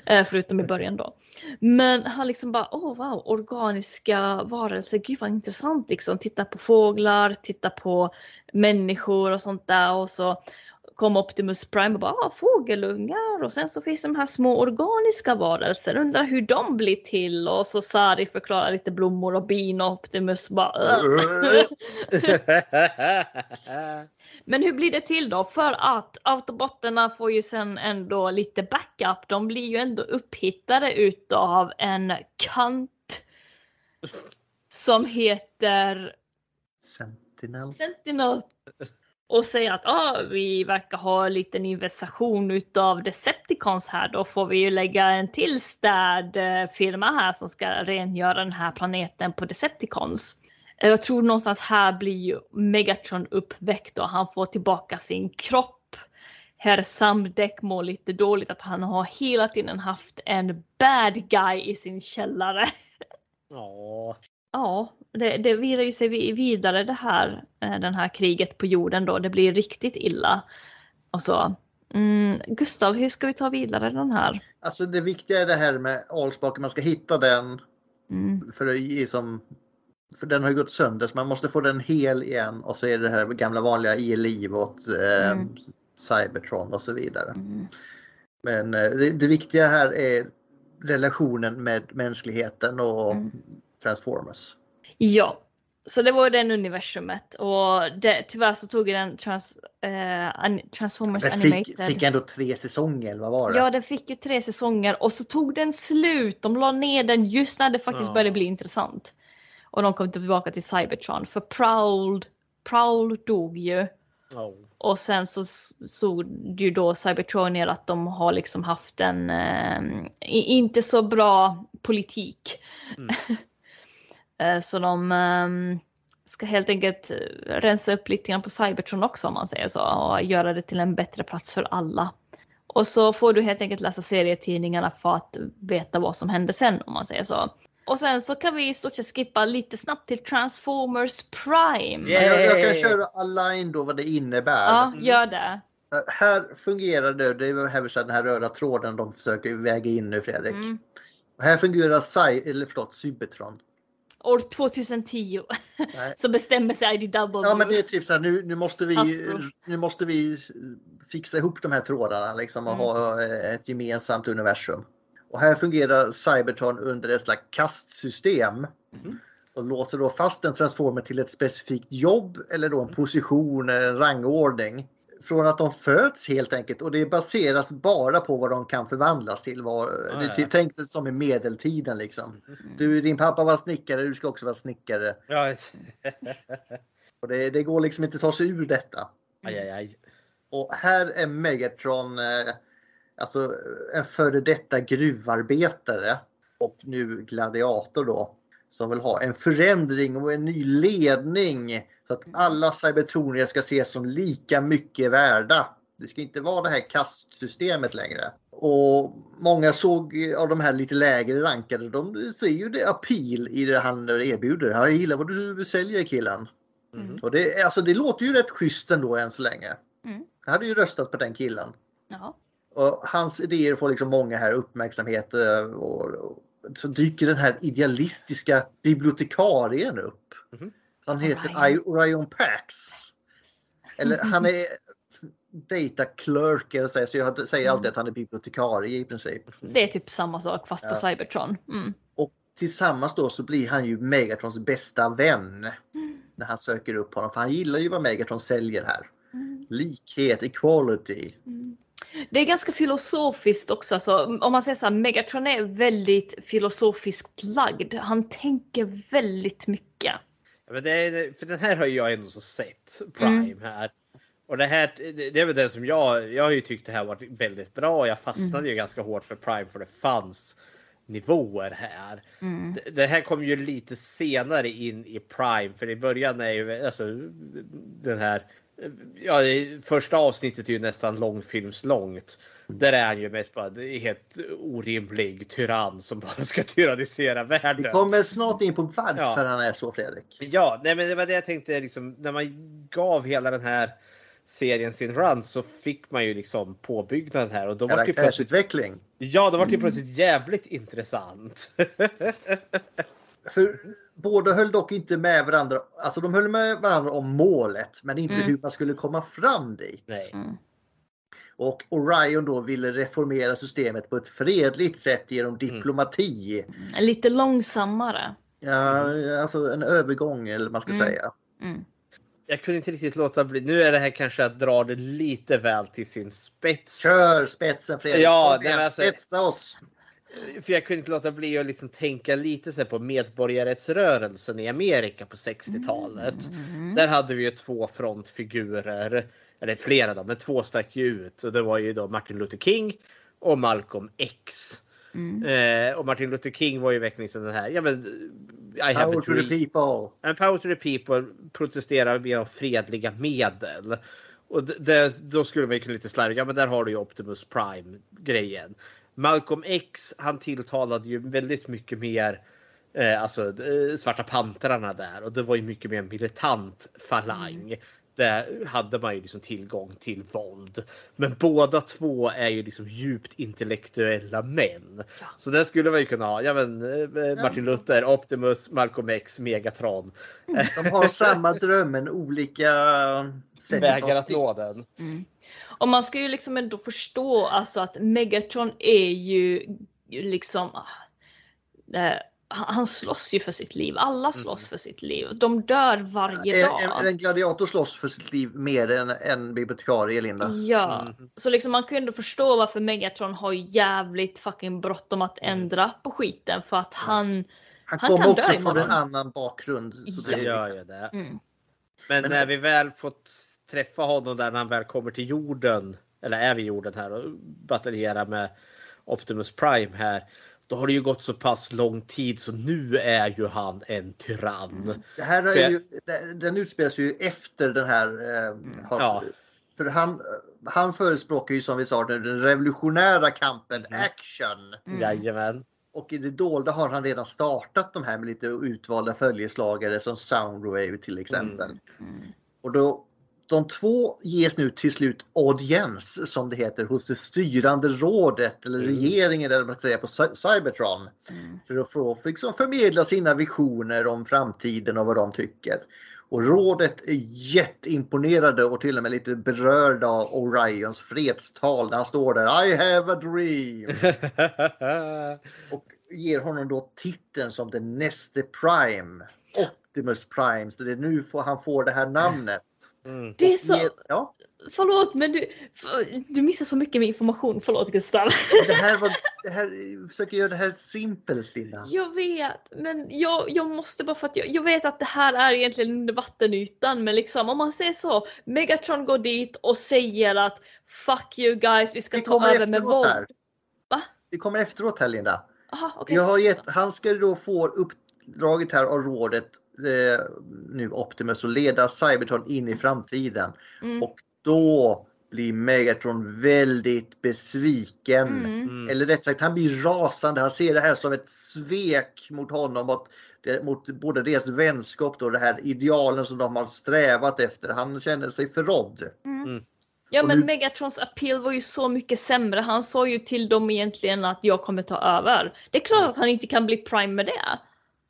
Eh, Förutom i början då. Men han liksom bara, åh wow, organiska varelser, gud vad intressant liksom. Titta på fåglar, titta på människor och sånt där och så kom Optimus Prime och bara ah, fågelungar och sen så finns de här små organiska varelser. Undrar hur de blir till och så Sari förklarar lite blommor och bin och Optimus bara. Men hur blir det till då? För att autobotterna får ju sen ändå lite backup. De blir ju ändå upphittade utav en kant som heter Sentinel. Sentinel och säger att ah, vi verkar ha en liten invasion utav Decepticons här. Då får vi ju lägga en till städfirma här som ska rengöra den här planeten på Decepticons. Eh, Jag tror någonstans här blir ju Megatron uppväckt och han får tillbaka sin kropp. Herr Samdek mår lite dåligt att han har hela tiden haft en bad guy i sin källare. Ja. Ja, det, det virar ju sig vi- vidare det här, eh, den här kriget på jorden då. Det blir riktigt illa. Och så. Mm, Gustav, hur ska vi ta vidare den här? Alltså det viktiga är det här med Allspark, man ska hitta den. Mm. För, som, för den har ju gått sönder så man måste få den hel igen och så är det här gamla vanliga i liv åt eh, Mm. Cybertron och så vidare. Men eh, det, det viktiga här är relationen med mänskligheten och Mm. Transformers. Ja, så det var den universumet och det, tyvärr så tog den trans, eh, an, Transformers Den Animated. fick, fick ändå tre säsonger, eller vad var det? Ja, den fick ju tre säsonger och så tog den slut. De la ner den just när det faktiskt Ja. började bli intressant. Och de kom tillbaka till Cybertron för Prowl, Prowl dog ju. Och sen så såg ju då Cybertronier att de har liksom haft en eh, inte så bra politik. Eh, så de ehm, ska helt enkelt eh, rensa upp lite grann på Cybertron också om man säger så och göra det till en bättre plats för alla. Och så får du helt enkelt läsa serietidningarna för att veta vad som hände sen om man säger så. Och sen så kan vi i stort sett skippa lite snabbt till Transformers Prime. Jag, jag kan köra align då vad det innebär. Ja, gör det. Uh, Här fungerar det, det är den här röda tråden de försöker väga in nu Fredrik. Mm. Och här fungerar Cy, eller förlåt, Cybertron. År 2010 Nej. så bestämmer sig IDW. Ja men det är typ så här, nu, nu, måste vi, nu måste vi fixa ihop de här trådarna liksom och Mm. ha eh, ett gemensamt universum. Och här fungerar Cybertron under ett slags kastsystem. Och låser då fast en transformer till ett specifikt jobb eller då en position, en rangordning. Från att de föds helt enkelt och det baseras bara på vad de kan förvandlas till. Vad, det är ja. tänk dig som i medeltiden liksom. Du, din pappa var snickare, du ska också vara snickare. Ja. Och det, det går liksom inte att ta sig ur detta. Aj, aj, aj. Och här är Megatron eh, alltså en före detta gruvarbetare och nu gladiator då. Som vill ha en förändring och en ny ledning. Så att alla cybertronier ska ses som lika mycket värda. Det ska inte vara det här kastsystemet längre. Och många såg av de här lite lägre rankade, de ser ju det appeal i det han erbjuder. Jag gillar vad du säljer killen. Och det, alltså, det låter ju rätt schysst ändå än så länge. Mm. Jag hade ju röstat på den killen. Ja. Och hans idéer får liksom många här uppmärksamhet eh, och, och så dyker den här idealistiska bibliotekarien upp. Han heter I- Orion Pax. Eller han är data clerk eller så, så jag säger alltid att han är bibliotekarie i princip. Det är typ samma sak fast på Ja. Cybertron. Mm. Och tillsammans då så blir han ju Megatrons bästa vän. När han söker upp honom. För han gillar ju vad Megatron säljer här. Likhet, equality. Det är ganska filosofiskt också. Alltså, om man säger så här, Megatron är väldigt filosofiskt lagd. Han tänker väldigt mycket. Men det är, för den här har jag ändå så sett Prime Mm. här. Och det här det är väl den som jag, jag har ju tyckt det här varit väldigt bra. Jag fastnade Mm. ju ganska hårt för Prime för det fanns nivåer här. Mm. Det- Det här kom ju lite senare in i Prime för i början är ju alltså den här Ja, första avsnittet är ju nästan långfilmslångt. Där är han ju mest bara är helt orimlig tyrann som bara ska tyrannisera världen. Vi kommer snart in på varför Ja. han är så Fredrik. Ja, nej, men det var det jag tänkte liksom när man gav hela den här serien sin run så fick man ju liksom påbyggnaden här och då var det plötsligt. Karaktärsutveckling. Ja, då var det plötsligt jävligt intressant. För båda höll dock inte med varandra. Alltså de höll med varandra om målet men inte Mm. hur man skulle komma fram dit. Nej. Och Orion då ville reformera systemet på ett fredligt sätt genom diplomati. Lite långsammare. Ja, alltså en övergång eller vad man ska Mm. säga. Jag kunde inte riktigt låta bli. Nu är det här kanske att dra det lite väl till sin spets. Kör spetsen Fredrik! Ja, igen, alltså- spetsa oss! För jag kunde inte låta bli att liksom tänka lite så här på medborgarrättsrörelsen i Amerika på 60-talet. Där hade vi ju två frontfigurer, eller flera då, men två stack ju ut. Och det var ju då Martin Luther King och Malcolm X. Eh, och Martin Luther King var ju verkligen liksom den här, ja men I have Power to the people! En power to the people protesterar med fredliga medel. Och det, det, då skulle man ju kunna lite slarva, ja men där har du ju Optimus Prime grejen. Malcolm X, han tilltalade ju väldigt mycket mer eh, alltså eh, Svarta Pantrarna där och det var ju mycket mer militant falang. Där hade man ju liksom tillgång till våld. Men båda två är ju liksom djupt intellektuella män. Så där skulle man ju kunna ha, ja men eh, Martin Luther, Optimus, Malcolm X, Megatron. De har samma dröm men olika sätt Vägar att nå den. Och man ska ju liksom ändå förstå alltså att Megatron är ju liksom... eh, han slåss ju för sitt liv. Alla slåss för sitt liv. De dör varje En, dag. en, en gladiator slåss för sitt liv mer än en bibliotekarie, Linda. Ja, så liksom man kan ju ändå förstå varför Megatron har jävligt fucking bråttom att ändra på skiten för att han... Han Han kommer kan också dö från en annan bakgrund. Så Det det, gör ju det. Mm. Men, Men- när vi väl fått träffa honom där när han väl kommer till jorden, eller är vid jorden här och bataljerar med Optimus Prime här. Då har det ju gått så pass lång tid så nu är ju han en tyrann. det här är ju, den- utspelas ju efter den här... Eh, har, Ja. För han, han förespråkar ju som vi sa den revolutionära kampen action. Jajamän. Och i det dolda har han redan startat de här med lite utvalda följeslagare som Soundwave till exempel. Och då, de två ges nu till slut audiens som det heter hos det styrande rådet eller regeringen eller vad man ska säga på Cy- Cybertron. För att få för liksom förmedla sina visioner om framtiden och vad de tycker. Och rådet är jätteimponerade och till och med lite berörda av Orions fredstal när han står där I have a dream. och ger honom då titeln som den näste Prime. Optimus Prime. Så det är nu han får det här namnet. Det är så... Ja, Förlåt men du, du missar så mycket med information. Förlåt Gustav. det här var, det här, jag försöker göra det här simpelt Linda. Jag vet, men jag, jag måste bara för att jag, jag vet att det här är egentligen under vattenytan, men liksom om man säger så. Megatron går dit och säger att fuck you guys, vi ska Det ta kommer över med efteråt våld. här. Det kommer efteråt här Linda. Aha, okej. Jag har gett, han ska då få uppdraget här av rådet eh, nu Optimus att leda Cybertron in i framtiden. Mm. Och då blir Megatron väldigt besviken. Mm. Eller rätt sagt, han blir rasande. Han ser det här som ett svek mot honom. Mot, mot både deras vänskap och det här idealen som de har strävat efter. Han känner sig förrådd. Ja Och men nu- Megatrons appeal var ju så mycket sämre. Han sa ju till dem egentligen att jag kommer ta över. Det är klart att han inte kan bli prime med det.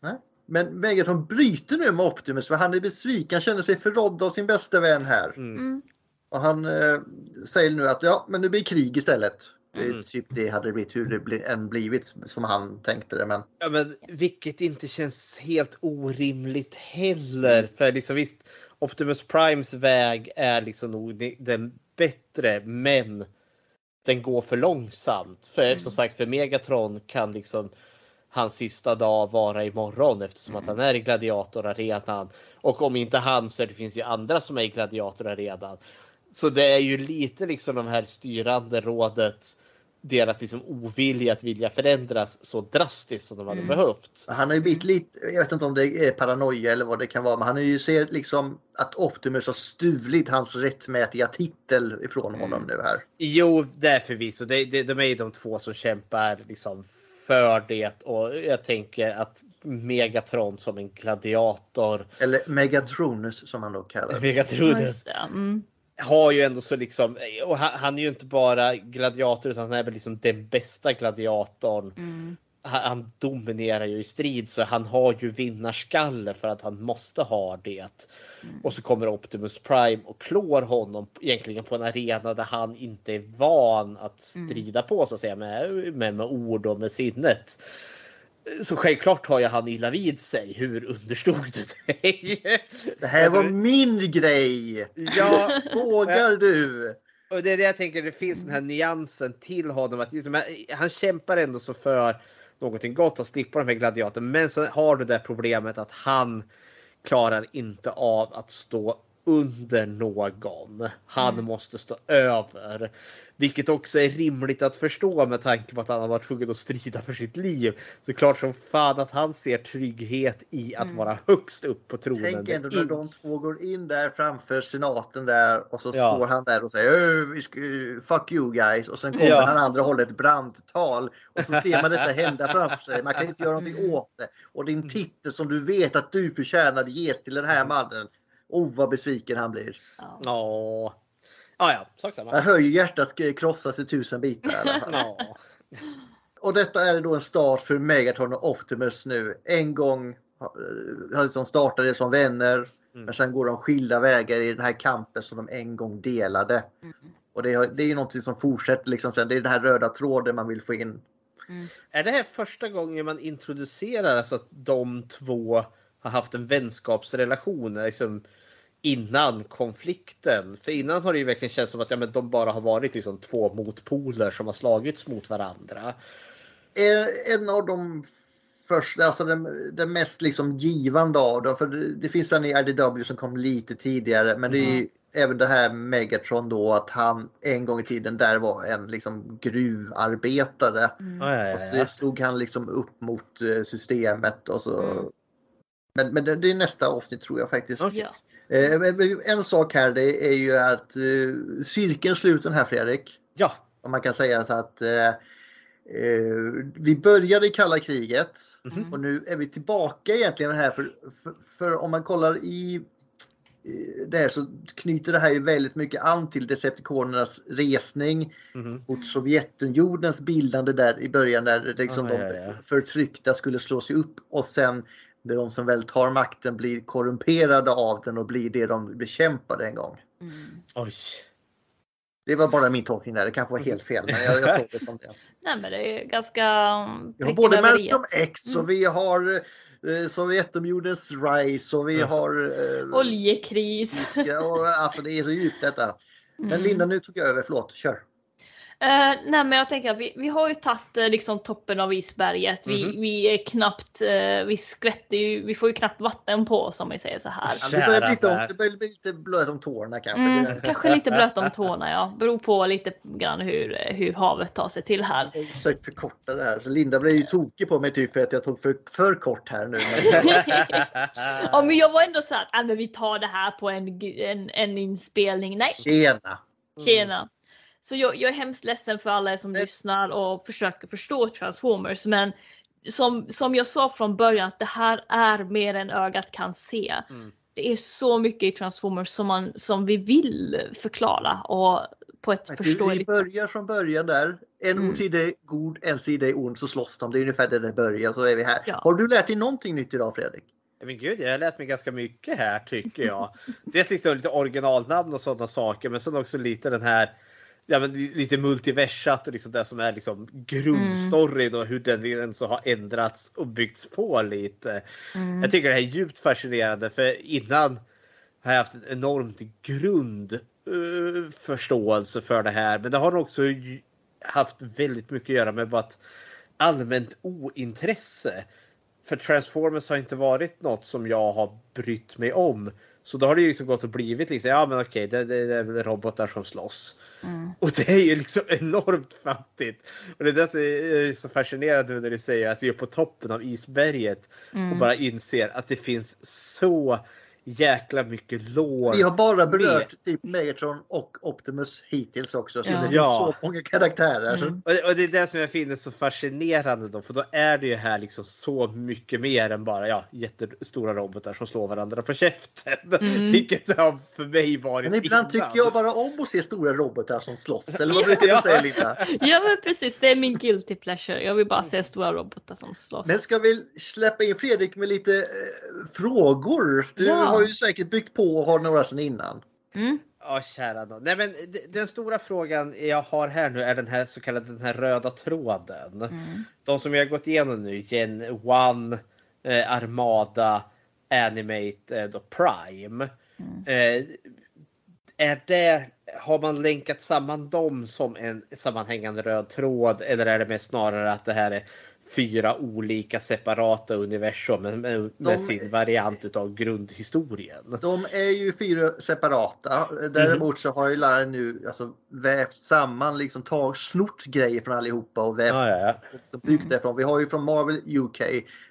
Nej. Men Megatron bryter nu med Optimus för han är besviken. Han känner sig förrådd av sin bästa vän här. Mm. Och han eh, säger nu att ja, men nu blir krig istället. Det är Mm. typ det hade blivit hur det bli, än blivit som han tänkte det. Men Ja, men vilket inte känns helt orimligt heller. För liksom visst, Optimus Primes väg är liksom nog den bättre, men den går för långsamt. För som sagt, för Megatron kan liksom hans sista dag vara imorgon eftersom att han är i gladiatorarenan. Och om inte han så det finns ju andra som är i gladiatorarenan. Så det är ju lite liksom de här styrande rådet deras liksom ovilja att vilja förändras så drastiskt som de hade Mm. behövt. han har ju blivit lite, jag vet inte om det är paranoia eller vad det kan vara, men han har ju ser liksom att Optimus har stulit hans rättmätiga titel ifrån honom nu här. Jo, det är förvisso. Det, det, de är ju de två som kämpar liksom för det och jag tänker att Megatron som en gladiator. Eller Megatronus som han då kallar det. Megatron Ja, just det. Mm. har ju ändå så liksom, och han, han är ju inte bara gladiator utan han är väl liksom den bästa gladiatorn Mm. Han, dominerar ju i strid så han har ju vinnarskalle för att han måste ha det. Och så kommer Optimus Prime och klår honom egentligen på en arena där han inte är van att strida på så att säga med, med, med ord och med sinnet. Så självklart har ju han illa vid sig. Hur understod du dig? Det här var min grej! Ja, Vågar du? Och det är det jag tänker, det finns den här nyansen till honom. Att liksom, han kämpar ändå så för någonting gott att slippa de här gladiatorn. Men så har du det problemet att han klarar inte av att stå under någon. Han Mm. måste stå över. Vilket också är rimligt att förstå med tanke på att han har varit tvungen att strida för sitt liv. Så klart som fan att han ser trygghet i att Mm. vara högst upp på tronen. Tänk ändå när de två går in där framför senaten där och så Ja. står han där och säger "Öh, vi ska, fuck you guys och sen kommer Ja. den andra och håller ett brandtal och så ser man detta hända framför sig. Man kan inte göra någonting åt det. Och din titel som du vet att du förtjänade ges till den här mannen. Oh vad besviken han blir. Ja. Ja, ja, sak Jag samma. hör ju hjärtat krossas i tusen bitar i alla fall. Ja. Och detta är då en start för Megatron och Optimus nu. En gång eh, som startade som vänner. Men sen går de skilda vägar i den här kampen som de en gång delade. Och det, har- det är ju någonting som fortsätter liksom sen. Det är den här röda tråden man vill få in. Är det här första gången man introducerar alltså att de två har haft en vänskapsrelation liksom innan konflikten? För innan har det ju verkligen känts som att ja, men de bara har varit liksom två motpoler som har slagits mot varandra. Eh, En av de första, alltså den, den mest liksom givande av dem. För det, det finns en i RDW som kom lite tidigare. Men det är ju även det här Megatron då att han en gång i tiden där var en liksom gruvarbetare. Ja, Och så stod han liksom upp mot eh, systemet och så. Men, men det, det är nästa avsnitt tror jag faktiskt. Ja. Eh, En sak här det är ju att uh, cirkeln sluten här Fredrik. Ja. Om man kan säga så att eh, eh, vi började i kalla kriget och nu är vi tillbaka egentligen här för, för, för om man kollar i eh, det här så knyter det här ju väldigt mycket an till Decepticonernas resning Mhm. mot Sovjetunionens bildande där i början där liksom Ah, de ja, ja. förtryckta skulle slå sig upp och sen de som väl tar makten blir korrumperade av den och blir det de bekämpade en gång. Oj. Det var bara min tolkning där, det kanske var helt fel men jag, jag såg det som det. Nej men det är ganska... Vi har både Malcolm X och Mm. vi har eh, Sovjetunionens Rise och vi har... Eh, Oljekris. ja, och, alltså det är så djupt detta. Men Mm. Linda nu tog jag över, förlåt, kör. Eh, nej men jag tänker att vi, vi har ju tagit eh, liksom toppen av isberget. Vi, Mhm. vi är knappt, eh, vi skvätter ju, vi får ju knappt vatten på oss om vi säger så här. Ja, det, börjar bli lite, det börjar bli lite blöt om tårna kanske. Mm, kanske lite blöt om tårna ja. Beror på lite grann hur, hur havet tar sig till här. Jag har försökt förkorta det här. Så Linda blev ju tokig på mig typ för att jag tog för, för kort här nu. Men... Ja men jag var ändå så att ah, men vi tar det här på en, en, en inspelning. Nej, Tjena! Tjena! Så jag, jag är hemskt ledsen för alla er som lyssnar och försöker förstå Transformers men som, som jag sa från början att det här är mer än ögat kan se. Det är så mycket i Transformers som, man, som vi vill förklara och på ett Vi, vi förståeligt börjar från början där. En Mm. sida är god, en sida är ond, så slåss de. Det är ungefär där det börjar, så är vi här. Har du lärt dig någonting nytt idag Fredrik? Men gud, jag har lärt mig ganska mycket här tycker jag. Dels liksom lite originalnamn och sådana saker, men sen också lite den här Ja, men lite multiversat och liksom det som är liksom grundstoryn och hur den ens har ändrats och byggts på lite. Mm. Jag tycker det här är djupt fascinerande för innan har jag haft en enormt grund eh, förståelse för det här. Men det har också haft väldigt mycket att göra med bara ett allmänt ointresse. För Transformers har inte varit något som jag har brytt mig om. Så då har det ju liksom gått och blivit liksom, ja men okej, det, det, det är väl robotar som slåss. Mm. Och det är ju liksom enormt fattigt. Och det är det som är så fascinerande när du säger att vi är på toppen av isberget Mm. och bara inser att det finns så jäkla mycket lår. Vi har bara berört med. typ Megatron och Optimus hittills också. Så Ja. det finns Ja. så många karaktärer. Mm. Och, och det är det som jag finner så fascinerande då, för då är det ju här liksom så mycket mer än bara ja, jättestora robotar som slår varandra på käften. Mm. Vilket har för mig varit Men ibland innan. tycker jag bara om att se stora robotar som slåss. Eller vad brukar du säga Linda? Ja men precis, det är min guilty pleasure. Jag vill bara se stora robotar som slåss. Men ska vi släppa in Fredrik med lite eh, frågor? Du Ja. Har ju säkert byggt på och har några sedan innan. Mm. Ja, kära nån. Nej, men den stora frågan jag har här nu är den här så kallade den här röda tråden. Mm. De som vi har gått igenom nu, Gen 1, eh, Armada, Animate eh, då Prime. Eh, är det, har man länkat samman dem som en sammanhängande röd tråd eller är det mer snarare att det här är fyra olika separata universum med, med, De- sin variant utav grundhistorien? De är ju fyra separata. Däremot Mhm. så har ju Lara nu alltså, vävt samman, liksom tag, snort grejer från allihopa och vävt Ja, ja, ja. och byggt därifrån. Vi har ju från Marvel UK,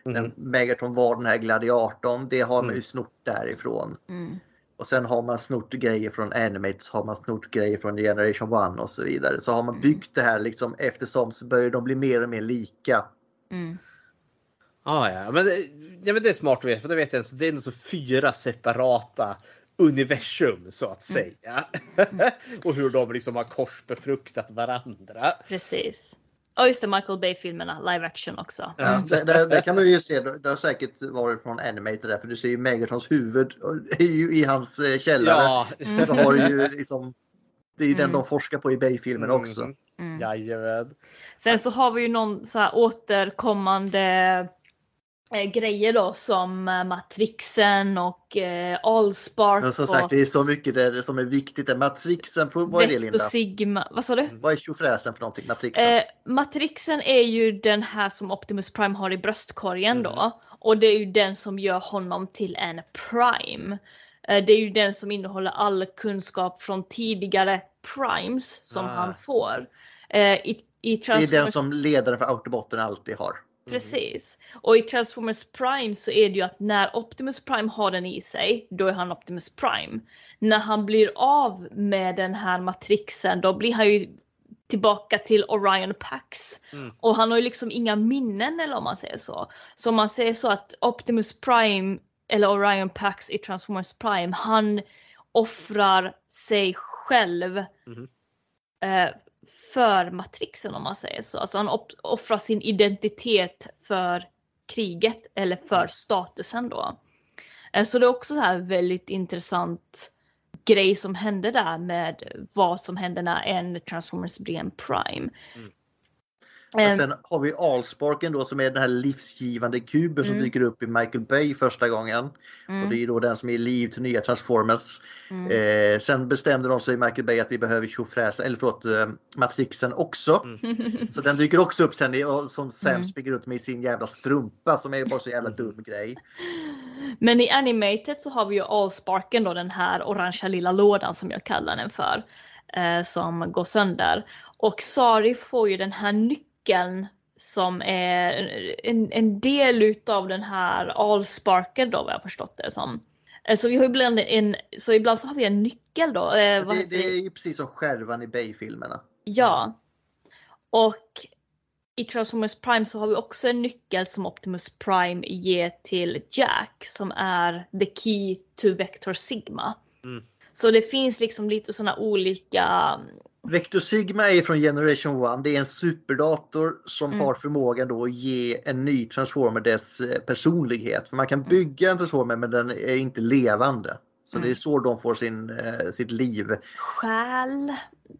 Mhm. när Megatron var den här gladiatorn. Det har man Mm. ju snort därifrån. Mm. Och sen har man snort grejer från Animate, så har man snort grejer från Generation 1 och så vidare. Så har Mm. man byggt det här liksom eftersom så börjar de bli mer och mer lika. Mm. Ah, ja, men, ja, men det är smart att veta, för det vet jag inte. Det är ändå så fyra separata universum så att Mm. säga. och hur de liksom har korsbefruktat varandra. Precis. Och just det, Michael Bay-filmerna, live action också. Ja, det, det, det kan man ju se, det har säkert varit från Animated där för du ser ju Megatrons huvud ju i hans eh, källare. Ja. Mm. Så har du ju liksom, det är ju den Mm. de forskar på i Bay-filmen också. Mm. Jajamän. Sen så har vi ju någon så här återkommande eh, grejer då som eh, Matrixen och eh, Allspark Men som och sagt, det är så mycket där som är viktigt. där. Matrixen, för, vad är det Linda? Sigma. Vad sa du? Vad är tjofräsen för någonting? Matrixen? Eh, Matrixen är ju den här som Optimus Prime har i bröstkorgen då. Och det är ju den som gör honom till en Prime. Eh, det är ju den som innehåller all kunskap från tidigare Primes som Ah. han får. Eh, i, i det är den Transformers- som ledaren för Autobotten alltid har. Precis. Och i Transformers Prime så är det ju att när Optimus Prime har den i sig, då är han Optimus Prime. När han blir av med den här matrixen, då blir han ju tillbaka till Orion Pax. Mm. Och han har ju liksom inga minnen eller om man säger så. Så om man säger så att Optimus Prime eller Orion Pax i Transformers Prime, han offrar sig själv Mhm. eh, för matrixen om man säger så. Alltså han offrar sin identitet för kriget eller för statusen då. Eh, så det är också så här väldigt intressant grej som hände där med vad som hände när en Transformers blir en Prime. Mm. Ehm, sen har vi Allsparken då som är den här livsgivande kuben som Mm. dyker upp i Michael Bay första gången. Mm. Och det är då den som ger liv till nya Transformers. Mm. Eh, sen bestämde de sig i Michael Bay att vi behöver tjofräsen, eller förlåt, eh, Matrixen också. Så den dyker också upp sen som Sam Mm. springer ut med sin jävla strumpa som är bara så jävla dum grej. Men i Animated så har vi ju Allsparken då, den här orangea lilla lådan som jag kallar den för. Eh, som går sönder. Och Sari får ju den här nyckeln som är en, en del utav den här Allsparken då vad jag förstått det som. Eh, Så vi har ibland en, så ibland så har vi en nyckel då. Eh, Det, det är ju precis som skärvan i Bay-filmerna. Ja. Och i Transformers Prime så har vi också en nyckel som Optimus Prime ger till Jack som är the key to Vector Sigma. Mm. Så det finns liksom lite sådana olika Vector Sigma är från Generation 1. Det är en superdator som Mm. har förmågan då att ge en ny transformer dess eh, personlighet. För man Mm. kan bygga en transformer men den är inte levande. Så Mm. det är så de får sin, eh, sitt liv. själ,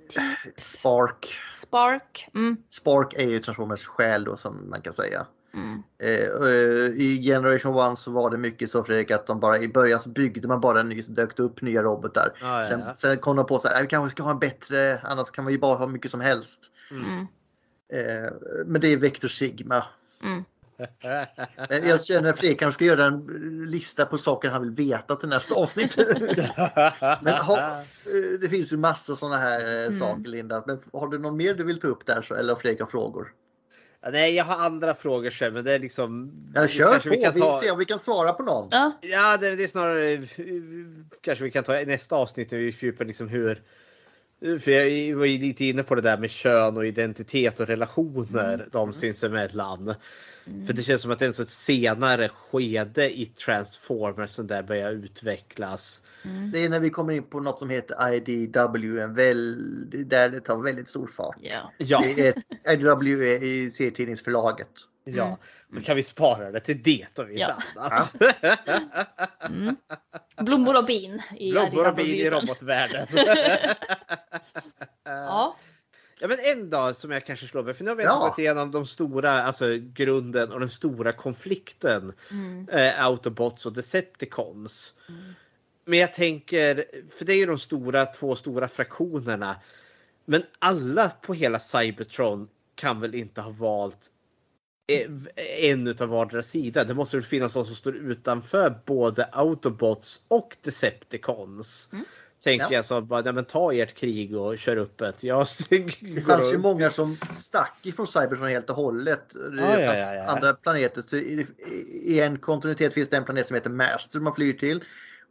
typ Spark. spark. Mm. Spark är ju Transformers själ då som man kan säga. Mm. Eh, eh, I Generation 1 så var det mycket så Fredrik att de bara i början så byggde man bara en ny så dök det upp nya robotar. Ja, sen, ja. sen kom de på så här, "Äh, vi kanske ska ha en bättre, annars kan vi ju bara ha mycket som helst. Mm. Eh, men det är Vector Sigma. Mm. Jag känner att Fredrik kanske ska göra en lista på saker han vill veta till nästa avsnitt. men ha, det finns ju massa sådana här Mm. saker Linda. Men har du någon mer du vill ta upp där så, eller Fredrik har frågor? Nej, jag har andra frågor sen, men det är liksom... Ja, kör kanske på. vi kan Vi ta- ser om vi kan svara på någon. Ja. Ja, det, det är snarare kanske vi kan ta nästa avsnitt när vi fördjupar liksom hur. För jag var ju lite inne på det där med kön och identitet och relationer de sinsemellan. För det känns som att det är ett senare skede i Transformers som där börjar utvecklas. Det är när vi kommer in på något som heter IDW, en väl, där det tar väldigt stor fart. Ja. Ja. Det är, IDW är i serietidningsförlaget. Ja, då kan vi spara det till det om inte Ja. annat. Mm. Blommor och bin i Blommor och bin i robotvärlden. Ja. Ja men en dag som jag kanske slår mig, för nu har vi Ja. gått igenom de stora, alltså grunden och den stora konflikten. Mm. Eh, Autobots och Decepticons. Men jag tänker, för det är ju de stora, två stora fraktionerna. Men alla på hela Cybertron kan väl inte ha valt en utav vardera sida. Det måste väl finnas någon som står utanför både Autobots och Decepticons. Tänker Ja. jag så bara, nej, men ta ert krig och kör upp ett. Jag Det fanns ju många som stack ifrån Cybertron helt och hållet. Det Ja, ja, ja, ja. andra planeter. Så i, I en kontinuitet finns det en planet som heter Master man flyr till.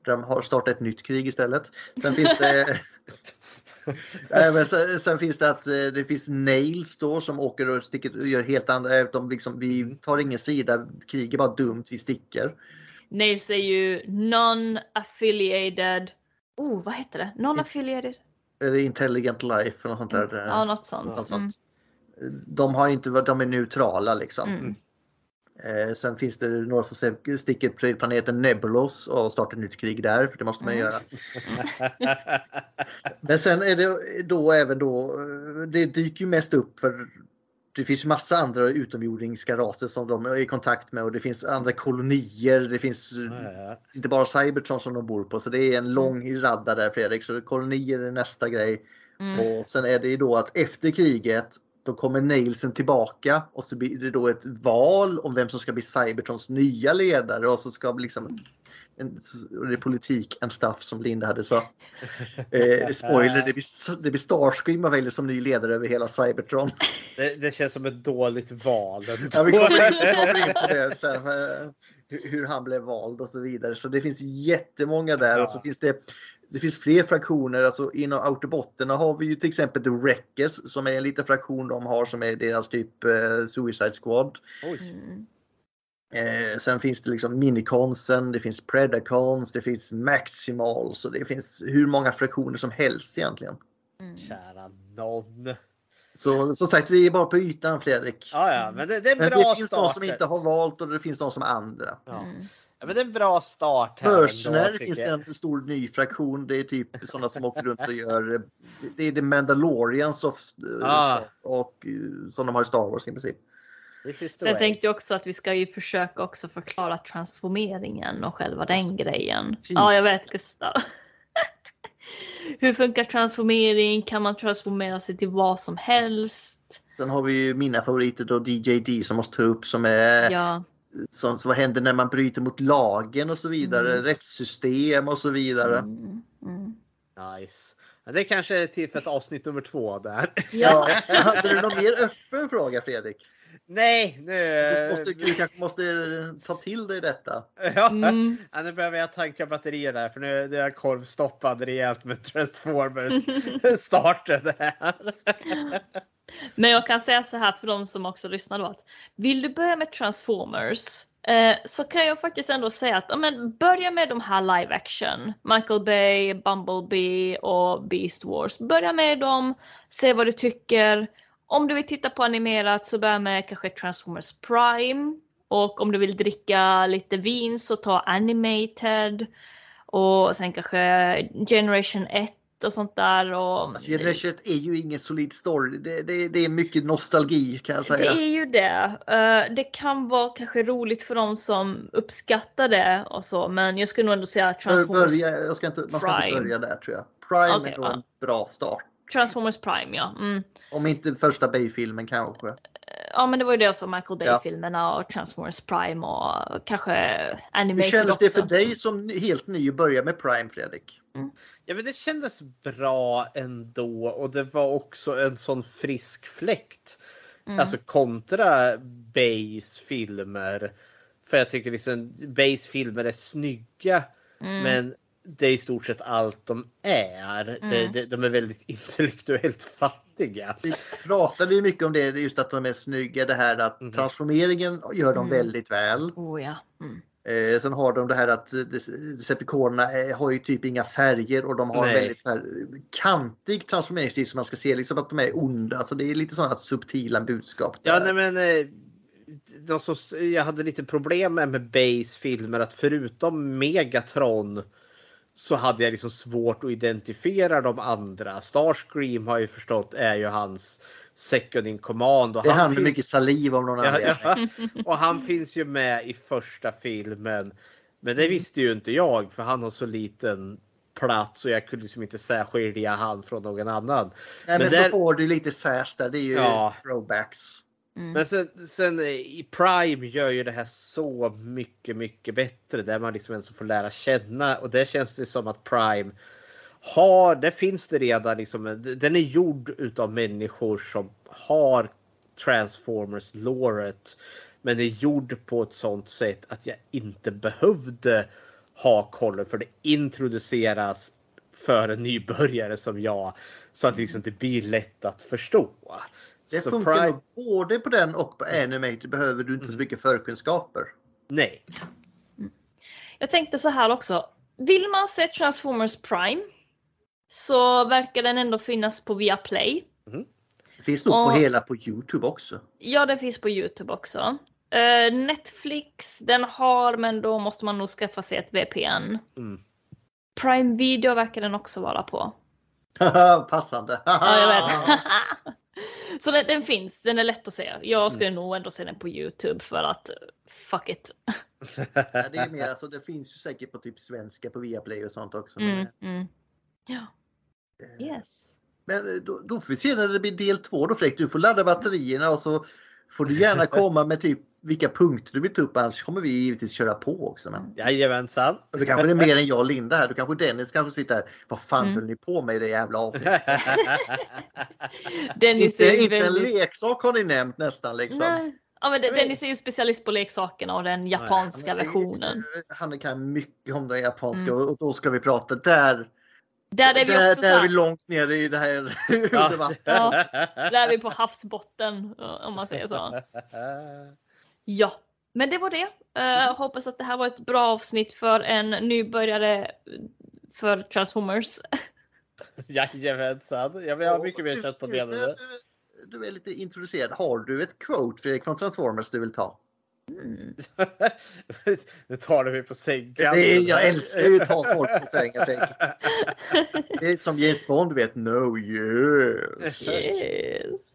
De har startat ett nytt krig istället. Sen finns det Nej, men sen, sen finns det att eh, det finns Nails då som åker och sticker och gör helt andra. eh, De liksom, vi tar ingen sida, krig är bara dumt, vi sticker. Nails är ju non-affiliated. Oh, vad heter det? Non-affiliated? Eller Intelligent Life eller något sånt där. Ja, något sånt. Något Mm. sånt. De har inte, de är neutrala liksom. Mm. Eh, sen finns det några som sticker till planeten Nebulos och startar nytt krig där, för det måste man Mm. göra. Men sen är det då även då, eh, det dyker ju mest upp för det finns massa andra utomjordiska raser som de är i kontakt med och det finns andra kolonier. Det finns eh, inte bara Cybertron som de bor på så det är en lång radda där Fredrik. Så kolonier är nästa grej. Mm. Och sen är det ju då att efter kriget då kommer Nailsen tillbaka och så blir det då ett val om vem som ska bli Cybertrons nya ledare och så ska liksom en, det är politik and stuff som Linda hade sagt. Eh, spoiler, det blir, det blir Starscream man väljer som ny ledare över hela Cybertron. Det, det känns som ett dåligt val. Ja, vi kommer in, in på det sen. eh, hur- han blev vald och så vidare. Så det finns jättemånga där. Och så finns det, det finns fler fraktioner. Alltså inom Autobotterna har vi ju till exempel The Wreckers som är en liten fraktion de har som är deras typ eh, Suicide Squad. Mm. Eh, sen finns det liksom Miniconsen, det finns Predacons, det finns Maximals och det finns hur många fraktioner som helst egentligen. Kära någon. Så som sagt, vi är bara på ytan Fredrik. Ja, ja, men det, det är en Men bra det finns de start. som inte har valt och det finns de som andra. Ja. Ja, men det är en bra start. här ändå, finns det en stor ny fraktion. Det är typ sådana som åker runt och gör. Det är The Mandalorians of, Ah. och eh, som de har i Star Wars i princip. Sen way. tänkte jag också att vi ska ju försöka också förklara transformeringen och själva den grejen. Fint. Ja, jag vet Gustav. Hur funkar transformering? Kan man transformera sig till vad som helst? Sen har vi ju mina favoriter då DJD som måste ta upp som är Ja. Som, så vad händer när man bryter mot lagen och så vidare. Mm. Rättssystem och så vidare. Mm. Nice. Ja, det kanske är till för ett avsnitt nummer två där. Ja. Hade du någon mer öppen fråga Fredrik? Nej, nu... Du, måste, du kanske måste ta till dig detta. Ja, Mm. ja, nu behöver jag tanka batterier där för nu nu är jag korvstoppad rejält med Transformers starten här. Men jag kan säga så här för de som också lyssnar då att vill du börja med Transformers eh, så kan jag faktiskt ändå säga att ja, men börja med de här live action. Michael Bay, Bumblebee och Beast Wars. Börja med dem, se vad du tycker. Om du vill titta på animerat så börja med kanske Transformers Prime. Och om du vill dricka lite vin så ta Animated. Och sen kanske Generation 1 och sånt där. Och Generation 1 är ju ingen solid story. Det, det, det är mycket nostalgi kan jag Det säga. är ju det. Eh, det kan vara kanske roligt för de som uppskattar det och så, men jag skulle nog ändå säga Transformers, Börja, jag ska inte, man ska inte Prime. börja där tror jag. Prime Okej, är nog ja. en bra start. Transformers Prime, ja. Mm. Om inte första Bay-filmen kanske. Ja, men det var ju det jag sa, Michael Ja. Bay-filmerna och Transformers Prime och kanske Hur Animated kändes det också. för dig som helt ny att börja med Prime Fredrik? Ja, men det kändes bra ändå och det var också en sån frisk fläkt. Mm. Alltså kontra Bays filmer. För jag tycker liksom Bays filmer är snygga. Mm. Men det är i stort sett allt de är. Mm. det, de är väldigt intellektuellt fattiga. Vi pratade ju mycket om det, just att de är snygga. Det här att transformeringen gör de Mm. väldigt väl. Oh ja. Mm. Eh, sen har de det här att Dece- Decepticonerna eh, har ju typ inga färger och de har Nej. väldigt här, kantig transformeringsstil som man ska se liksom att de är onda. Så det är lite sådana subtila budskap. Ja, där. nej, men eh, de jag hade lite problem med, med Bays filmer att förutom Megatron så hade jag liksom svårt att identifiera de andra. Starscream har jag ju förstått är ju hans second in command. Och det är han med finns- mycket saliv om någon Ja, anledning. ja. Och han finns ju med i första filmen. Men Mm. det visste ju inte jag för han har så liten plats och jag kunde liksom inte särskilja han från någon annan. Nej, men, där- så får du lite sass där. Det är ju Ja. throwbacks. Mm. Men sen, sen eh, i Prime gör ju det här så mycket, mycket bättre där man liksom ens får lära känna och där känns det som att Prime har, det finns det redan liksom, eh, den är gjord utav människor som har Transformers låret. Men är gjord på ett sånt sätt att jag inte behövde ha koll för det introduceras för en nybörjare som jag. Så att liksom det blir lätt att förstå. Det Så funkar Prime- nog både på den och på Animated behöver du inte så mycket förkunskaper. Nej. Jag tänkte så här också. Vill man se Transformers Prime så verkar den ändå finnas på Viaplay. Det finns nog på hela på Youtube också. Ja, den finns på Youtube också. Eh, Netflix, den har, men då måste man nog skaffa sig ett VPN. Mm. Prime Video verkar den också vara på. Passande. Ja, jag vet. Så den, den finns, den är lätt att se. Jag skulle nog ändå se den på Youtube för att fuck it. Ja, det är mer alltså, det finns ju säkert på typ svenska på Viaplay och sånt också. Mm, mm. Ja. Yes. Men eh, då, då får vi se när det blir del två då Fredrik. Du får ladda batterierna och så får du gärna komma med typ vilka punkter du vill ta upp annars kommer vi givetvis köra på också. Men... Jajamensan. Och så kanske det är mer än jag och Linda här. Då kanske Dennis kanske sitter här. Vad fan Mm. höll ni på med i det jävla avsnittet? Dennis inte, är inte en väldigt... leksak har ni nämnt nästan liksom. Nej. Ja, men Den- Dennis är ju specialist på leksakerna och den japanska versionen. Han kan mycket om det japanska Mm. och då ska vi prata där. Där är vi där, också där är vi långt ner i det här vatten. Ja, där är vi på havsbotten om man säger så. Ja, men det var det. Eh, hoppas att det här var ett bra avsnitt för en nybörjare för Transformers. Jajamensan. Jag vill ha mycket mer kött på benen. Du, du är lite introducerad. Har du ett quote Fredrik från Transformers du vill ta? Nu tar du mig på sängen. Det är, jag älskar ju att ta folk på sängen. Det är som James Bond, du vet. No yes. Yes.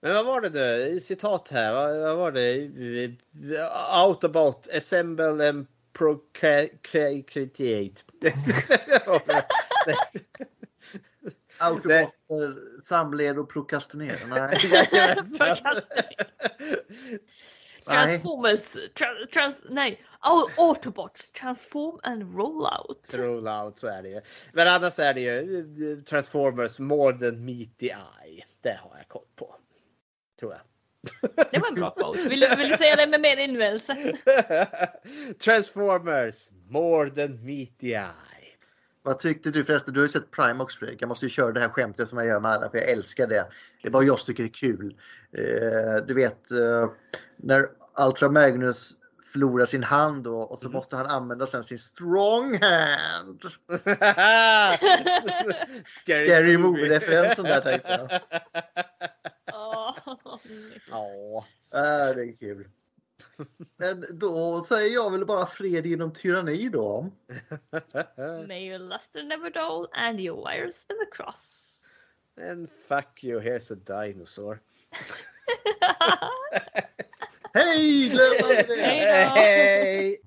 Men vad var det nu? Citat här. Vad, vad var det? Autobot assemble and procreate. Autobotter, samler och prokrastinerar. Nej. Transformers, tra- trans, nej, Au- Autobots, transform and roll out. Rollout så är det ju. Men annars är det ju Transformers more than meet the eye. Det har jag koll på. Tror jag. Det var en bra quote. Vill vill du säga det med mer inlevelse? Transformers more than meet the eye. Vad tyckte du förresten? Du har ju sett Prime också Fredrik. Jag måste ju köra det här skämtet som jag gör med alla för jag älskar det. Det är bara jag tycker det är kul. Eh, du vet eh, när Ultra Magnus förlorar sin hand då, och så Mhm. måste han använda sen sin strong hand. Scary movie-referensen där tänkte jag. Åh, Ja. Äh, det är kul. Men då säger jag väl bara fred genom tyranni då. May your luster never dull and your wires never cross. And fuck you, here's a dinosaur. Hej! Glöm aldrig det! Hej!